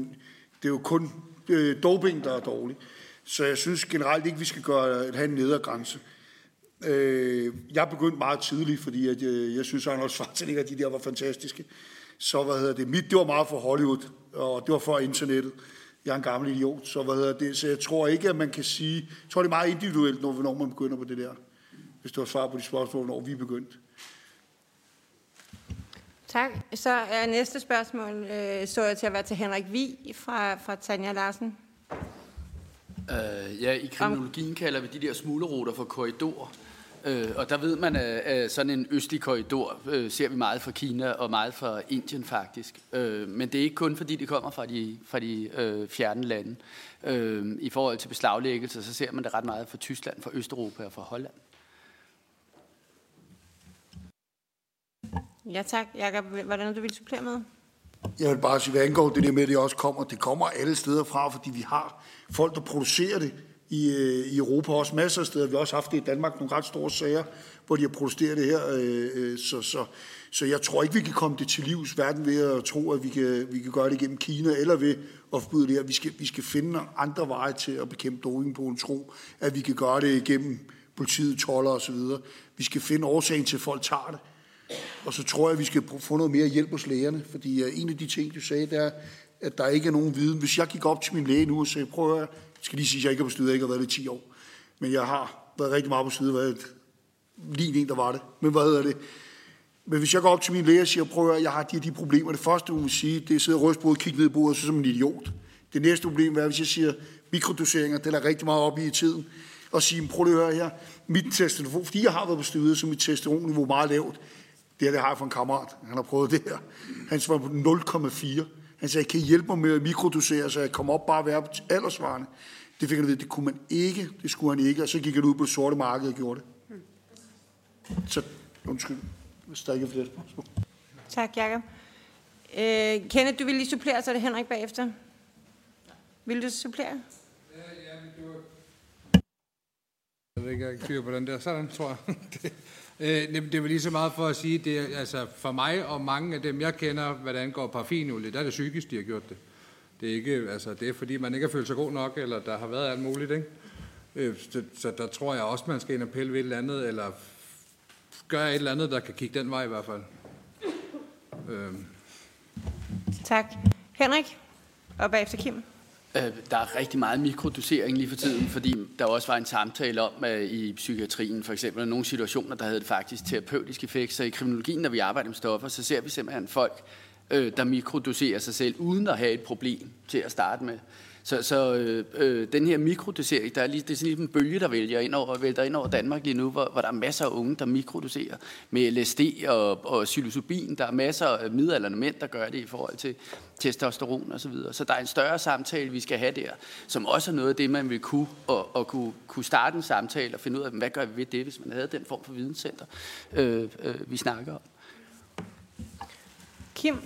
det er jo kun øh, doping, der er dårligt. Så jeg synes generelt ikke, vi skal gøre, have en nedergrænse. Øh, jeg begyndte meget tidligt, fordi at, øh, jeg synes, at Arnold Schwarzenegger, de der var fantastiske. Så hvad hedder det, mit, det var meget for Hollywood, og det var for internettet. Jeg er en gammel idiot, så hvad hedder det, så jeg tror ikke, at man kan sige, jeg tror, det er meget individuelt, når, når man begynder på det der. Hvis du har svar på de spørgsmål, når vi er begyndt. Tak. Så er næste spørgsmål, øh, så jeg til at være til Henrik Vi fra, fra Tanja Larsen. Uh, ja, i kriminologien kalder vi de der smugleruter for korridorer. Uh, og der ved man, at sådan en østlig korridor uh, ser vi meget fra Kina og meget fra Indien faktisk. Uh, men det er ikke kun fordi det kommer fra de, fra de uh, fjerne lande. Uh, I forhold til beslaglæggelse, så ser man det ret meget fra Tyskland, fra Østeuropa og fra Holland. Ja tak. Jakob, hvordan du vil supplere med? Jeg vil bare sige, hvad angår det der med, at det også kommer, det kommer alle steder fra, fordi vi har folk, der producerer det i, øh, i Europa også masser af steder. Vi har også haft det i Danmark, nogle ret store sager, hvor de har protesteret det her. Øh, øh, så, så, så jeg tror ikke, vi kan komme det til livs, hverken ved at tro, at vi kan, vi kan gøre det gennem Kina, eller ved at forbyde det her. Vi skal, vi skal finde andre veje til at bekæmpe doping på en tro, at vi kan gøre det igennem politiet, toller osv. Vi skal finde årsagen til, at folk tager det. Og så tror jeg, at vi skal få noget mere hjælp hos lægerne, fordi øh, en af de ting, du sagde, det er, at der ikke er nogen viden. Hvis jeg gik op til min læge nu og sagde, prøv at skal lige sige, at jeg ikke har bestyret, jeg ikke har været det i 10 år. Men jeg har været rigtig meget på side, været lige en, der var det. Men hvad hedder det? Men hvis jeg går op til min læge og siger, prøv at jeg har de de problemer. Det første, hun vil sige, det er at sidde og ryste på og kigge ned i bordet, så som en idiot. Det næste problem er, hvis jeg siger mikrodoseringer, det er rigtig meget op i i tiden, og sige, prøv at høre her, mit testosteron, fordi jeg har været på styret, så mit testosteronniveau er meget lavt. Det her, det har jeg fra en kammerat. Han har prøvet det her. Han var på 0,4. Han sagde, kan I hjælpe mig med at mikrodosere, så jeg kommer op bare at være på aldersvarende? Det fik han at vide, det kunne man ikke, det skulle han ikke, og så gik han ud på det sorte marked og gjorde det. Så undskyld, hvis der ikke er flere spørgsmål. Tak, Jacob. Øh, Kenneth, du vil lige supplere, så er det Henrik bagefter. Vil du supplere? Jeg ved ikke, jeg på den der. Sådan, tror jeg. Øh, det var lige så meget for at sige, det er, altså for mig og mange af dem, jeg kender, hvad det angår parfinolie, der er det psykisk, de har gjort det. Det er ikke, altså det er fordi, man ikke har følt sig god nok, eller der har været alt muligt, ikke? Øh, så, så der tror jeg også, man skal ind og pille ved et eller andet, eller gøre et eller andet, der kan kigge den vej i hvert fald. Øh. Tak. Henrik, og bagefter Kim. Øh, der er rigtig meget mikrodosering lige for tiden, fordi der også var en samtale om at i psykiatrien, for eksempel nogle situationer, der havde det faktisk terapeutisk effekt. Så i kriminologien, når vi arbejder med stoffer, så ser vi simpelthen folk, øh, der mikrodoserer sig selv, uden at have et problem til at starte med. Så, så øh, øh, den her mikrodosering, der er lige, det er sådan en bølge, der vælger ind over, vælter ind over Danmark lige nu, hvor, hvor der er masser af unge, der mikrodoserer med LSD og, og psilocybin. Der er masser af midalderne mænd, der gør det i forhold til testosteron og så videre. Så der er en større samtale, vi skal have der, som også er noget af det, man vil kunne, og, og kunne, kunne starte en samtale og finde ud af, hvad gør vi ved det, hvis man havde den form for videnscenter, øh, øh, vi snakker om. Kim,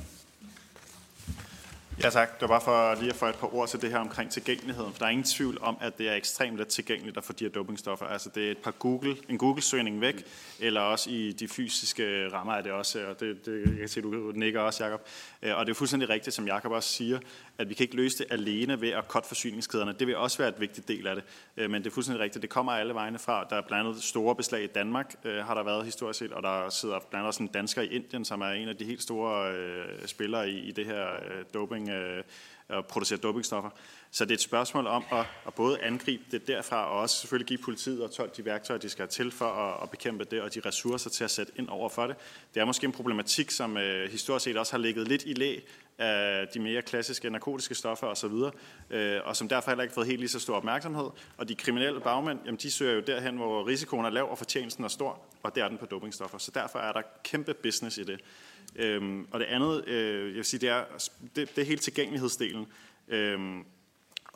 Ja tak. Det var bare for lige at få et par ord til det her omkring tilgængeligheden. For der er ingen tvivl om, at det er ekstremt let tilgængeligt at få de her dopingstoffer. Altså det er et par Google, en Google-søgning væk, eller også i de fysiske rammer er det også, og det, det jeg kan se, du nikker også, Jacob. Øh, og det er fuldstændig rigtigt, som Jacob også siger, at vi kan ikke løse det alene ved at cutte forsyningskæderne. Det vil også være et vigtigt del af det. Øh, men det er fuldstændig rigtigt, det kommer alle vegne fra. Der er blandt andet store beslag i Danmark, øh, har der været historisk set, og der sidder blandt andet også en dansker i Indien, som er en af de helt store spillere i, i det her doping doping øh, og producere dopingstoffer. Så det er et spørgsmål om at, at både angribe det derfra, og også selvfølgelig give politiet og 12 de værktøjer, de skal have til for at, at bekæmpe det, og de ressourcer til at sætte ind over for det. Det er måske en problematik, som øh, historisk set også har ligget lidt i læ af de mere klassiske narkotiske stoffer osv., øh, og som derfor heller ikke har fået helt lige så stor opmærksomhed. Og de kriminelle bagmænd, jamen, de søger jo derhen, hvor risikoen er lav og fortjenesten er stor, og det er den på dopingstoffer. Så derfor er der kæmpe business i det. Øhm, og det andet, øh, jeg vil sige, det er, det, det er helt tilgængelighedsdelen. Øhm,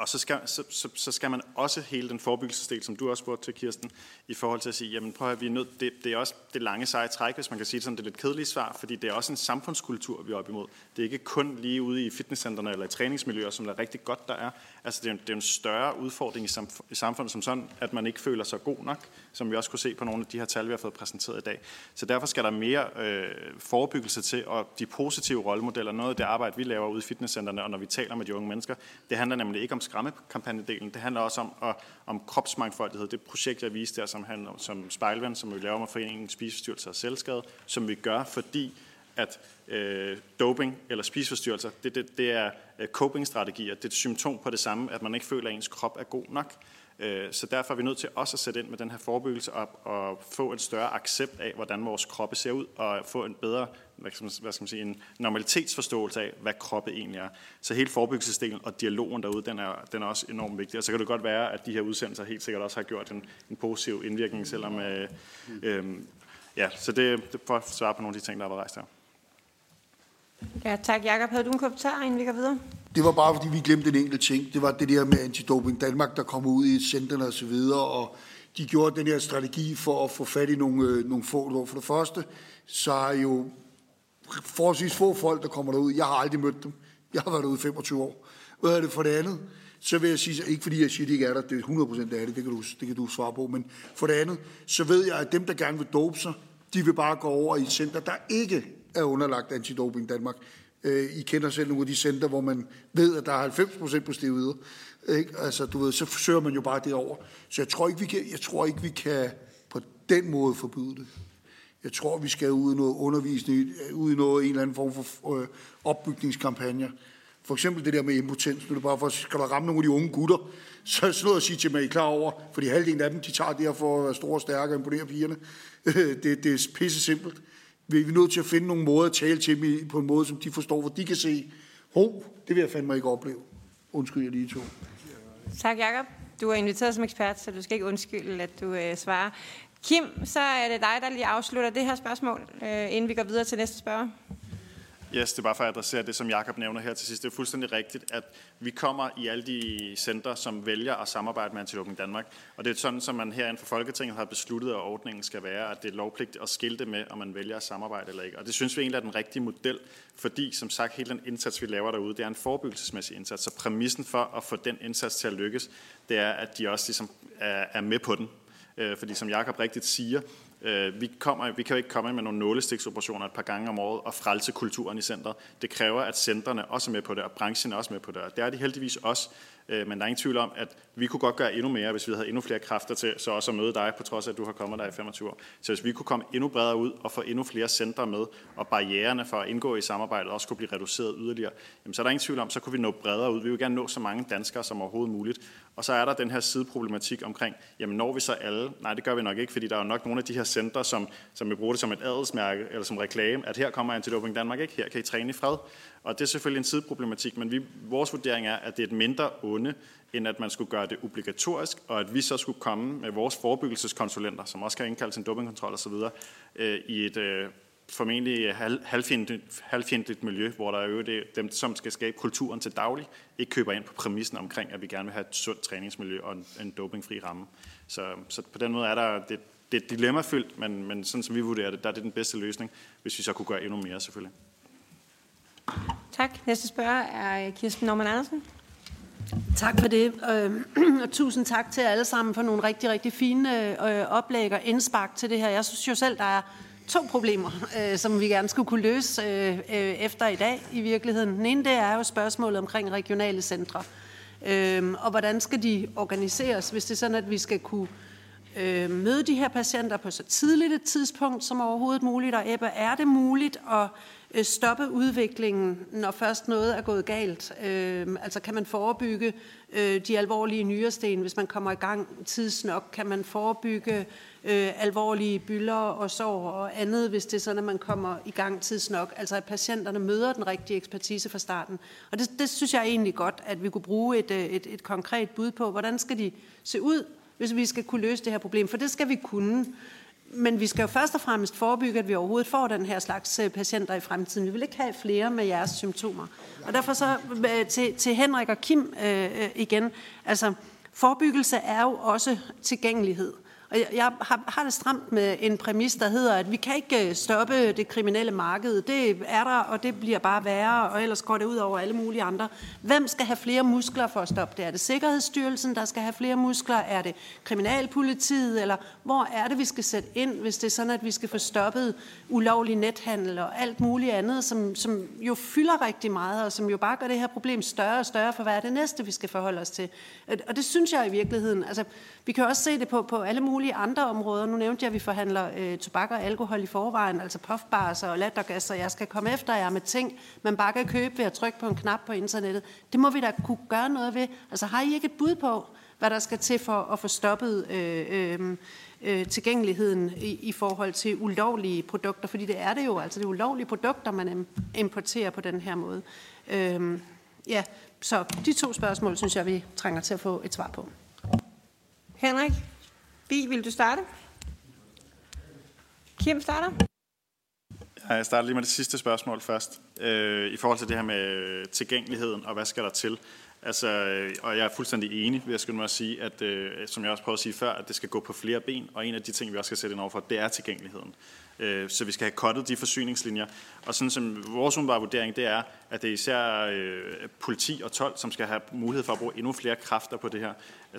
og så skal, så, så, så skal man også hele den forebyggelsesdel, som du også spurgte til, Kirsten, i forhold til at sige, jamen prøv at vi er nødt, det, det er også det lange seje træk, hvis man kan sige det sådan, det er lidt kedelige svar, fordi det er også en samfundskultur, vi er op imod. Det er ikke kun lige ude i fitnesscentrene eller i træningsmiljøer, som der er rigtig godt, der er. Altså det er, en, det er en større udfordring i, samf- i samfundet som sådan, at man ikke føler sig god nok, som vi også kunne se på nogle af de her tal, vi har fået præsenteret i dag. Så derfor skal der mere øh, forebyggelse til, og de positive rollemodeller, noget af det arbejde, vi laver ude i fitnesscentrene, og når vi taler med de unge mennesker, det handler nemlig ikke om skræmmekampagnedelen, det handler også om, og, om kropsmangfoldighed. Det projekt, jeg viste der, som handler som spejlvand, som vi laver med Foreningen Spiseforstyrrelser og Selvskade, som vi gør, fordi at øh, doping eller spiseforstyrrelser, det, det, det er øh, coping-strategier. Det er et symptom på det samme, at man ikke føler, at ens krop er god nok. Øh, så derfor er vi nødt til også at sætte ind med den her forebyggelse og, og få en større accept af, hvordan vores kroppe ser ud, og få en bedre hvad skal, man, hvad skal man sige, en normalitetsforståelse af, hvad kroppe egentlig er. Så hele forebyggelsesdelen og dialogen derude, den er, den er også enormt vigtig. Og så kan det godt være, at de her udsendelser helt sikkert også har gjort en, en positiv indvirkning, selvom... Øh, øh, ja, så det, det for at svare på nogle af de ting, der har været rejst her. Ja, tak. Jakob, havde du en kommentar, inden vi går videre? Det var bare, fordi vi glemte en enkelt ting. Det var det der med Antidoping Danmark, der kom ud i centerne og så videre, og de gjorde den her strategi for at få fat i nogle, øh, nogle få. For det første, så er jo forholdsvis få folk, der kommer derud. Jeg har aldrig mødt dem. Jeg har været derude 25 år. Hvad er det for det andet? Så vil jeg sige, ikke fordi jeg siger, at de ikke er der, det er 100% det er det, det kan, du, det kan du svare på, men for det andet, så ved jeg, at dem, der gerne vil dope sig, de vil bare gå over i et center, der ikke er underlagt antidoping Danmark. Øh, I kender selv nogle af de center, hvor man ved, at der er 90% på steroider. Ikke? Altså, du ved, så søger man jo bare det over. Så jeg tror ikke, vi kan, jeg tror ikke, vi kan på den måde forbyde det. Jeg tror, vi skal ud i noget undervisning, øh, ud i noget, en eller anden form for øh, opbygningskampagne. For eksempel det der med impotens. Nu er det bare for, skal der ramme nogle af de unge gutter, så er det noget at sige til mig, I klar over, fordi halvdelen af dem, de tager det her for at være store og stærke og imponere pigerne. det, det er pisse simpelt. Vi er nødt til at finde nogle måder at tale til dem på en måde, som de forstår, hvor de kan se, ho, det vil jeg fandme ikke opleve. Undskyld, jeg lige to. Tak, Jacob. Du er inviteret som ekspert, så du skal ikke undskylde, at du øh, svarer. Kim, så er det dig, der lige afslutter det her spørgsmål, øh, inden vi går videre til næste spørger. Yes, det er bare for at adressere det, som Jakob nævner her til sidst. Det er fuldstændig rigtigt, at vi kommer i alle de center, som vælger at samarbejde med Antidoping Danmark. Og det er sådan, som man herinde for Folketinget har besluttet, at ordningen skal være, at det er lovpligt at skilte med, om man vælger at samarbejde eller ikke. Og det synes vi egentlig er den rigtige model, fordi som sagt, hele den indsats, vi laver derude, det er en forebyggelsesmæssig indsats. Så præmissen for at få den indsats til at lykkes, det er, at de også ligesom er med på den. Øh, fordi som Jakob rigtigt siger, Øh, vi, kommer, vi kan jo ikke komme med nogle nålestiksoperationer et par gange om året og frelse kulturen i centret. Det kræver, at centrene også er med på det, og branchen er også med på det. Og det er de heldigvis også. Øh, men der er ingen tvivl om, at vi kunne godt gøre endnu mere, hvis vi havde endnu flere kræfter til så også at møde dig, på trods af, at du har kommet der i 25 år. Så hvis vi kunne komme endnu bredere ud og få endnu flere centre med, og barriererne for at indgå i samarbejdet også kunne blive reduceret yderligere, jamen, så er der ingen tvivl om, så kunne vi nå bredere ud. Vi vil gerne nå så mange danskere som overhovedet muligt. Og så er der den her sideproblematik omkring, jamen når vi så alle? Nej, det gør vi nok ikke, fordi der er jo nok nogle af de her centre, som, som vi bruger det som et adelsmærke eller som reklame, at her kommer Antidoping Danmark ikke, her kan I træne i fred. Og det er selvfølgelig en sideproblematik, men vi, vores vurdering er, at det er et mindre onde, end at man skulle gøre det obligatorisk, og at vi så skulle komme med vores forebyggelseskonsulenter, som også kan indkalde til en dopingkontrol osv., øh, i et øh, formentlig halvfjendtligt, halvfjendtligt miljø, hvor der er jo det, dem, som skal skabe kulturen til daglig, ikke køber ind på præmissen omkring, at vi gerne vil have et sundt træningsmiljø og en, en dopingfri ramme. Så, så på den måde er der det, det er dilemmafyldt, men, men sådan som vi vurderer det, der er det den bedste løsning, hvis vi så kunne gøre endnu mere selvfølgelig. Tak. Næste spørger er øh, Kirsten Norman Andersen. Tak for det, øhm, og tusind tak til alle sammen for nogle rigtig, rigtig fine øh, oplæg og indspark til det her. Jeg synes jo selv, der er to problemer, øh, som vi gerne skulle kunne løse øh, øh efter i dag i virkeligheden. Den ene det er jo spørgsmålet omkring regionale centre, øhm, og hvordan skal de organiseres, hvis det er sådan, at vi skal kunne øh, møde de her patienter på så tidligt et tidspunkt som overhovedet muligt, og Ebbe, er det muligt at øh, stoppe udviklingen, når først noget er gået galt? Øh, altså kan man forebygge øh, de alvorlige nyresten, hvis man kommer i gang tidsnok? Kan man forebygge øh, alvorlige byller og sår og andet, hvis det er sådan, at man kommer i gang tidsnok? Altså at patienterne møder den rigtige ekspertise fra starten. Og det, det synes jeg egentlig godt, at vi kunne bruge et, øh, et, et konkret bud på. Hvordan skal de se ud, hvis vi skal kunne løse det her problem? For det skal vi kunne. Men vi skal jo først og fremmest forebygge, at vi overhovedet får den her slags øh, patienter i fremtiden. Vi vil ikke have flere med jeres symptomer. Og derfor så øh, til, til Henrik og Kim øh, øh, igen. Altså, forebyggelse er jo også tilgængelighed. Og jeg har, har det stramt med en præmis, der hedder, at vi kan ikke øh, stoppe det kriminelle marked. Det er der, og det bliver bare værre, og ellers går det ud over alle mulige andre. Hvem skal have flere muskler for at stoppe det? Er det Sikkerhedsstyrelsen, der skal have flere muskler? Er det Kriminalpolitiet? Eller hvor er det, vi skal sætte ind, hvis det er sådan, at vi skal få stoppet ulovlig nethandel og alt muligt andet, som, som jo fylder rigtig meget, og som jo bare gør det her problem større og større for, hvad er det næste, vi skal forholde os til. Og det synes jeg i virkeligheden, altså vi kan også se det på, på alle mulige andre områder. Nu nævnte jeg, at vi forhandler øh, tobak og alkohol i forvejen, altså puffbars og lattergas, og jeg skal komme efter jer med ting, man bare kan købe ved at trykke på en knap på internettet. Det må vi da kunne gøre noget ved. Altså har I ikke et bud på, hvad der skal til for at få stoppet øh, øh, øh, tilgængeligheden i, i forhold til ulovlige produkter? Fordi det er det jo, altså det er ulovlige produkter, man importerer på den her måde. Øh, ja, så de to spørgsmål, synes jeg, vi trænger til at få et svar på. Henrik, Bi, vil du starte? Kim starter. Ja, jeg starter lige med det sidste spørgsmål først. Øh, I forhold til det her med tilgængeligheden, og hvad skal der til? Altså, øh, og jeg er fuldstændig enig, vil jeg skulle mig at sige, at, øh, som jeg også prøvede at sige før, at det skal gå på flere ben, og en af de ting, vi også skal sætte ind overfor, det er tilgængeligheden. Øh, så vi skal have kottet de forsyningslinjer. Og sådan som vores umiddelbare vurdering, det er, at det er især øh, politi og 12, som skal have mulighed for at bruge endnu flere kræfter på det her.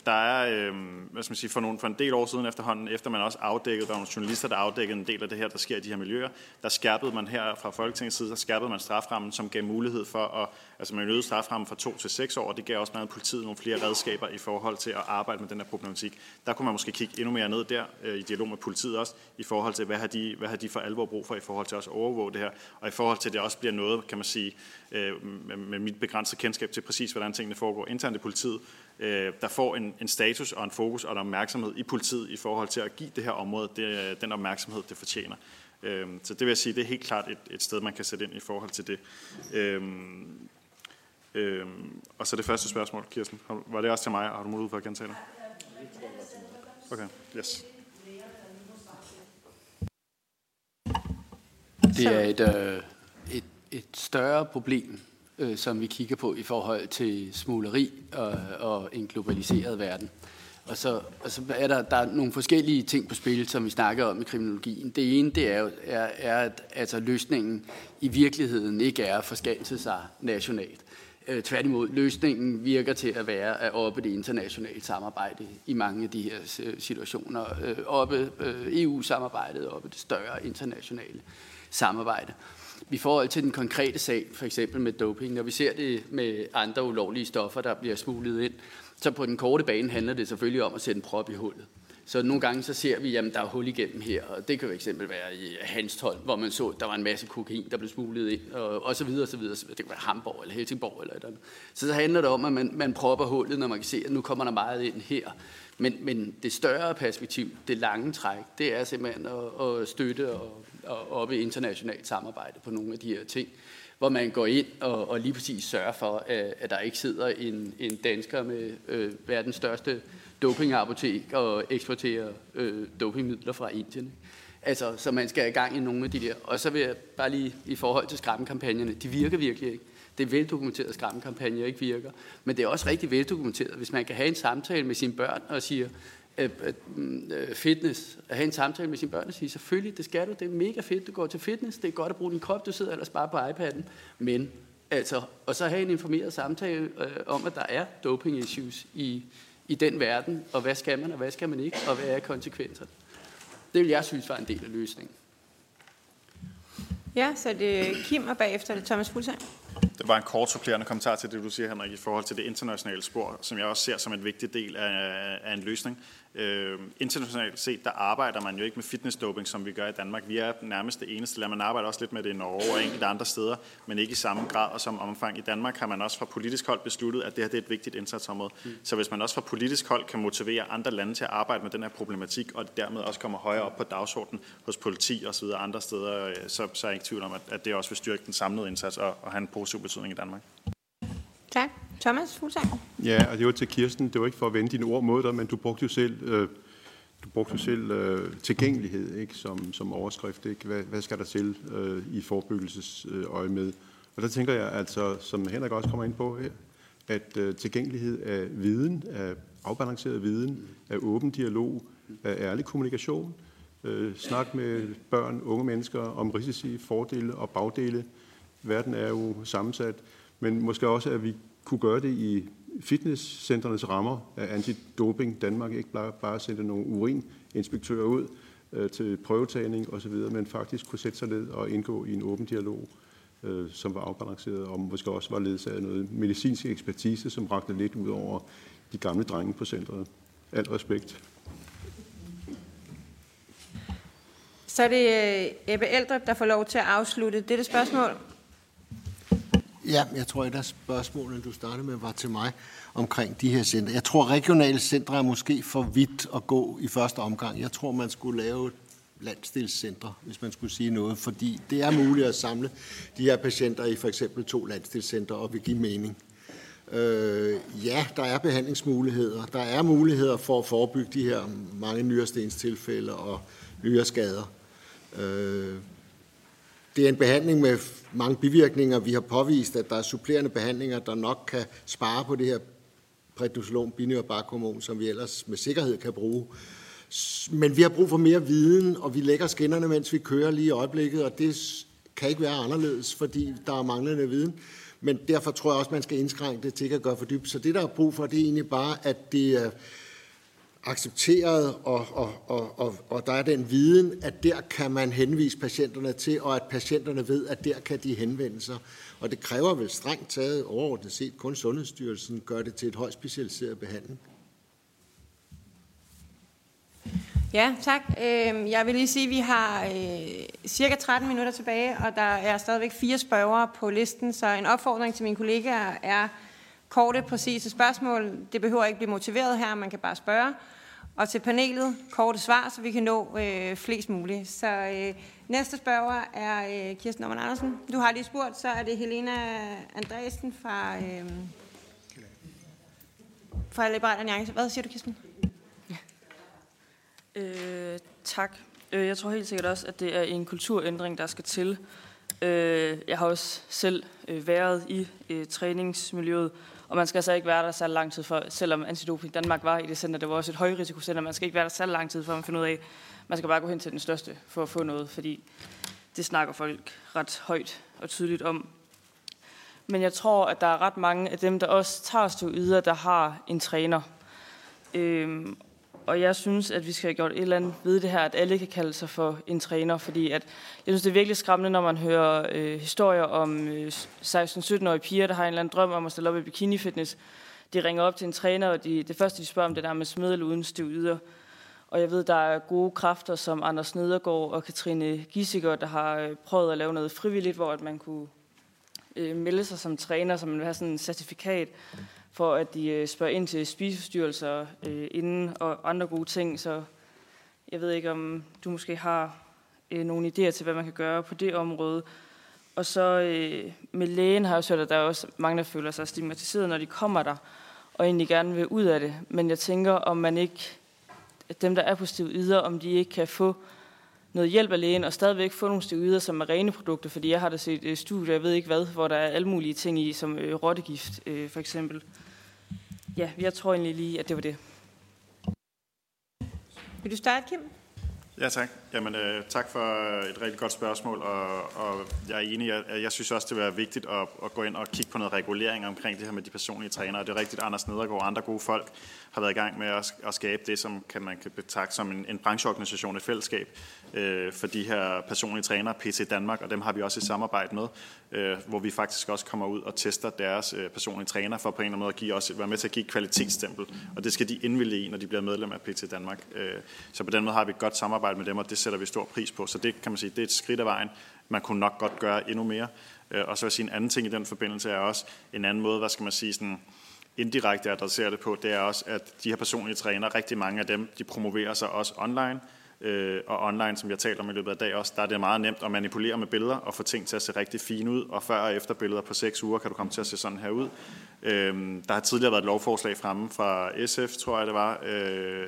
Der er, øh, hvad skal man sige, for, nogle, for en del år siden efterhånden, efter man også afdækkede, der var nogle journalister, der afdækkede en del af det her, der sker i de her miljøer, der skærpede man her fra Folketingets side, der skærpede man straframmen, som gav mulighed for at, altså man øgede straframmen fra to til seks år, og det gav også meget politiet nogle flere redskaber i forhold til at arbejde med den her problematik. Der kunne man måske kigge endnu mere ned der, øh, i dialog med politiet også, i forhold til, hvad har, de, hvad har de for alvor brug for i forhold til også at overvåge det her, og i forhold til, at det også bliver noget, kan man sige, øh, med mit begrænsede kendskab til præcis, hvordan tingene foregår internt i politiet, øh, der får en, en status og en fokus og en opmærksomhed i politiet i forhold til at give det her område det, øh, den opmærksomhed, det fortjener. Øh, så det vil jeg sige, det er helt klart et, et sted, man kan sætte ind i forhold til det. Øh, øh, og så det første spørgsmål, Kirsten. Var det også til mig? Har du mulighed for at gentage det? Okay, yes. Det er et, øh, et, et større problem, øh, som vi kigger på i forhold til smugleri og, og en globaliseret verden. Og så, og så er der, der er nogle forskellige ting på spil, som vi snakker om i kriminologien. Det ene det er, jo, er, er at altså, løsningen i virkeligheden ikke er at forskanse sig nationalt. Øh, tværtimod, løsningen virker til at være at oppe det internationale samarbejde i mange af de her øh, situationer. Øh, oppe øh, EU-samarbejdet, oppe det større internationale samarbejde. I forhold til den konkrete sag, for eksempel med doping, når vi ser det med andre ulovlige stoffer, der bliver smuglet ind, så på den korte bane handler det selvfølgelig om at sætte en prop i hullet. Så nogle gange så ser vi, at der er hul igennem her, og det kan jo eksempel være i Hanstholm, hvor man så, at der var en masse kokain, der blev smuglet ind, og, og så videre, og så videre. Det kan være Hamburg eller Helsingborg eller et andet. Så så handler det om, at man, man propper hullet, når man kan se, at nu kommer der meget ind her. Men, men det større perspektiv, det lange træk, det er simpelthen at, at støtte og, og op i internationalt samarbejde på nogle af de her ting, hvor man går ind og, og lige præcis sørger for, at, at der ikke sidder en, en dansker med øh, verdens største dopingapotek og eksporterer øh, dopingmidler fra Indien. Altså, så man skal i gang i nogle af de der. Og så vil jeg bare lige i forhold til skræmmekampagnerne, de virker virkelig ikke. Det er veldokumenteret, at skræmmekampagner ikke virker. Men det er også rigtig veldokumenteret, hvis man kan have en samtale med sine børn og siger, at, at, at fitness, at have en samtale med sine børn og sige, selvfølgelig, det skal du, det er mega fedt, du går til fitness, det er godt at bruge din krop, du sidder ellers bare på iPad'en, men altså, og så have en informeret samtale øh, om, at der er doping issues i, i den verden, og hvad skal man, og hvad skal man ikke, og hvad er konsekvenserne. Det vil jeg synes var en del af løsningen. Ja, så det er Kim, og bagefter er det Thomas Fuglsang. Det var en kort supplerende kommentar til det, du siger, Henrik, i forhold til det internationale spor, som jeg også ser som en vigtig del af, af en løsning. Øh, internationalt set, der arbejder man jo ikke med fitnessdoping, som vi gør i Danmark. Vi er nærmest det eneste land. Man arbejder også lidt med det i Norge og enkelte andre steder, men ikke i samme grad og som omfang. I Danmark har man også fra politisk hold besluttet, at det her det er et vigtigt indsatsområde. Mm. Så hvis man også fra politisk hold kan motivere andre lande til at arbejde med den her problematik, og dermed også kommer højere op på dagsordenen hos politi og så videre andre steder, øh, så, så er jeg ikke tvivl om, at, at det også vil styrke den samlede indsats og, og have en positiv betydning i Danmark. Tak. Thomas Fuglsang. Ja, og det var til Kirsten. Det var ikke for at vende dine ord mod dig, men du brugte jo selv, øh, du brugte jo selv øh, tilgængelighed ikke, som, som overskrift. Ikke? Hvad, hvad skal der til øh, i forebyggelsesøje øh, med? Og der tænker jeg altså, som Henrik også kommer ind på her, at øh, tilgængelighed af viden, af afbalanceret viden, af åben dialog, af ærlig kommunikation, øh, snak med børn, unge mennesker om risici, fordele og bagdele. Verden er jo sammensat, men måske også, at vi kunne gøre det i fitnesscentrenes rammer af antidoping Danmark, ikke bare, bare sendte nogle urininspektører ud øh, til prøvetagning osv., men faktisk kunne sætte sig ned og indgå i en åben dialog, øh, som var afbalanceret, og måske også var ledsaget af noget medicinsk ekspertise, som rakte lidt ud over de gamle drenge på centret. Alt respekt. Så er det øh, Ebbe Eldrup, der får lov til at afslutte dette spørgsmål. Ja, jeg tror, at af spørgsmålene, du startede med, var til mig omkring de her centre. Jeg tror, regionale centre er måske for vidt at gå i første omgang. Jeg tror, man skulle lave landstilscentre, hvis man skulle sige noget, fordi det er muligt at samle de her patienter i for eksempel to landstilscentre og vil give mening. Øh, ja, der er behandlingsmuligheder. Der er muligheder for at forebygge de her mange nyrestenstilfælde og nyreskader. Øh, det er en behandling med mange bivirkninger. Vi har påvist, at der er supplerende behandlinger, der nok kan spare på det her prednisolon, binyrbarkhormon, som vi ellers med sikkerhed kan bruge. Men vi har brug for mere viden, og vi lægger skinnerne, mens vi kører lige i øjeblikket, og det kan ikke være anderledes, fordi der er manglende viden. Men derfor tror jeg også, man skal indskrænke det til ikke at gøre for dybt. Så det, der er brug for, det er egentlig bare, at det er accepteret, og, og, og, og, og der er den viden, at der kan man henvise patienterne til, og at patienterne ved, at der kan de henvende sig. Og det kræver vel strengt taget overordnet set, kun Sundhedsstyrelsen gør det til et højt specialiseret behandling. Ja, tak. Øhm, jeg vil lige sige, at vi har øh, cirka 13 minutter tilbage, og der er stadigvæk fire spørgere på listen, så en opfordring til mine kollegaer er korte, præcise spørgsmål. Det behøver ikke blive motiveret her, man kan bare spørge. Og til panelet, korte svar, så vi kan nå øh, flest muligt. Så øh, næste spørger er øh, Kirsten Norman Andersen. Du har lige spurgt, så er det Helena Andresen fra, øh, fra Liberal Alliance. Hvad siger du, Kirsten? Øh, tak. Øh, jeg tror helt sikkert også, at det er en kulturændring, der skal til. Øh, jeg har også selv øh, været i øh, træningsmiljøet, og man skal altså ikke være der så lang tid for, selvom Antidoping Danmark var i det center, det var også et højrisikocenter, man skal ikke være der så lang tid for at finde ud af, man skal bare gå hen til den største for at få noget, fordi det snakker folk ret højt og tydeligt om. Men jeg tror, at der er ret mange af dem, der også tager yder, der har en træner. Øhm, og jeg synes, at vi skal have gjort et eller andet ved det her, at alle kan kalde sig for en træner, fordi at, jeg synes, det er virkelig skræmmende, når man hører øh, historier om øh, 16-17-årige piger, der har en eller anden drøm om at stille op i bikini-fitness. De ringer op til en træner, og de, det første, de spørger om, det der med smed eller uden yder. Og jeg ved, der er gode kræfter som Anders Nedergaard og Katrine Gissiger, der har øh, prøvet at lave noget frivilligt, hvor at man kunne øh, melde sig som træner, så man vil have sådan et certifikat for at de øh, spørger ind til spiseforstyrrelser øh, inden og andre gode ting. Så jeg ved ikke, om du måske har øh, nogle idéer til, hvad man kan gøre på det område. Og så øh, med lægen har jeg også hørt, at der er også mange, der føler sig stigmatiseret, når de kommer der, og egentlig gerne vil ud af det. Men jeg tænker, om man ikke, at dem, der er på stiv yder, om de ikke kan få noget hjælp af lægen, og stadigvæk få nogle steroider, som er rene produkter, fordi jeg har da set øh, studier, jeg ved ikke hvad, hvor der er alle mulige ting i, som øh, rottegift øh, for eksempel. Ja, jeg tror egentlig lige, at det var det. Vil du starte, Kim? Ja, tak. Jamen, øh, tak for øh, et rigtig godt spørgsmål, og, og jeg er enig. Jeg, jeg synes også, det vil være vigtigt at, at gå ind og kigge på noget regulering omkring det her med de personlige trænere. Det er rigtigt, Anders Nedergaard og andre gode folk har været i gang med at, at skabe det, som kan man kan betragte som en, en brancheorganisation, et fællesskab øh, for de her personlige trænere, PC Danmark, og dem har vi også et samarbejde med, øh, hvor vi faktisk også kommer ud og tester deres øh, personlige træner for på en eller anden måde at give os, være med til at give et kvalitetsstempel, og det skal de indvillige i, når de bliver medlem af PT Danmark. Øh, så på den måde har vi et godt samarbejde med dem, og det sætter vi stor pris på. Så det kan man sige, det er et skridt af vejen. Man kunne nok godt gøre endnu mere. Øh, og så vil jeg sige, en anden ting i den forbindelse er også en anden måde, hvad skal man sige, sådan, indirekte adresserer det på, det er også, at de her personlige træner, rigtig mange af dem, de promoverer sig også online, øh, og online, som jeg taler om i løbet af dag også, der er det meget nemt at manipulere med billeder og få ting til at se rigtig fine ud, og før og efter billeder på seks uger kan du komme til at se sådan her ud. Øh, der har tidligere været et lovforslag fremme fra SF, tror jeg det var, øh,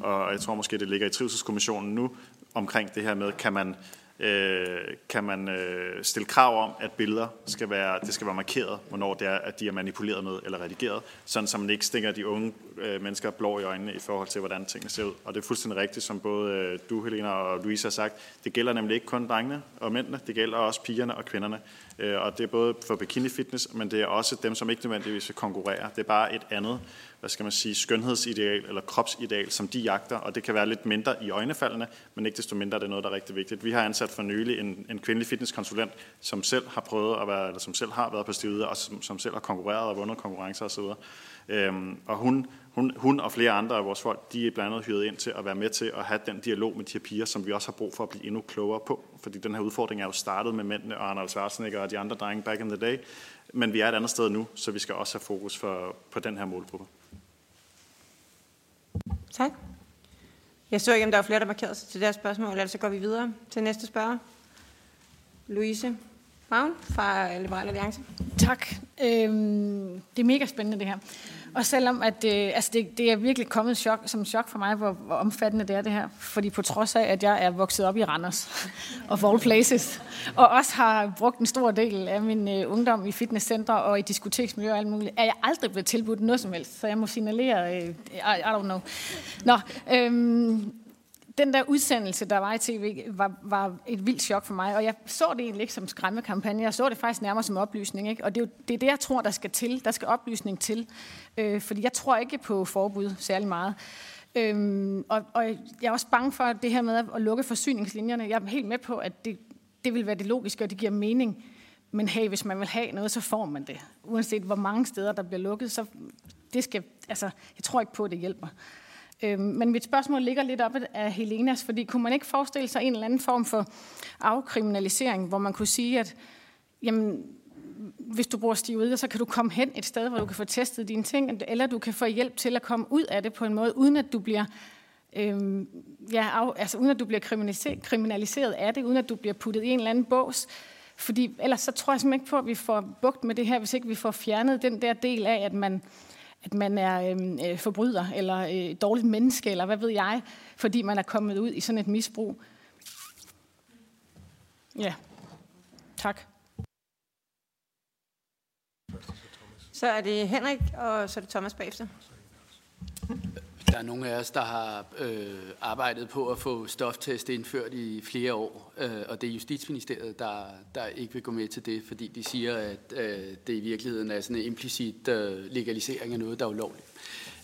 og jeg tror måske, det ligger i Trivselskommissionen nu, omkring det her med, kan man øh, kan man øh, stille krav om, at billeder skal være, det skal være markeret, hvornår det er, at de er manipuleret med eller redigeret, sådan så man ikke stikker de unge øh, mennesker blå i øjnene i forhold til, hvordan tingene ser ud. Og det er fuldstændig rigtigt, som både øh, du, Helena og Louise har sagt. Det gælder nemlig ikke kun drengene og mændene, det gælder også pigerne og kvinderne. Øh, og det er både for bikini fitness, men det er også dem, som ikke nødvendigvis vil konkurrere. Det er bare et andet hvad skal man sige, skønhedsideal eller kropsideal, som de jagter, og det kan være lidt mindre i øjnefaldene, men ikke desto mindre er det noget, der er rigtig vigtigt. Vi har ansat for nylig en, en kvindelig fitnesskonsulent, som selv har prøvet at være, eller som selv har været på stivet, og som, som selv har konkurreret og vundet konkurrencer osv. Øhm, og hun, hun, hun og flere andre af vores folk, de er blandt andet hyret ind til at være med til at have den dialog med de her piger, som vi også har brug for at blive endnu klogere på. Fordi den her udfordring er jo startet med mændene og Arnold Schwarzenegger og de andre drenge back in the day. Men vi er et andet sted nu, så vi skal også have fokus for, på den her målgruppe. Tak. Jeg så ikke, om der var flere, der markerede sig til deres spørgsmål, eller så går vi videre til næste spørger. Louise Ravn fra Liberal Alliance. Tak. Øhm, det er mega spændende, det her. Og selvom at, øh, altså det, det er virkelig kommet chok, som chok for mig, hvor, hvor omfattende det er det her. Fordi på trods af, at jeg er vokset op i Randers og all places, og også har brugt en stor del af min øh, ungdom i fitnesscentre og i diskoteksmiljø og alt muligt, er jeg aldrig blevet tilbudt noget som helst. Så jeg må signalere, øh, I, I don't know. Nå, øh, den der udsendelse, der var i tv, var, var et vildt chok for mig, og jeg så det egentlig ikke som skræmmekampagne, jeg så det faktisk nærmere som oplysning, ikke? og det er, jo, det er det, jeg tror, der skal til, der skal oplysning til, øh, fordi jeg tror ikke på forbud særlig meget. Øhm, og, og jeg er også bange for det her med at lukke forsyningslinjerne. Jeg er helt med på, at det, det vil være det logiske, og det giver mening. Men hey, hvis man vil have noget, så får man det. Uanset hvor mange steder, der bliver lukket, så det skal, altså, jeg tror ikke på, at det hjælper. Øh, men mit spørgsmål ligger lidt op af Helenas, fordi kunne man ikke forestille sig en eller anden form for afkriminalisering, hvor man kunne sige, at jamen, hvis du bruger stivider, så kan du komme hen et sted, hvor du kan få testet dine ting, eller du kan få hjælp til at komme ud af det på en måde, uden at du bliver øhm, ja, af, altså uden at du bliver kriminaliseret, kriminaliseret af det, uden at du bliver puttet i en eller anden bås. Fordi ellers så tror jeg simpelthen ikke på, at vi får bugt med det her, hvis ikke vi får fjernet den der del af, at man at man er øhm, øh, forbryder, eller øh, dårligt menneske, eller hvad ved jeg, fordi man er kommet ud i sådan et misbrug. Ja, tak. Så er det Henrik, og så er det Thomas bagefter. Der er nogle af os, der har øh, arbejdet på at få stoftest indført i flere år, øh, og det er Justitsministeriet, der, der ikke vil gå med til det, fordi de siger, at øh, det i virkeligheden er sådan en implicit øh, legalisering af noget, der er ulovligt.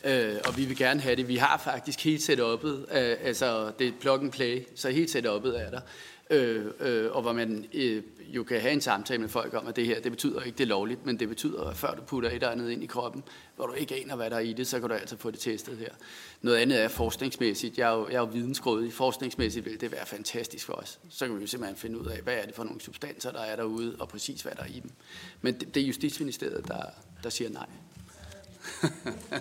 Øh, og vi vil gerne have det. Vi har faktisk helt setup'et, øh, altså det er plug and play, så helt setup'et er der. Øh, øh, og hvor man øh, jo kan have en samtale med folk om, at det her, det betyder ikke, det er lovligt, men det betyder, at før du putter et eller andet ind i kroppen, hvor du ikke aner, hvad der er i det, så kan du altså få det testet her. Noget andet er forskningsmæssigt. Jeg er jo, jeg er jo vidensgrådig. Forskningsmæssigt vil det være fantastisk for os. Så kan vi jo simpelthen finde ud af, hvad er det for nogle substanser, der er derude, og præcis hvad der er i dem. Men det, det er Justitsministeriet, der, der siger nej.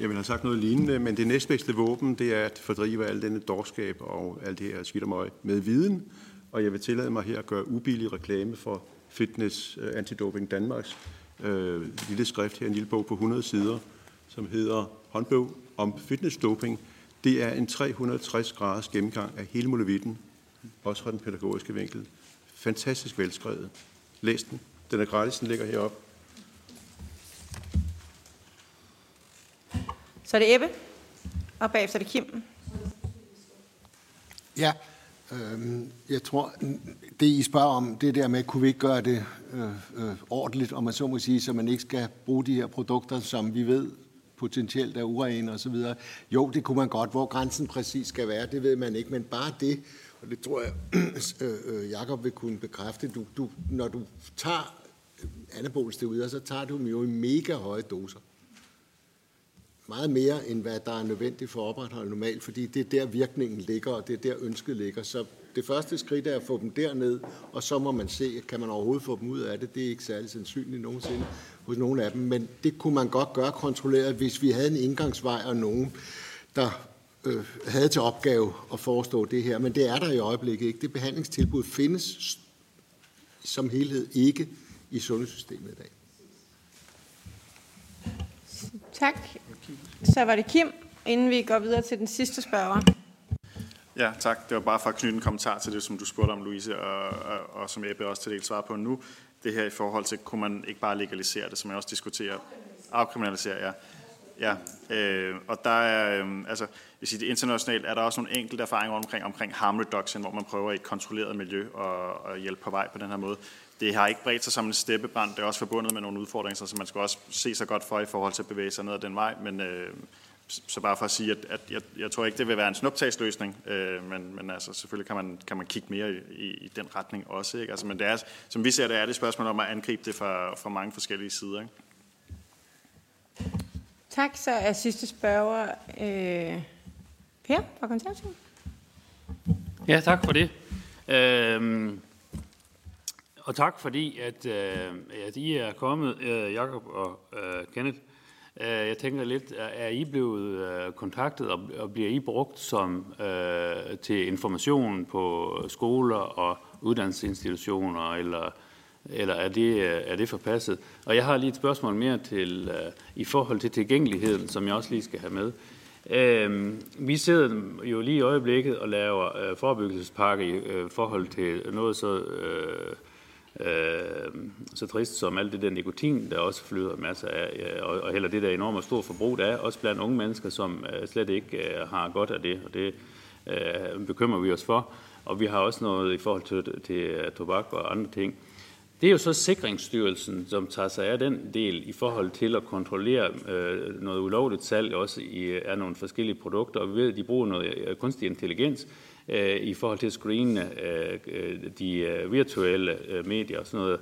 Jeg vil have sagt noget lignende, men det næstbedste våben, det er at fordrive al denne dårskab og alt det her skidt med viden. Og jeg vil tillade mig her at gøre ubillig reklame for Fitness øh, Antidoping Danmarks øh, lille skrift her, en lille bog på 100 sider, som hedder Håndbog om fitnessdoping. Det er en 360 graders gennemgang af hele molevitten, også fra den pædagogiske vinkel. Fantastisk velskrevet. Læs den. Den er gratis, den ligger heroppe. Så er det Ebbe. Og bagefter er det Kim. Ja, øh, jeg tror, det I spørger om, det der med, kunne vi ikke gøre det øh, øh, ordentligt, om man så må sige, så man ikke skal bruge de her produkter, som vi ved potentielt er urene og så videre. Jo, det kunne man godt. Hvor grænsen præcis skal være, det ved man ikke, men bare det, og det tror jeg, øh, øh Jakob vil kunne bekræfte, du, du, når du tager anabolsteroider, så tager du dem jo i mega høje doser. Meget mere, end hvad der er nødvendigt for at opretholde normalt, fordi det er der virkningen ligger, og det er der ønsket ligger. Så det første skridt er at få dem derned, og så må man se, kan man overhovedet få dem ud af det. Det er ikke særlig sandsynligt nogensinde hos nogle af dem, men det kunne man godt gøre kontrolleret, hvis vi havde en indgangsvej og nogen, der øh, havde til opgave at forestå det her. Men det er der i øjeblikket ikke. Det behandlingstilbud findes som helhed ikke i sundhedssystemet i dag. Tak. Så var det Kim, inden vi går videre til den sidste spørger. Ja, tak. Det var bare for at knytte en kommentar til det, som du spurgte om, Louise, og, og, og som Ebbe også til del svarer på nu. Det her i forhold til, kunne man ikke bare legalisere det, som jeg også diskuterer, afkriminalisere, ja. Ja, øh, og der er, øh, altså, hvis det internationalt er der også nogle enkelte erfaringer omkring, omkring harm reduction, hvor man prøver i et kontrolleret miljø og, og hjælpe på vej på den her måde. Det har ikke bredt sig som en steppebrand, det er også forbundet med nogle udfordringer, så man skal også se sig godt for i forhold til at bevæge sig ned ad den vej, men øh, så bare for at sige, at, at jeg, jeg tror ikke, det vil være en snuptagsløsning, øh, men, men altså, selvfølgelig kan man, kan man kigge mere i, i, i den retning også. Ikke? Altså, men det er, som vi ser det, er det et spørgsmål om at angribe det fra, fra mange forskellige sider. Ikke? Tak, så er sidste spørger øh, Per fra Konservativ. Ja, tak for det. Øhm, og tak fordi, at, øh, at I er kommet, øh, Jakob og øh, Kenneth. Øh, jeg tænker lidt, er I blevet øh, kontaktet, og, og bliver I brugt som øh, til information på skoler og uddannelsesinstitutioner, eller, eller er, det, øh, er det forpasset? Og jeg har lige et spørgsmål mere til øh, i forhold til tilgængeligheden, som jeg også lige skal have med. Øh, vi sidder jo lige i øjeblikket og laver øh, forebyggelsespakke i øh, forhold til noget så... Øh, øh, så trist som alt det der nikotin, der også flyder masser af, og, og heller det der enorme store forbrug, der er også blandt unge mennesker, som øh, slet ikke øh, har godt af det, og det øh, bekymrer vi os for. Og vi har også noget i forhold til, til øh, tobak og andre ting. Det er jo så Sikringsstyrelsen, som tager sig af den del i forhold til at kontrollere øh, noget ulovligt salg også i, øh, af nogle forskellige produkter. Og vi ved, at de bruger noget øh, kunstig intelligens øh, i forhold til at screene øh, de øh, virtuelle øh, medier og sådan noget.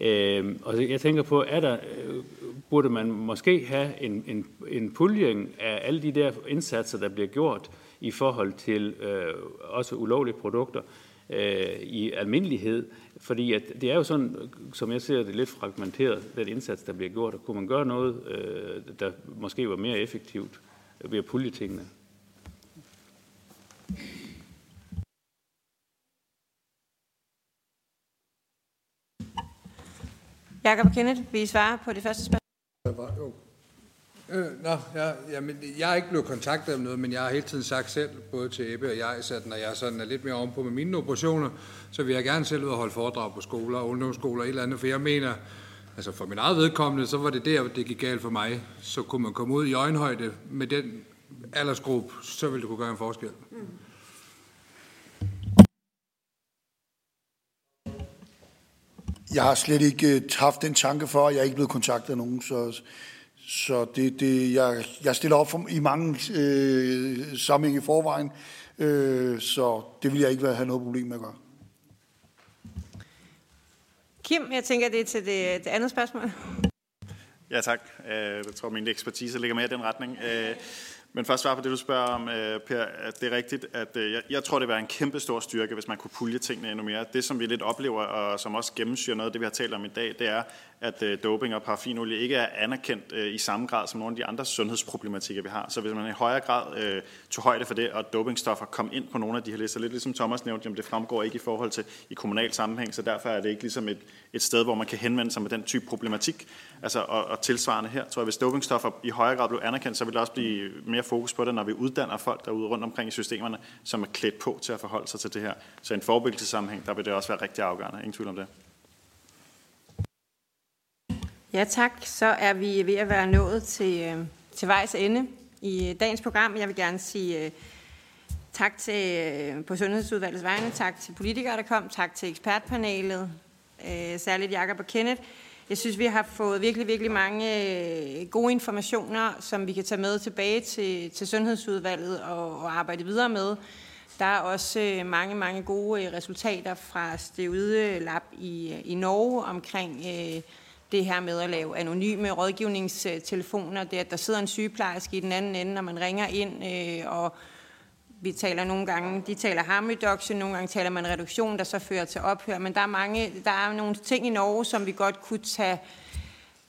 Øh, og jeg tænker på, er der, øh, burde man måske have en, en, en puljing af alle de der indsatser, der bliver gjort i forhold til øh, også ulovlige produkter øh, i almindelighed, fordi at det er jo sådan, som jeg ser det, lidt fragmenteret, den indsats, der bliver gjort. Og kunne man gøre noget, øh, der måske var mere effektivt ved at pulje tingene? Jakob og Kenneth, vil I svare på det første spørgsmål? Øh, nå, ja, jamen, jeg er ikke blevet kontaktet om noget, men jeg har hele tiden sagt selv, både til Ebbe og jeg, at når jeg sådan er lidt mere ovenpå med mine operationer, så vil jeg gerne selv ud og holde foredrag på skoler, ungdomsskoler og et eller andet, for jeg mener, altså for min eget vedkommende, så var det der, det gik galt for mig. Så kunne man komme ud i øjenhøjde med den aldersgruppe, så ville det kunne gøre en forskel. Mm. Jeg har slet ikke øh, haft den tanke for, at jeg er ikke blevet kontaktet af nogen, så, så det, det, jeg, jeg stiller op for, i mange øh, sammenhænge i forvejen, øh, så det vil jeg ikke have noget problem med at gøre. Kim, jeg tænker, det er til det, det andet spørgsmål. Ja, tak. Øh, jeg tror, min ekspertise ligger mere i den retning. Men først svar på det, du spørger om, øh, Per, at det er rigtigt, at øh, jeg, jeg tror, det vil være en kæmpe stor styrke, hvis man kunne pulje tingene endnu mere. Det, som vi lidt oplever, og som også gennemsyrer noget af det, vi har talt om i dag, det er, at øh, doping og paraffinolie ikke er anerkendt øh, i samme grad som nogle af de andre sundhedsproblematikker, vi har. Så hvis man i højere grad øh, tog højde for det, og dopingstoffer kom ind på nogle af de her lister, lidt ligesom Thomas nævnte, jamen det fremgår ikke i forhold til i kommunal sammenhæng, så derfor er det ikke ligesom et, et sted, hvor man kan henvende sig med den type problematik. Altså, og, og tilsvarende her, tror jeg, hvis dopingstoffer i højere grad blev anerkendt, så vil der også blive mere fokus på det, når vi uddanner folk derude rundt omkring i systemerne, som er klædt på til at forholde sig til det her. Så i en forebyggelsessammenhæng, der vil det også være rigtig afgørende. Ingen tvivl om det. Ja tak, så er vi ved at være nået til, øh, til vejs ende. i øh, dagens program. Jeg vil gerne sige øh, tak til på Sundhedsudvalgets vegne, tak til politikere, der kom, tak til ekspertpanelet, særligt Jakob og Kenneth. Jeg synes, vi har fået virkelig, virkelig mange gode informationer, som vi kan tage med tilbage til, til Sundhedsudvalget og, og arbejde videre med. Der er også mange, mange gode resultater fra Steude Lab i, i Norge omkring øh, det her med at lave anonyme rådgivningstelefoner, det at der sidder en sygeplejerske i den anden ende, når man ringer ind, øh, og vi taler nogle gange, de taler harm reduction, nogle gange taler man reduktion, der så fører til ophør, men der er, mange, der er nogle ting i Norge, som vi godt kunne tage,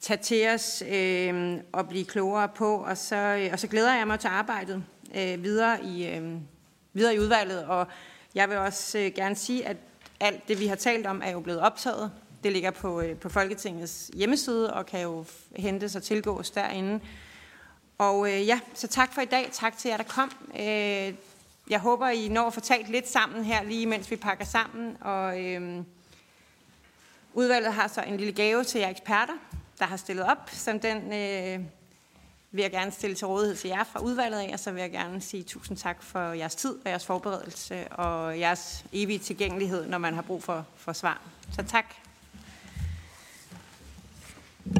tage til os øh, og blive klogere på, og så, øh, og så glæder jeg mig til arbejdet øh, videre, i, øh, videre i udvalget, og jeg vil også øh, gerne sige, at alt det, vi har talt om, er jo blevet optaget. Det ligger på, øh, på Folketingets hjemmeside og kan jo hentes og tilgås derinde. Og øh, ja, så tak for i dag. Tak til jer, der kom. Øh, jeg håber, I når at få talt lidt sammen her, lige mens vi pakker sammen. Og øh, udvalget har så en lille gave til jer eksperter, der har stillet op, som den øh, vil jeg gerne stille til rådighed til jer fra udvalget af, og så vil jeg gerne sige tusind tak for jeres tid og jeres forberedelse og jeres evige tilgængelighed, når man har brug for, for svar. Så tak.